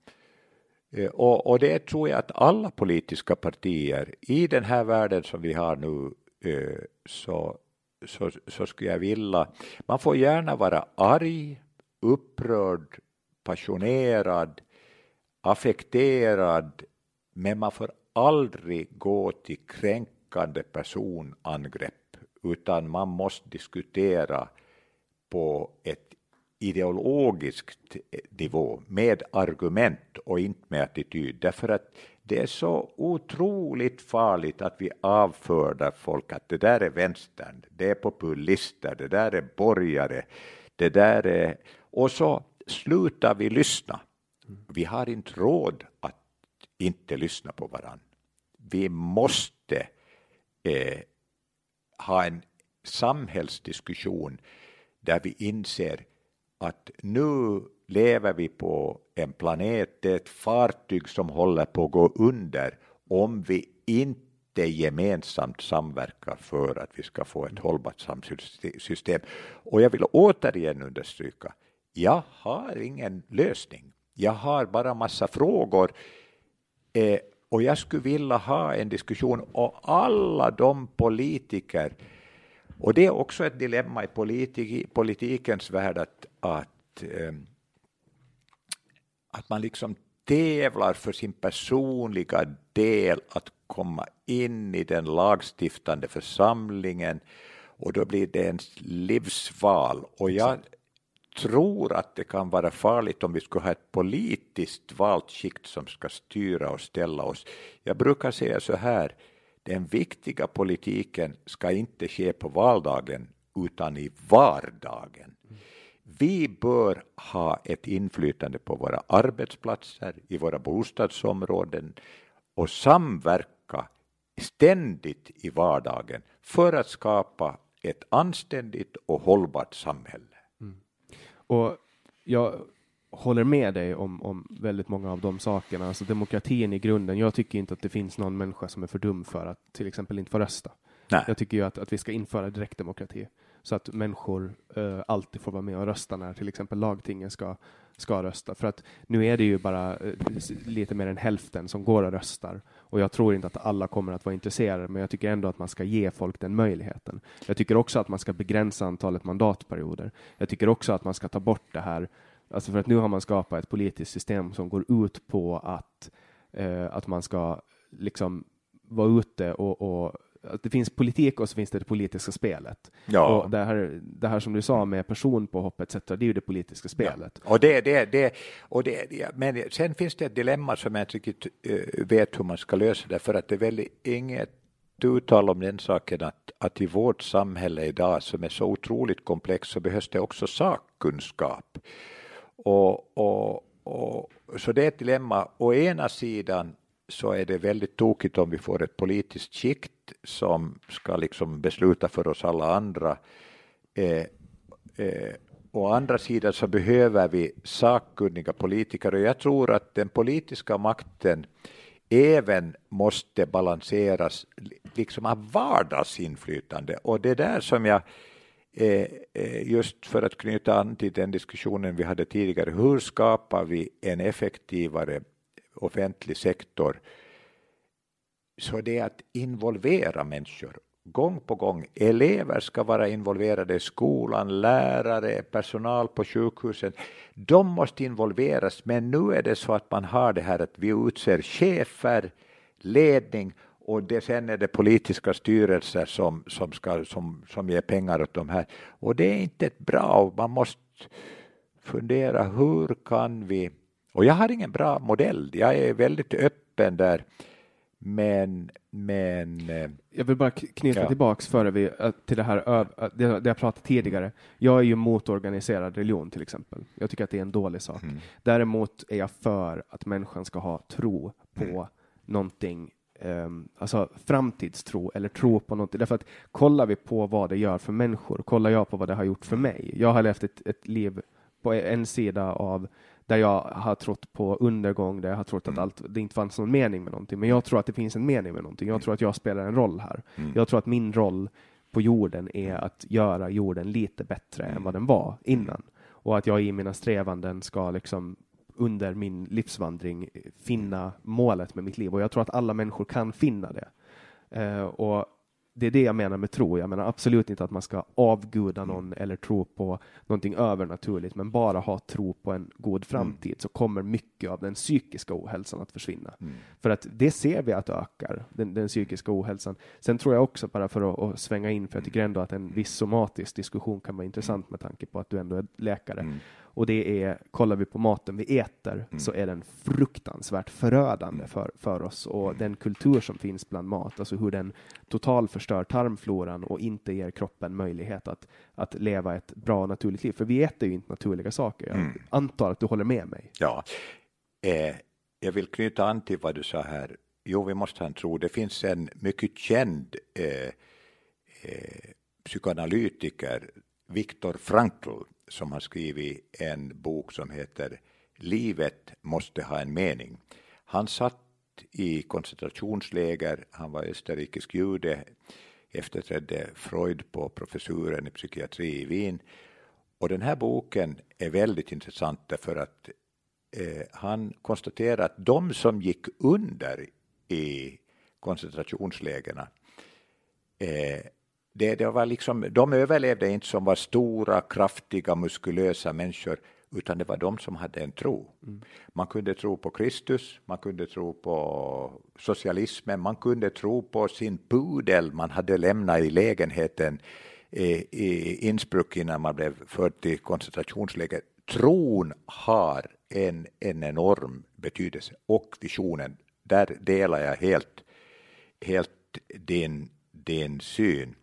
eh, och, och, det tror jag att alla politiska partier i den här världen som vi har nu eh, så, så, så skulle jag vilja, man får gärna vara arg, upprörd, passionerad, affekterad, men man får aldrig gå till kränkande personangrepp utan man måste diskutera på ett ideologisk nivå med argument och inte med attityd. Därför att det är så otroligt farligt att vi avfördar folk att det där är vänstern, det är populister, det där är borgare, det där är... Och så slutar vi lyssna. Vi har inte råd att inte lyssna på varandra. Vi måste eh, ha en samhällsdiskussion där vi inser att nu lever vi på en planet, det är ett fartyg som håller på att gå under om vi inte gemensamt samverkar för att vi ska få ett hållbart samhällssystem. Och jag vill återigen understryka, jag har ingen lösning. Jag har bara massa frågor eh, och jag skulle vilja ha en diskussion och alla de politiker och det är också ett dilemma i politik, politikens värld att, att, eh, att man liksom tävlar för sin personliga del att komma in i den lagstiftande församlingen och då blir det ens livsval. Och jag tror att det kan vara farligt om vi skulle ha ett politiskt valt skikt som ska styra och ställa oss. Jag brukar säga så här, den viktiga politiken ska inte ske på valdagen utan i vardagen. Vi bör ha ett inflytande på våra arbetsplatser, i våra bostadsområden och samverka ständigt i vardagen för att skapa ett anständigt och hållbart samhälle. Mm. Och jag håller med dig om, om väldigt många av de sakerna. Alltså demokratin i grunden. Jag tycker inte att det finns någon människa som är för dum för att till exempel inte få rösta. Nej. Jag tycker ju att, att vi ska införa direktdemokrati så att människor uh, alltid får vara med och rösta när till exempel lagtingen ska, ska rösta. För att nu är det ju bara uh, lite mer än hälften som går och röstar och jag tror inte att alla kommer att vara intresserade, men jag tycker ändå att man ska ge folk den möjligheten. Jag tycker också att man ska begränsa antalet mandatperioder. Jag tycker också att man ska ta bort det här Alltså för att nu har man skapat ett politiskt system som går ut på att, eh, att man ska liksom vara ute och, och att det finns politik och så finns det det politiska spelet. Ja. Och det, här, det här som du sa med personpåhopp etc. det är ju det politiska spelet. Ja. Och det, det, det, och det, men sen finns det ett dilemma som jag inte riktigt uh, vet hur man ska lösa det, för att det är väl inget uttal om den saken att, att i vårt samhälle idag som är så otroligt komplext så behövs det också sakkunskap. Och, och, och, så det är ett dilemma. Å ena sidan så är det väldigt tokigt om vi får ett politiskt skikt som ska liksom besluta för oss alla andra. Eh, eh, å andra sidan så behöver vi sakkunniga politiker och jag tror att den politiska makten även måste balanseras liksom av vardagsinflytande och det är där som jag eh, eh just för att knyta an till den diskussionen vi hade tidigare, hur skapar vi en effektivare offentlig sektor? Så det är att involvera människor gång på gång. Elever ska vara involverade i skolan, lärare, personal på sjukhusen. De måste involveras, men nu är det så att man har det här att vi utser chefer, ledning och det, sen är det politiska styrelser som, som, ska, som, som ger pengar åt de här. Och det är inte ett bra, man måste fundera hur kan vi, och jag har ingen bra modell, jag är väldigt öppen där, men, men eh, jag vill bara knyta ja. tillbaks före vi, till det här det, det jag pratade tidigare. Jag är ju mot organiserad religion till exempel. Jag tycker att det är en dålig sak. Mm. Däremot är jag för att människan ska ha tro på mm. någonting um, alltså framtidstro eller tro på något. Därför att kollar vi på vad det gör för människor, kollar jag på vad det har gjort för mig. Jag har levt ett, ett liv på en sida av där jag har trott på undergång, där jag har trott att mm. allt, det inte fanns någon mening med någonting. Men jag tror att det finns en mening med någonting. Jag tror att jag spelar en roll här. Mm. Jag tror att min roll på jorden är att göra jorden lite bättre än vad den var innan. Och att jag i mina strävanden ska liksom under min livsvandring finna målet med mitt liv och jag tror att alla människor kan finna det. Uh, och det är det jag menar med tro. Jag menar absolut inte att man ska avguda någon eller tro på någonting övernaturligt, men bara ha tro på en god framtid så kommer mycket av den psykiska ohälsan att försvinna. Mm. För att det ser vi att ökar, den, den psykiska ohälsan. Sen tror jag också, bara för att, att svänga in, för jag tycker ändå att en viss somatisk diskussion kan vara intressant med tanke på att du ändå är läkare. Mm. Och det är, kollar vi på maten vi äter, så är den fruktansvärt förödande för, för oss. Och den kultur som finns bland mat, alltså hur den totalförstör tarmfloran och inte ger kroppen möjlighet att, att leva ett bra naturligt liv. För vi äter ju inte naturliga saker. Jag antar att du håller med mig. Ja, eh, jag vill knyta an till vad du sa här. Jo, vi måste ha en tro. Det finns en mycket känd eh, eh, psykoanalytiker, Viktor Frankl, som har skrivit en bok som heter Livet måste ha en mening. Han satt i koncentrationsläger, han var österrikisk jude, efterträdde Freud på professuren i psykiatri i Wien. Och den här boken är väldigt intressant därför att eh, han konstaterar att de som gick under i koncentrationslägerna eh, det, det var liksom, de överlevde inte som var stora, kraftiga, muskulösa människor, utan det var de som hade en tro. Man kunde tro på Kristus, man kunde tro på socialismen, man kunde tro på sin pudel man hade lämnat i lägenheten i, i Innsbruck innan man blev förd till koncentrationsläger. Tron har en, en enorm betydelse och visionen. Där delar jag helt, helt din, din syn.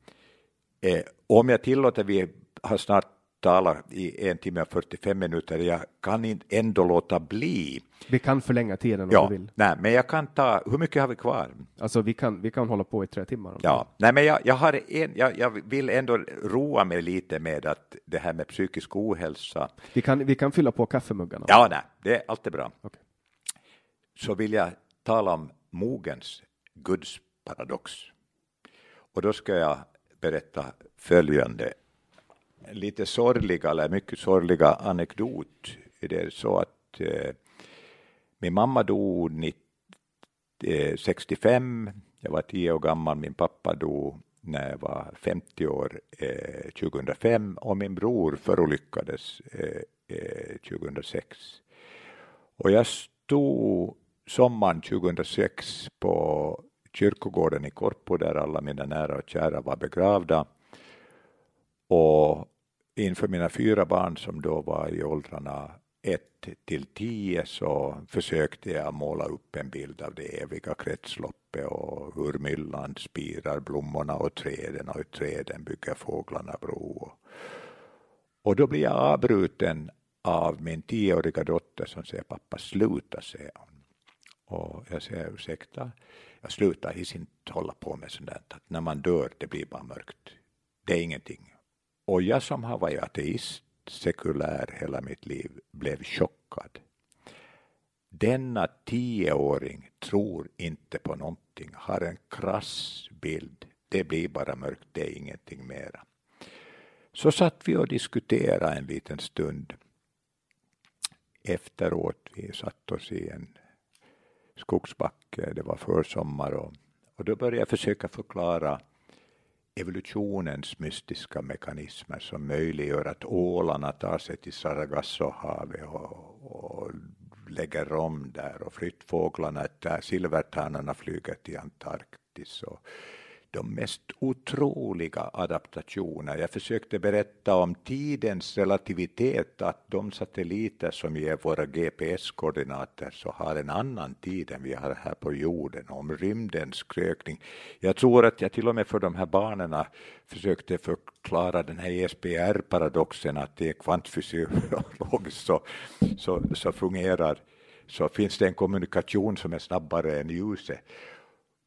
Eh, om jag tillåter, vi har snart talat i en timme och 45 minuter, jag kan inte ändå låta bli. Vi kan förlänga tiden om Ja, du vill. nej, men jag kan ta, hur mycket har vi kvar? Alltså vi kan, vi kan hålla på i tre timmar. Ja, nej, men jag, jag, har en, jag, jag vill ändå roa mig lite med att det här med psykisk ohälsa. Vi kan, vi kan fylla på kaffemuggarna. ja, nej, det är alltid bra. Okej. Så vill jag tala om mogens gudsparadox. Och då ska jag berätta följande lite sorgliga eller mycket sorgliga anekdot. Det är så att eh, min mamma dog 65, eh, jag var 10 år gammal, min pappa dog när jag var 50 år eh, 2005 och min bror förolyckades eh, eh, 2006. Och jag stod sommaren 2006 på kyrkogården i Korpo där alla mina nära och kära var begravda. Och inför mina fyra barn som då var i åldrarna 1 till 10 så försökte jag måla upp en bild av det eviga kretsloppet och hur myllan spirar blommorna och träden och i träden bygger fåglarna bro. Och då blir jag avbruten av min tioåriga dotter som säger pappa sluta säger hon. Och jag säger ursäkta, jag slutar hiss inte hålla på med sånt där att när man dör det blir bara mörkt. Det är ingenting. Och jag som har varit ateist, sekulär hela mitt liv, blev chockad. Denna tioåring tror inte på någonting, har en krass bild. Det blir bara mörkt, det är ingenting mera. Så satt vi och diskuterade en liten stund. Efteråt, vi satt oss i en skogsbacke, det var försommar och, och då började jag försöka förklara evolutionens mystiska mekanismer som möjliggör att ålarna tar sig till Sargassohavet och, och lägger om där och flyttfåglarna, silvertärnorna flyger till Antarktis och de mest otroliga adaptationer. Jag försökte berätta om tidens relativitet, att de satelliter som ger våra GPS-koordinater så har en annan tid än vi har här på jorden, om rymdens krökning. Jag tror att jag till och med för de här barnen försökte förklara den här ESPR-paradoxen, att det är kvantfysiologiskt så, så, så fungerar, så finns det en kommunikation som är snabbare än ljuset.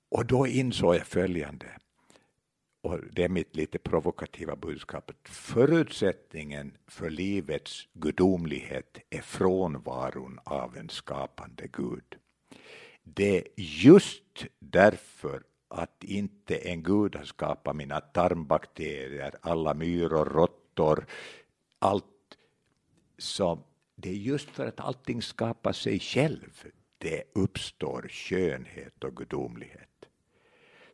Och då insåg jag följande, och det är mitt lite provokativa budskap, förutsättningen för livets gudomlighet är frånvaron av en skapande Gud. Det är just därför att inte en Gud har skapat mina tarmbakterier, alla myror, råttor, allt som det är just för att allting skapar sig själv det uppstår skönhet och gudomlighet.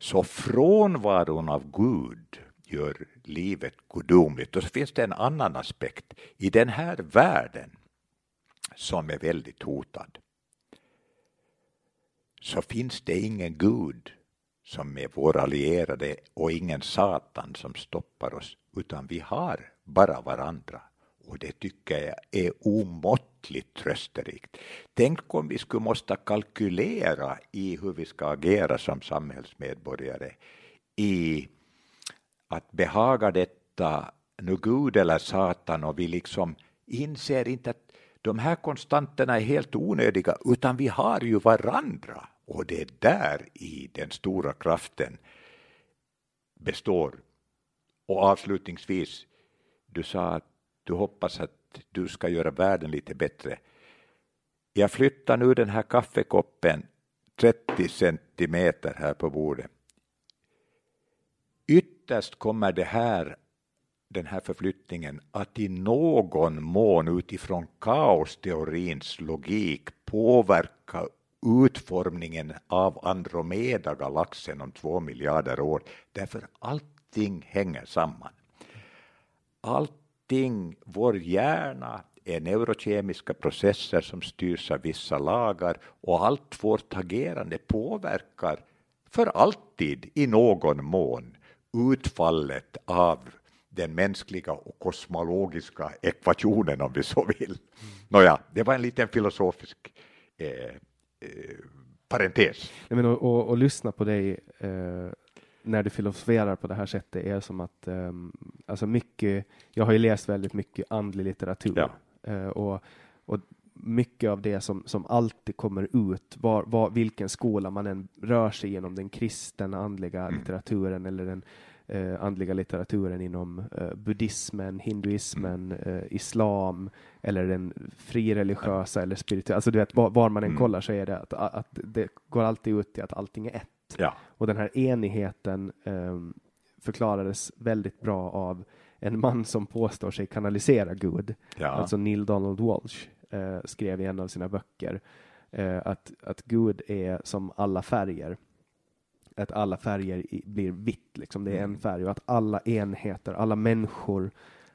Så frånvaron av Gud gör livet gudomligt. Och så finns det en annan aspekt. I den här världen som är väldigt hotad så finns det ingen Gud som är vår allierade och ingen Satan som stoppar oss, utan vi har bara varandra. Och det tycker jag är omåttligt trösterikt. Tänk om vi skulle måste kalkylera i hur vi ska agera som samhällsmedborgare i att behaga detta nu Gud eller Satan och vi liksom inser inte att de här konstanterna är helt onödiga utan vi har ju varandra och det är där i den stora kraften består. Och avslutningsvis, du sa att du hoppas att du ska göra världen lite bättre. Jag flyttar nu den här kaffekoppen 30 centimeter här på bordet. Ytterst kommer det här, den här förflyttningen att i någon mån utifrån kaosteorins logik påverka utformningen av Andromeda-galaxen om två miljarder år, därför allting hänger samman. Allting, vår hjärna är neurokemiska processer som styrs av vissa lagar och allt vårt agerande påverkar för alltid i någon mån utfallet av den mänskliga och kosmologiska ekvationen om vi så vill. Nåja, det var en liten filosofisk eh, Eh, parentes. Nej, men, och, och, och, lyssna på dig eh, när du filosoferar på det här sättet är som att eh, alltså mycket. Jag har ju läst väldigt mycket andlig litteratur ja. eh, och, och mycket av det som, som alltid kommer ut, var, var, vilken skola man än rör sig genom, den kristna andliga mm. litteraturen eller den eh, andliga litteraturen inom eh, buddhismen, hinduismen, mm. eh, islam eller den frireligiösa eller spirituella. Alltså du vet, var, var man än mm. kollar så är det att, att det går alltid ut till att allting är ett. Ja. Och den här enigheten eh, förklarades väldigt bra av en man som påstår sig kanalisera Gud, ja. alltså Neil Donald Walsh, eh, skrev i en av sina böcker eh, att, att Gud är som alla färger att alla färger blir vitt, liksom. det är en mm. färg och att alla enheter, alla människor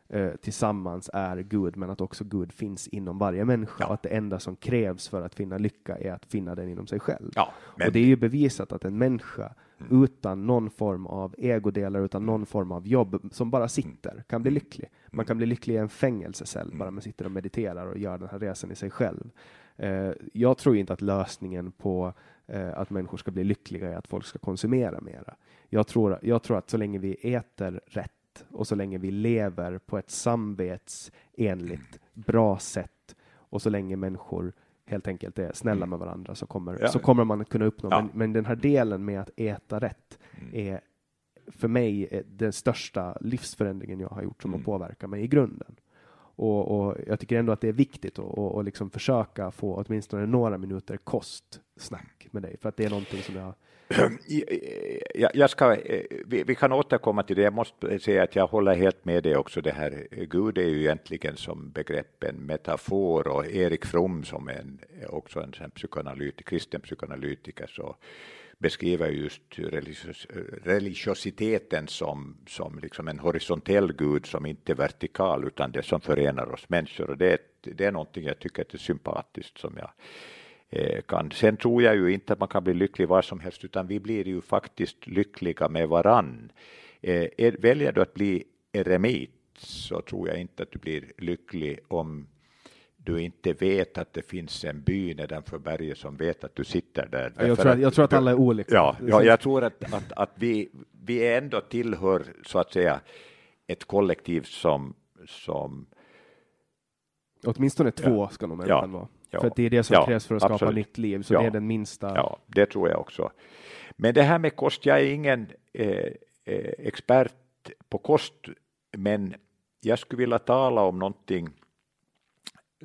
eh, tillsammans är Gud, men att också Gud finns inom varje människa ja. och att det enda som krävs för att finna lycka är att finna den inom sig själv. Ja, men... Och det är ju bevisat att en människa mm. utan någon form av egodelar, utan någon form av jobb som bara sitter kan bli mm. lycklig. Man kan bli lycklig i en fängelsecell bara man sitter och mediterar och gör den här resan i sig själv. Eh, jag tror inte att lösningen på eh, att människor ska bli lyckliga är att folk ska konsumera mera. Jag tror, jag tror att så länge vi äter rätt och så länge vi lever på ett samvetsenligt bra sätt och så länge människor helt enkelt är snälla mm. med varandra så kommer, ja. så kommer man att kunna uppnå. Ja. Men, men, den här delen med att äta rätt mm. är för mig den största livsförändringen jag har gjort som mm. har påverkat mig i grunden. Och, och, jag tycker ändå att det är viktigt att liksom försöka få åtminstone några minuter kostsnack med dig, för att det är någonting som jag Eh, jag ska, eh, vi, vi, kan återkomma till det. Jag måste säga att jag håller helt med dig också. Det här, eh, Gud är ju egentligen som begrepp en metafor och Erik From som är en, också en psykoanalytik, kristen psykoanalytiker så beskriver just religios, religiositeten som, som liksom en horisontell gud som inte är vertikal utan det som förenar oss människor och det, det är någonting jag tycker är sympatiskt som jag kan. Sen tror jag ju inte att man kan bli lycklig var som helst utan vi blir ju faktiskt lyckliga med varann. Eh, väljer du att bli eremit så tror jag inte att du blir lycklig om du inte vet att det finns en by nedanför berget som vet att du sitter där. Jag tror, att, jag tror att alla är olika. Ja, ja jag tror att, att, att vi, vi ändå tillhör så att säga ett kollektiv som, som Åtminstone två ja, ska nog människan ja, vara. Ja, för det är det som ja, krävs för att skapa absolut. nytt liv, så det är den minsta. Ja, det tror jag också. Men det här med kost, jag är ingen eh, eh, expert på kost, men jag skulle vilja tala om någonting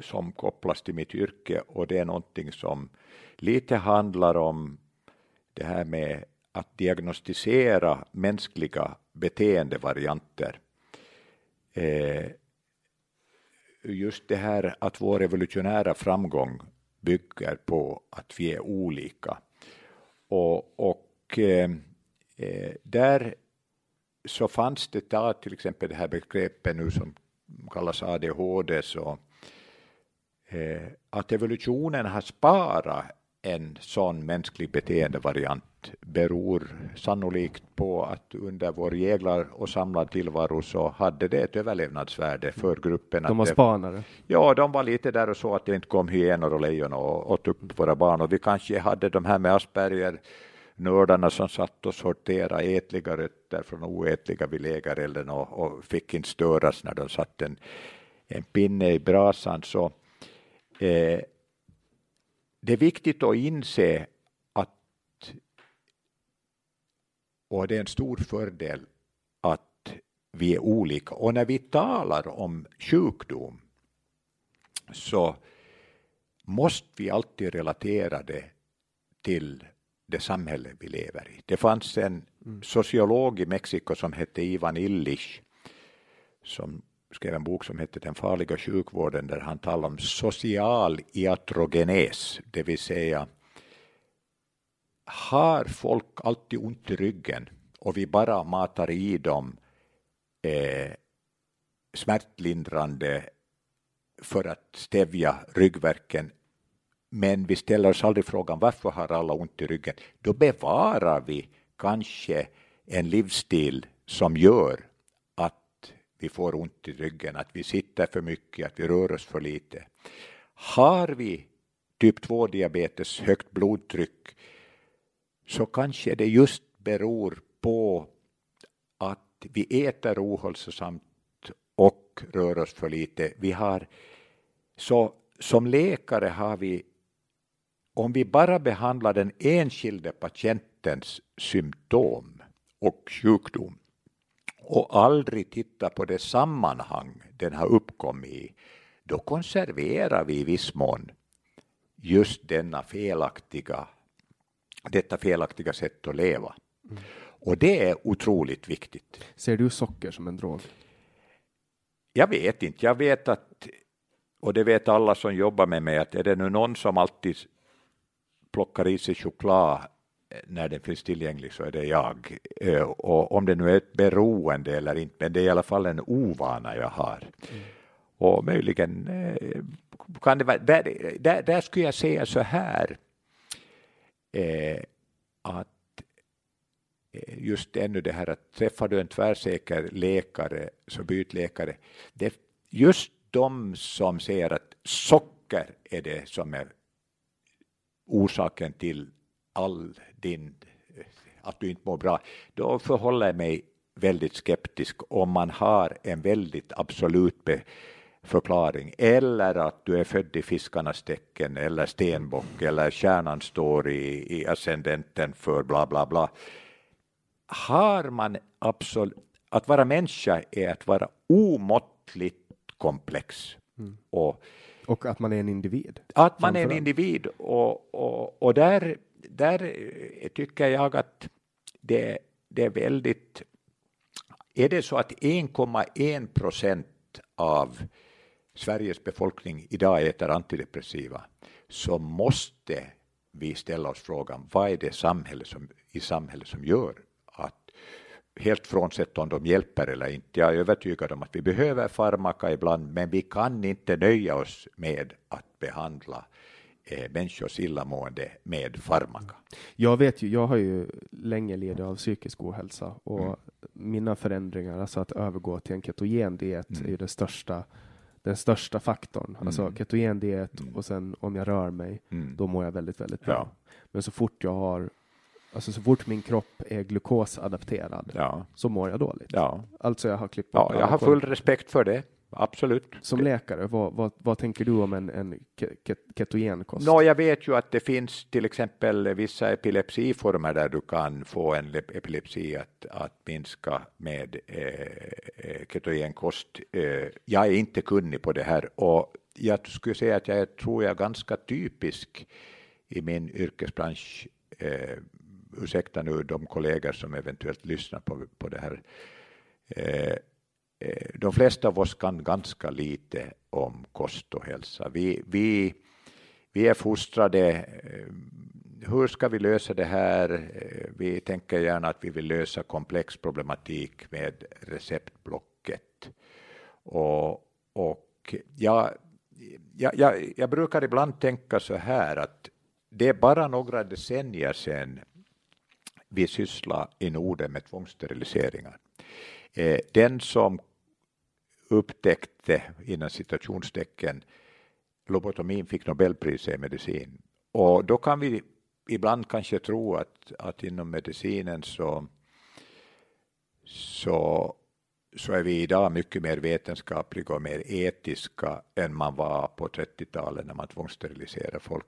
som kopplas till mitt yrke och det är någonting som lite handlar om det här med att diagnostisera mänskliga beteendevarianter. Eh, just det här att vår revolutionära framgång bygger på att vi är olika. Och, och eh, eh där så fanns det där till exempel det här begreppet nu som kallas ADHD så eh, att evolutionen har sparat en sån mänsklig beteendevariant beror sannolikt på att under vår jäglar och samlad tillvaro så hade det ett överlevnadsvärde för gruppen. De var spanare? Ja, de var lite där och så att det inte kom hyenor och lejon och åt upp våra barn och vi kanske hade de här med Asperger nördarna som satt och sorterade ätliga rötter från oätliga vid lägerelden och, och fick inte störas när de satt en, en pinne i brasan. Så, eh, det är viktigt att inse att, och det är en stor fördel att vi är olika. Och när vi talar om sjukdom så måste vi alltid relatera det till det samhälle vi lever i. Det fanns en mm. sociolog i Mexiko som hette Ivan Illich som skrev en bok som hette Den farliga sjukvården där han talar om social iatrogenes, det vill säga har folk alltid ont i ryggen och vi bara matar i dem eh, smärtlindrande för att stävja ryggverken men vi ställer oss aldrig frågan varför har alla ont i ryggen? Då bevarar vi kanske en livsstil som gör att vi får ont i ryggen, att vi sitter för mycket, att vi rör oss för lite. Har vi typ 2 diabetes, högt blodtryck, så kanske det just beror på att vi äter ohälsosamt och rör oss för lite. Vi har, så som läkare har vi om vi bara behandlar den enskilde patientens symptom och sjukdom och aldrig tittar på det sammanhang den har uppkommit i, då konserverar vi i viss mån just denna felaktiga, detta felaktiga sätt att leva. Mm. Och det är otroligt viktigt. Ser du socker som en drog? Jag vet inte. Jag vet att, och det vet alla som jobbar med mig, att är det nu någon som alltid plockar i sig choklad eh, när den finns tillgänglig så är det jag. Eh, och om det nu är ett beroende eller inte, men det är i alla fall en ovana jag har. Mm. Och möjligen eh, kan det vara, där, där, där skulle jag säga så här, Eh, att eh, just ännu det här att träffar du en tvärsäker läkare så byt läkare. Det, just de som säger att socker är det som är orsaken till all din, att du inte mår bra, då förhåller jag mig väldigt skeptisk om man har en väldigt absolut förklaring eller att du är född i fiskarnas tecken eller stenbock eller kärnan står i, i ascendenten för bla bla bla. Har man absolut, att vara människa är att vara omåttligt komplex. Mm. Och och att man är en individ. Att man är en individ och, och, och där, där tycker jag att det, det är väldigt... Är det så att 1,1 procent av Sveriges befolkning idag äter antidepressiva så måste vi ställa oss frågan vad är det samhälle som, i samhället som gör helt frånsett om de hjälper eller inte. Jag är övertygad om att vi behöver farmaka ibland, men vi kan inte nöja oss med att behandla eh, människors illamående med farmaka. Jag vet ju, jag har ju länge lidit av psykisk ohälsa och mm. mina förändringar, alltså att övergå till en ketogen diet mm. är ju det största den största faktorn. Mm. Alltså ketogen diet mm. och sen om jag rör mig, mm. då mår jag väldigt, väldigt bra. Ja. Men så fort jag har Alltså så fort min kropp är glukosadapterad ja. så mår jag dåligt. Ja. Alltså jag har klippt Ja, jag har full respekt för det. Absolut. Som läkare, vad, vad, vad tänker du om en, en ketogenkost? No, jag vet ju att det finns till exempel vissa epilepsiformer där du kan få en epilepsi att, att minska med eh, eh, ketogenkost. Eh, jag är inte kunnig på det här och jag skulle säga att jag tror jag är ganska typisk i min yrkesbransch eh, ursäkta nu de kollegor som eventuellt lyssnar på, på det här. Eh, Eh, de flesta av oss kan ganska lite om kost och hälsa. Vi, vi, vi är fostrade, eh, hur ska vi lösa det här? Eh, vi tänker gärna att vi vill lösa komplex problematik med receptblocket. Och, och jag, jag, jag, jag brukar ibland tänka så här att det är bara några decennier sedan vi sysslar i Norden med tvångssteriliseringar. Den som upptäckte, innan citationstecken, lobotomin fick Nobelpriset i medicin. Och då kan vi ibland kanske tro att, att inom medicinen så, så, så är vi idag mycket mer vetenskapliga och mer etiska än man var på 30-talet när man tvångssteriliserade folk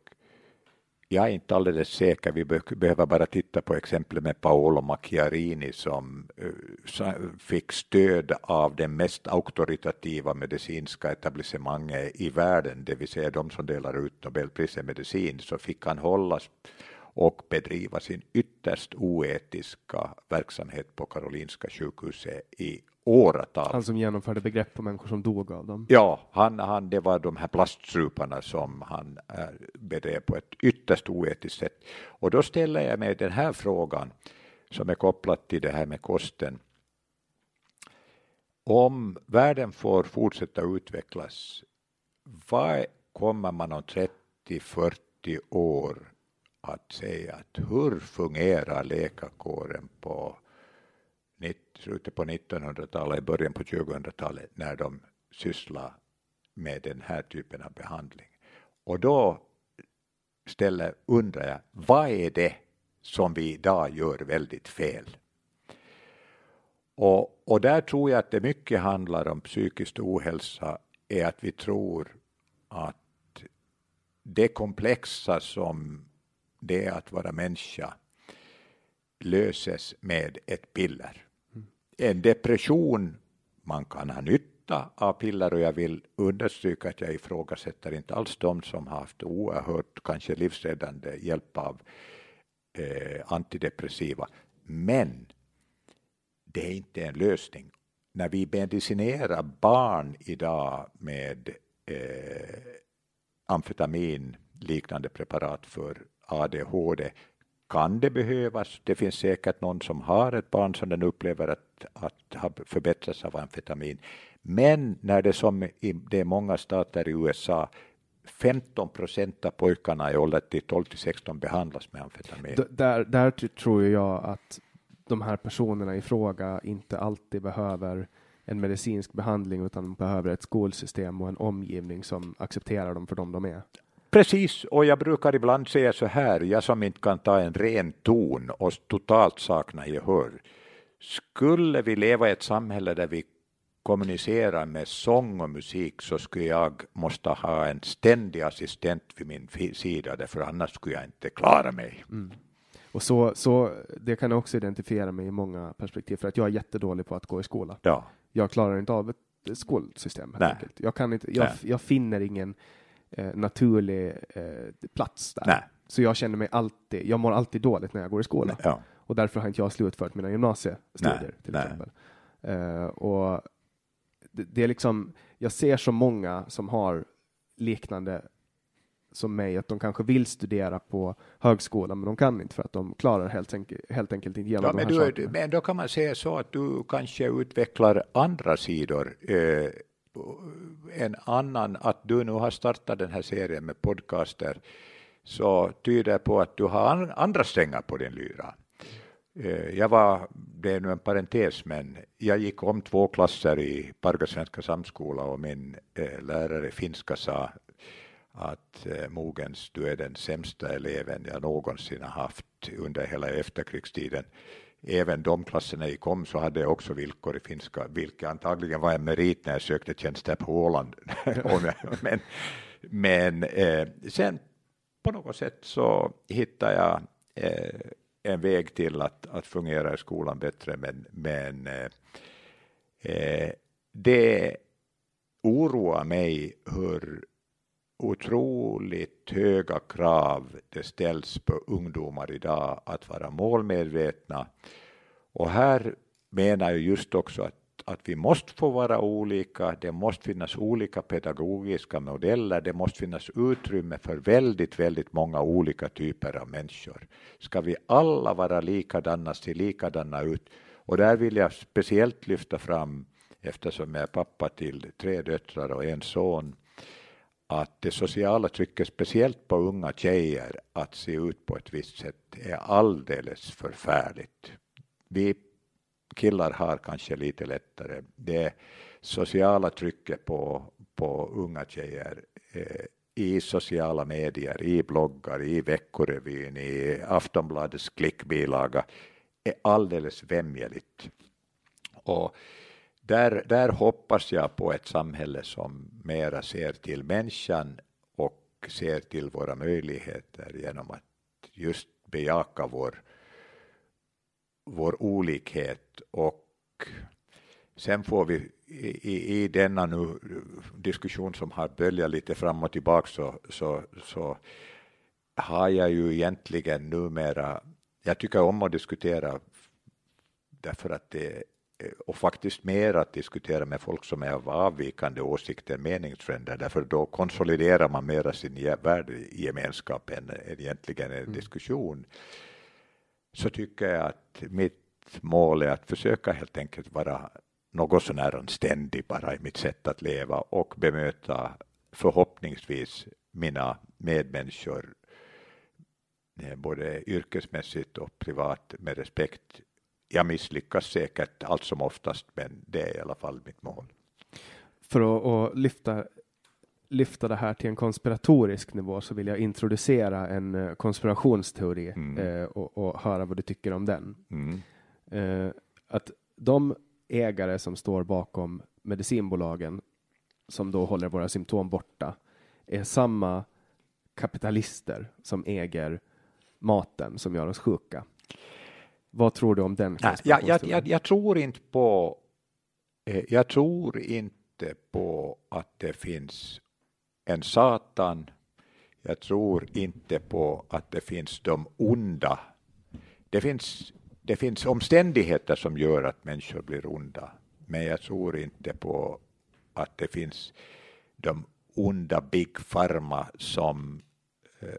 jag är inte alldeles säker, vi behöver bara titta på exemplet med Paolo Macchiarini som eh, fick stöd av det mest auktoritativa medicinska etablissemanget i världen, det vill säga de som delar ut Nobelpriset i medicin, så fick han hållas och bedriva sin ytterst oetiska verksamhet på Karolinska sjukhuset i åratal. Han som genomförde begrepp på människor som dog av dem? Ja, han, han, det var de här plastsuparna som han äh, bedrev på ett ytterst oetiskt sätt. Och då ställer jag mig den här frågan som är kopplad till det här med kosten. Om världen får fortsätta utvecklas, vad kommer man om 30-40 år att säga att hur fungerar läkarkåren på slutet på 1900-talet, början på 2000-talet när de sysslar med den här typen av behandling. Och då ställer, undrar jag, vad är det som vi idag gör väldigt fel? Och, och där tror jag att det mycket handlar om psykisk ohälsa, är att vi tror att det komplexa som det är att vara människa löses med ett piller en depression, man kan ha nytta av piller och jag vill understryka att jag ifrågasätter inte alls de som har haft oerhört kanske livsräddande hjälp av eh, antidepressiva. Men det är inte en lösning. När vi medicinerar barn idag med eh, amfetamin liknande preparat för ADHD kan det behövas. Det finns säkert någon som har ett barn som den upplever att, att har förbättrats av amfetamin. Men när det som i det är många stater i USA 15 procent av pojkarna i åldern till 12 till 16 behandlas med amfetamin. D där, där tror jag att de här personerna i fråga inte alltid behöver en medicinsk behandling utan behöver ett skolsystem och en omgivning som accepterar dem för dem de är. Precis, och jag brukar ibland säga så här, jag som inte kan ta en ren ton och totalt saknar gehör. Skulle vi leva i ett samhälle där vi kommunicerar med sång och musik så skulle jag måste ha en ständig assistent vid min sida, därför annars skulle jag inte klara mig. Mm. Och så, så det kan jag också identifiera mig i många perspektiv, för att jag är jättedålig på att gå i skola. Ja. Jag klarar inte av ett skolsystem. Jag, kan inte, jag, jag finner ingen naturlig eh, plats där. Nej. Så jag känner mig alltid, jag mår alltid dåligt när jag går i skolan. Ja. Och därför har inte jag slutfört mina gymnasiestudier Nej. till exempel. Eh, och det, det, är liksom, jag ser så många som har liknande som mig, att de kanske vill studera på högskolan, men de kan inte för att de klarar helt, enkelt, helt enkelt inte igenom ja, här du. Men då kan man säga så att du kanske utvecklar andra sidor eh, en annan, att du nu har startat den här serien med podcaster, så tyder på att du har andra strängar på din lyra. Eh, jag var, det är nu en parentes, men jag gick om två klasser i Parga svenska samskola och min eh, lärare lärare finska sa att eh, Mogens, du är den sämsta eleven jag någonsin har haft under hela efterkrigstiden även de klasserna gick om så hade jag också villkor i finska, vilket antagligen var en merit när jag sökte tjänster på Åland. men men eh, sen på något sätt så hittade jag eh, en väg till att, att fungera i skolan bättre, men, men eh, eh det oroar mig hur otroligt höga krav det ställs på ungdomar idag att vara målmedvetna. Och här menar jag just också att, att vi måste få vara olika, det måste finnas olika pedagogiska modeller, det måste finnas utrymme för väldigt, väldigt många olika typer av människor. Ska vi alla vara likadana, se likadana ut? Och där vill jag speciellt lyfta fram, eftersom jag är pappa till tre döttrar och en son, att det sociala trycket, speciellt på unga tjejer, att se ut på ett visst sätt är alldeles förfärligt. Vi killar har kanske lite lättare. Det sociala trycket på, på unga tjejer eh, i sociala medier, i bloggar, i Veckorevyn, i Aftonbladets klickbilaga är alldeles vämjeligt. Och där, där hoppas jag på ett samhälle som mera ser till människan och ser till våra möjligheter genom att just bejaka vår, vår olikhet. Och sen får vi i, i denna nu diskussion som har böljat lite fram och tillbaka så, så, så har jag ju egentligen numera, jag tycker om att diskutera därför att det och faktiskt mer att diskutera med folk som är av avvikande åsikter, meningsfränder, därför då konsoliderar man mera sin värdegemenskap än, egentligen en mm. diskussion. Så tycker jag att mitt mål är att försöka helt enkelt vara något sånär anständig bara i mitt sätt att leva och bemöta förhoppningsvis mina medmänniskor eh, både yrkesmässigt och privat med respekt jag misslyckas säkert allt som oftast, men det är i alla fall mitt mål. För att, att lyfta, lyfta det här till en konspiratorisk nivå så vill jag introducera en eh, konspirationsteori mm. eh, och, och, höra vad du tycker om den. Mm. Eh, att de ägare som står bakom medicinbolagen som då håller våra symptom borta är samma kapitalister som äger maten som gör oss sjuka. Vad tror du om den? Nej, jag, jag, jag, jag, tror inte på eh, jag tror inte på att det finns en Satan. Jag tror inte på att det finns de onda. Det finns, det finns omständigheter som gör att människor blir onda, men jag tror inte på att det finns de onda Big Pharma som eh,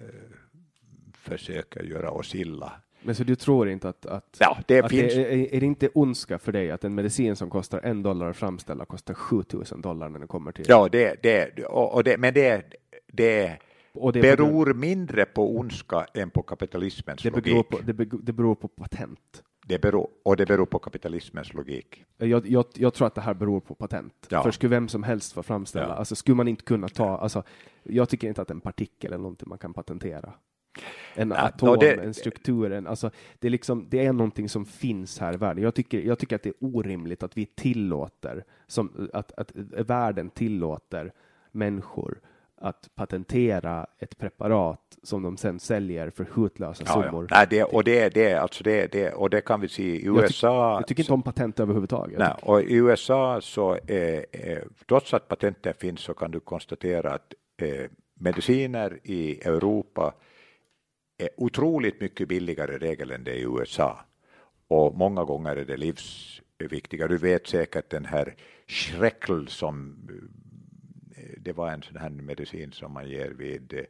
försöker göra oss illa. Men så du tror inte att, att, ja, det, att finns... det är, är, det inte ondska för dig att en medicin som kostar en dollar att framställa kostar 7000 dollar när den kommer till? Ja, det, det, och, och det, men det, det, och det beror mindre på ondska än på kapitalismens det logik. På, det, det beror på patent. Det beror, och det beror på kapitalismens logik. Jag, jag, jag tror att det här beror på patent. Ja. För skulle vem som helst få framställa, ja. alltså skulle man inte kunna ta, alltså, jag tycker inte att en partikel är någonting man kan patentera. En ja, atom, det, en struktur, en, alltså, det, är liksom, det är någonting som finns här i världen. Jag tycker, jag tycker att det är orimligt att vi tillåter, som, att, att världen tillåter människor att patentera ett preparat som de sen säljer för hutlösa ja, summor. Ja. Nej, det, och, det, det, alltså det, det, och det kan vi se i USA. Jag, tyck, jag tycker inte om patent överhuvudtaget. Nej, och i USA så, eh, trots att patenten finns så kan du konstatera att eh, mediciner i Europa är otroligt mycket billigare regel än det är i USA. Och många gånger är det livsviktiga. Du vet säkert den här Schreckl som eh, det var en sån här medicin som man ger vid eh,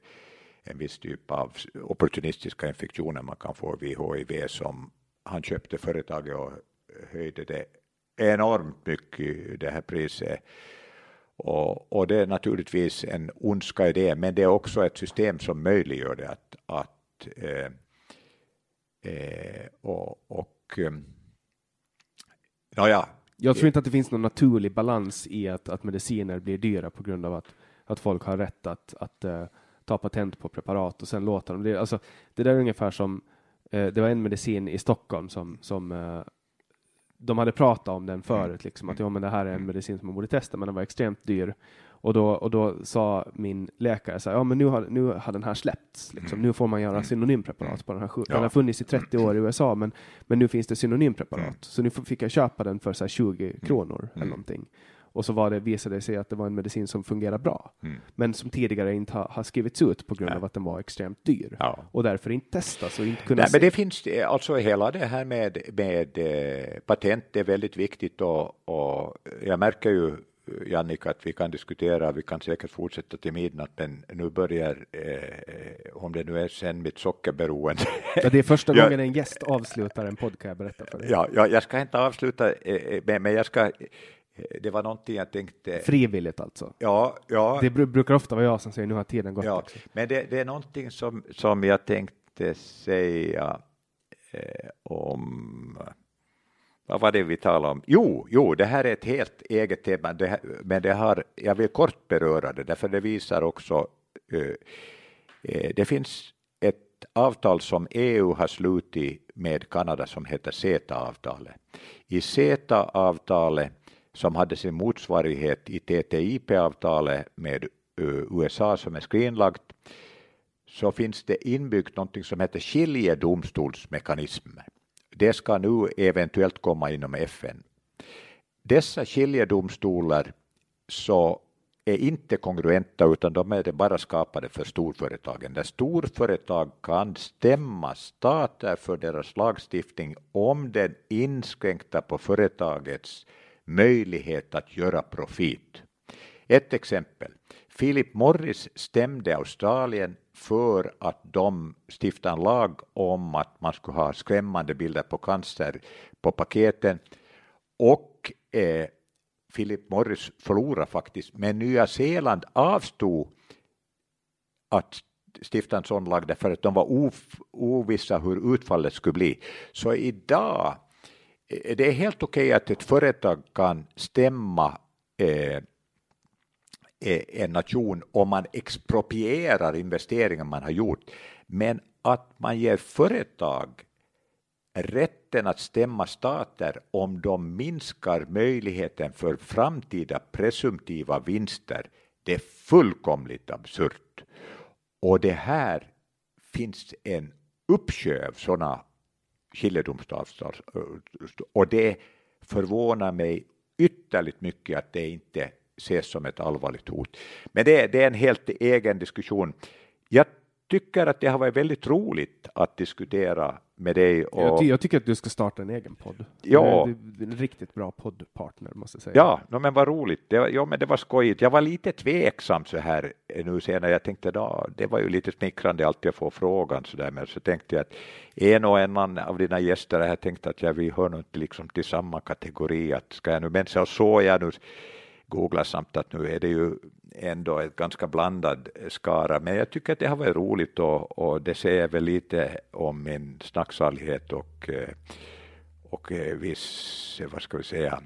en viss typ av opportunistiska infektioner man kan få vid HIV som han köpte företaget och höjde det enormt mycket det här priset. Och, och det är naturligtvis en ondska i det, men det är också ett system som möjliggör det att, att och, och eh, ja, Jag tror inte att det finns någon naturlig balans i att, att mediciner blir dyra på grund av att, att folk har rätt att, att uh, ta patent på preparat och sen låta dem. Det, alltså, det där är ungefär som, det var en medicin i Stockholm som, som de hade pratat om den förut, liksom, att ja, men det här är en medicin som man borde testa, men den var extremt dyr. Och då, och då sa min läkare så här, ja men nu har, nu har den här släppts, liksom. nu får man göra synonympreparat på den här. Ja. Den har funnits i 30 år i USA, men, men nu finns det synonympreparat. Mm. Så nu fick jag köpa den för så 20 kronor mm. eller någonting. och så var det, visade det sig att det var en medicin som fungerar bra, Mm. men som tidigare inte har, har skrivits ut på grund Ja. av att den var extremt dyr Ja. och därför inte testas och inte kunna Nej, se. men det finns alltså hela det här med, med eh, patent är väldigt viktigt och, och jag märker ju Jannik att vi kan diskutera, vi kan säkert fortsätta till midnatt, men nu börjar, eh, om det nu är sen mitt sockerberoende. Ja, det är första gången en gäst avslutar en podd kan jag berätta för dig. ja, ja, jag ska inte avsluta, eh, men, men jag ska, eh, det var någonting jag tänkte, Frivilligt alltså. ja, ja, Det bru- brukar ofta vara jag som säger nu har tiden gått. Ja, också. men det, det är någonting som, som jag tänkte säga eh, om vad var det vi talade om? Jo, jo, det här är ett helt eget tema, det här, men det har, jag vill kort beröra det, därför det visar också, eh, eh det finns ett avtal som EU har slutit med Kanada som heter CETA-avtalet. I CETA-avtalet, som hade sin motsvarighet i TTIP-avtalet med eh, USA som är skrinlagt, så finns det inbyggt någonting som heter skiljedomstolsmekanism. Det ska nu eventuellt komma inom FN. Dessa skiljedomstolar så är inte kongruenta utan de är bara skapade för storföretagen. Där storföretag kan stämma stater för deras lagstiftning om den inskränkta på företagets möjlighet att göra profit. Ett exempel. Philip Morris stämde Australien för att de stiftade en lag om att man skulle ha skrämmande bilder på cancer på paketen och eh, Philip Morris förlorade faktiskt, men Nya Zeeland avstod att stifta en sån lag därför att de var ovissa hur utfallet skulle bli. Så idag, eh, det är helt okej att ett företag kan stämma eh, Eh, en nation om man exproprierar investeringar man har gjort. Men att man ger företag rätten att stämma stater om de minskar möjligheten för framtida presumtiva vinster, det är fullkomligt absurt. Och det här finns en uppsjö av sådana skiljedomsavtal och det förvånar mig ytterligt mycket att det inte ses som ett allvarligt hot. Men det, det är en helt egen diskussion. Jag tycker att det har varit väldigt roligt att diskutera med dig. Och, Jag, ty- jag tycker att du ska starta en egen podd. Ja. En riktigt bra poddpartner måste jag säga. Ja, no, men vad roligt. Det var, ja, men det var skojigt. Jag var lite tveksam så här eh, nu senare. Jag tänkte då, det var ju lite smickrande alltid att få frågan så där, men så tänkte jag att en och annan av dina gäster har tänkt att ja, vi hör nog inte liksom till samma kategori. Att ska jag nu, men så såg jag nu googlar samt att nu är det ju ändå ett ganska blandad skara, men jag tycker att det har varit roligt och, och det säger väl lite om min snacksalighet och, eh, och eh, viss, eh, vad ska vi säga,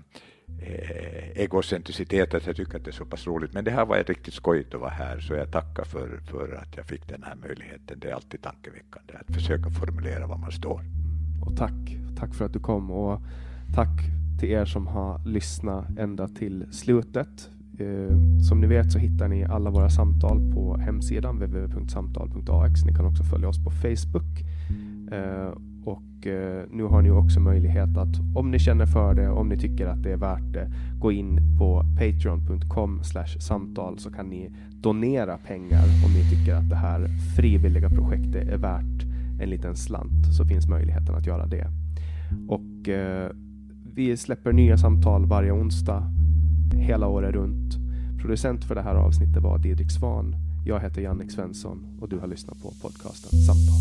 egocentricitet att jag tycker att det är så pass roligt. Men det har varit riktigt skojigt att vara här så jag tackar för, för att jag fick den här möjligheten. Det är alltid tankeväckande att försöka formulera vad man står. Och tack, tack för att du kom och tack till er som har lyssnat ända till slutet. Eh, som ni vet så hittar ni alla våra samtal på hemsidan www.samtal.ax. Ni kan också följa oss på Facebook. Eh, och eh, nu har ni också möjlighet att om ni känner för det, om ni tycker att det är värt det, gå in på patreon.com samtal så kan ni donera pengar om ni tycker att det här frivilliga projektet är värt en liten slant så finns möjligheten att göra det. Och vi släpper nya samtal varje onsdag hela året runt. Producent för det här avsnittet var Didrik Svan. Jag heter Jannik Svensson och du har lyssnat på podcasten Samtal.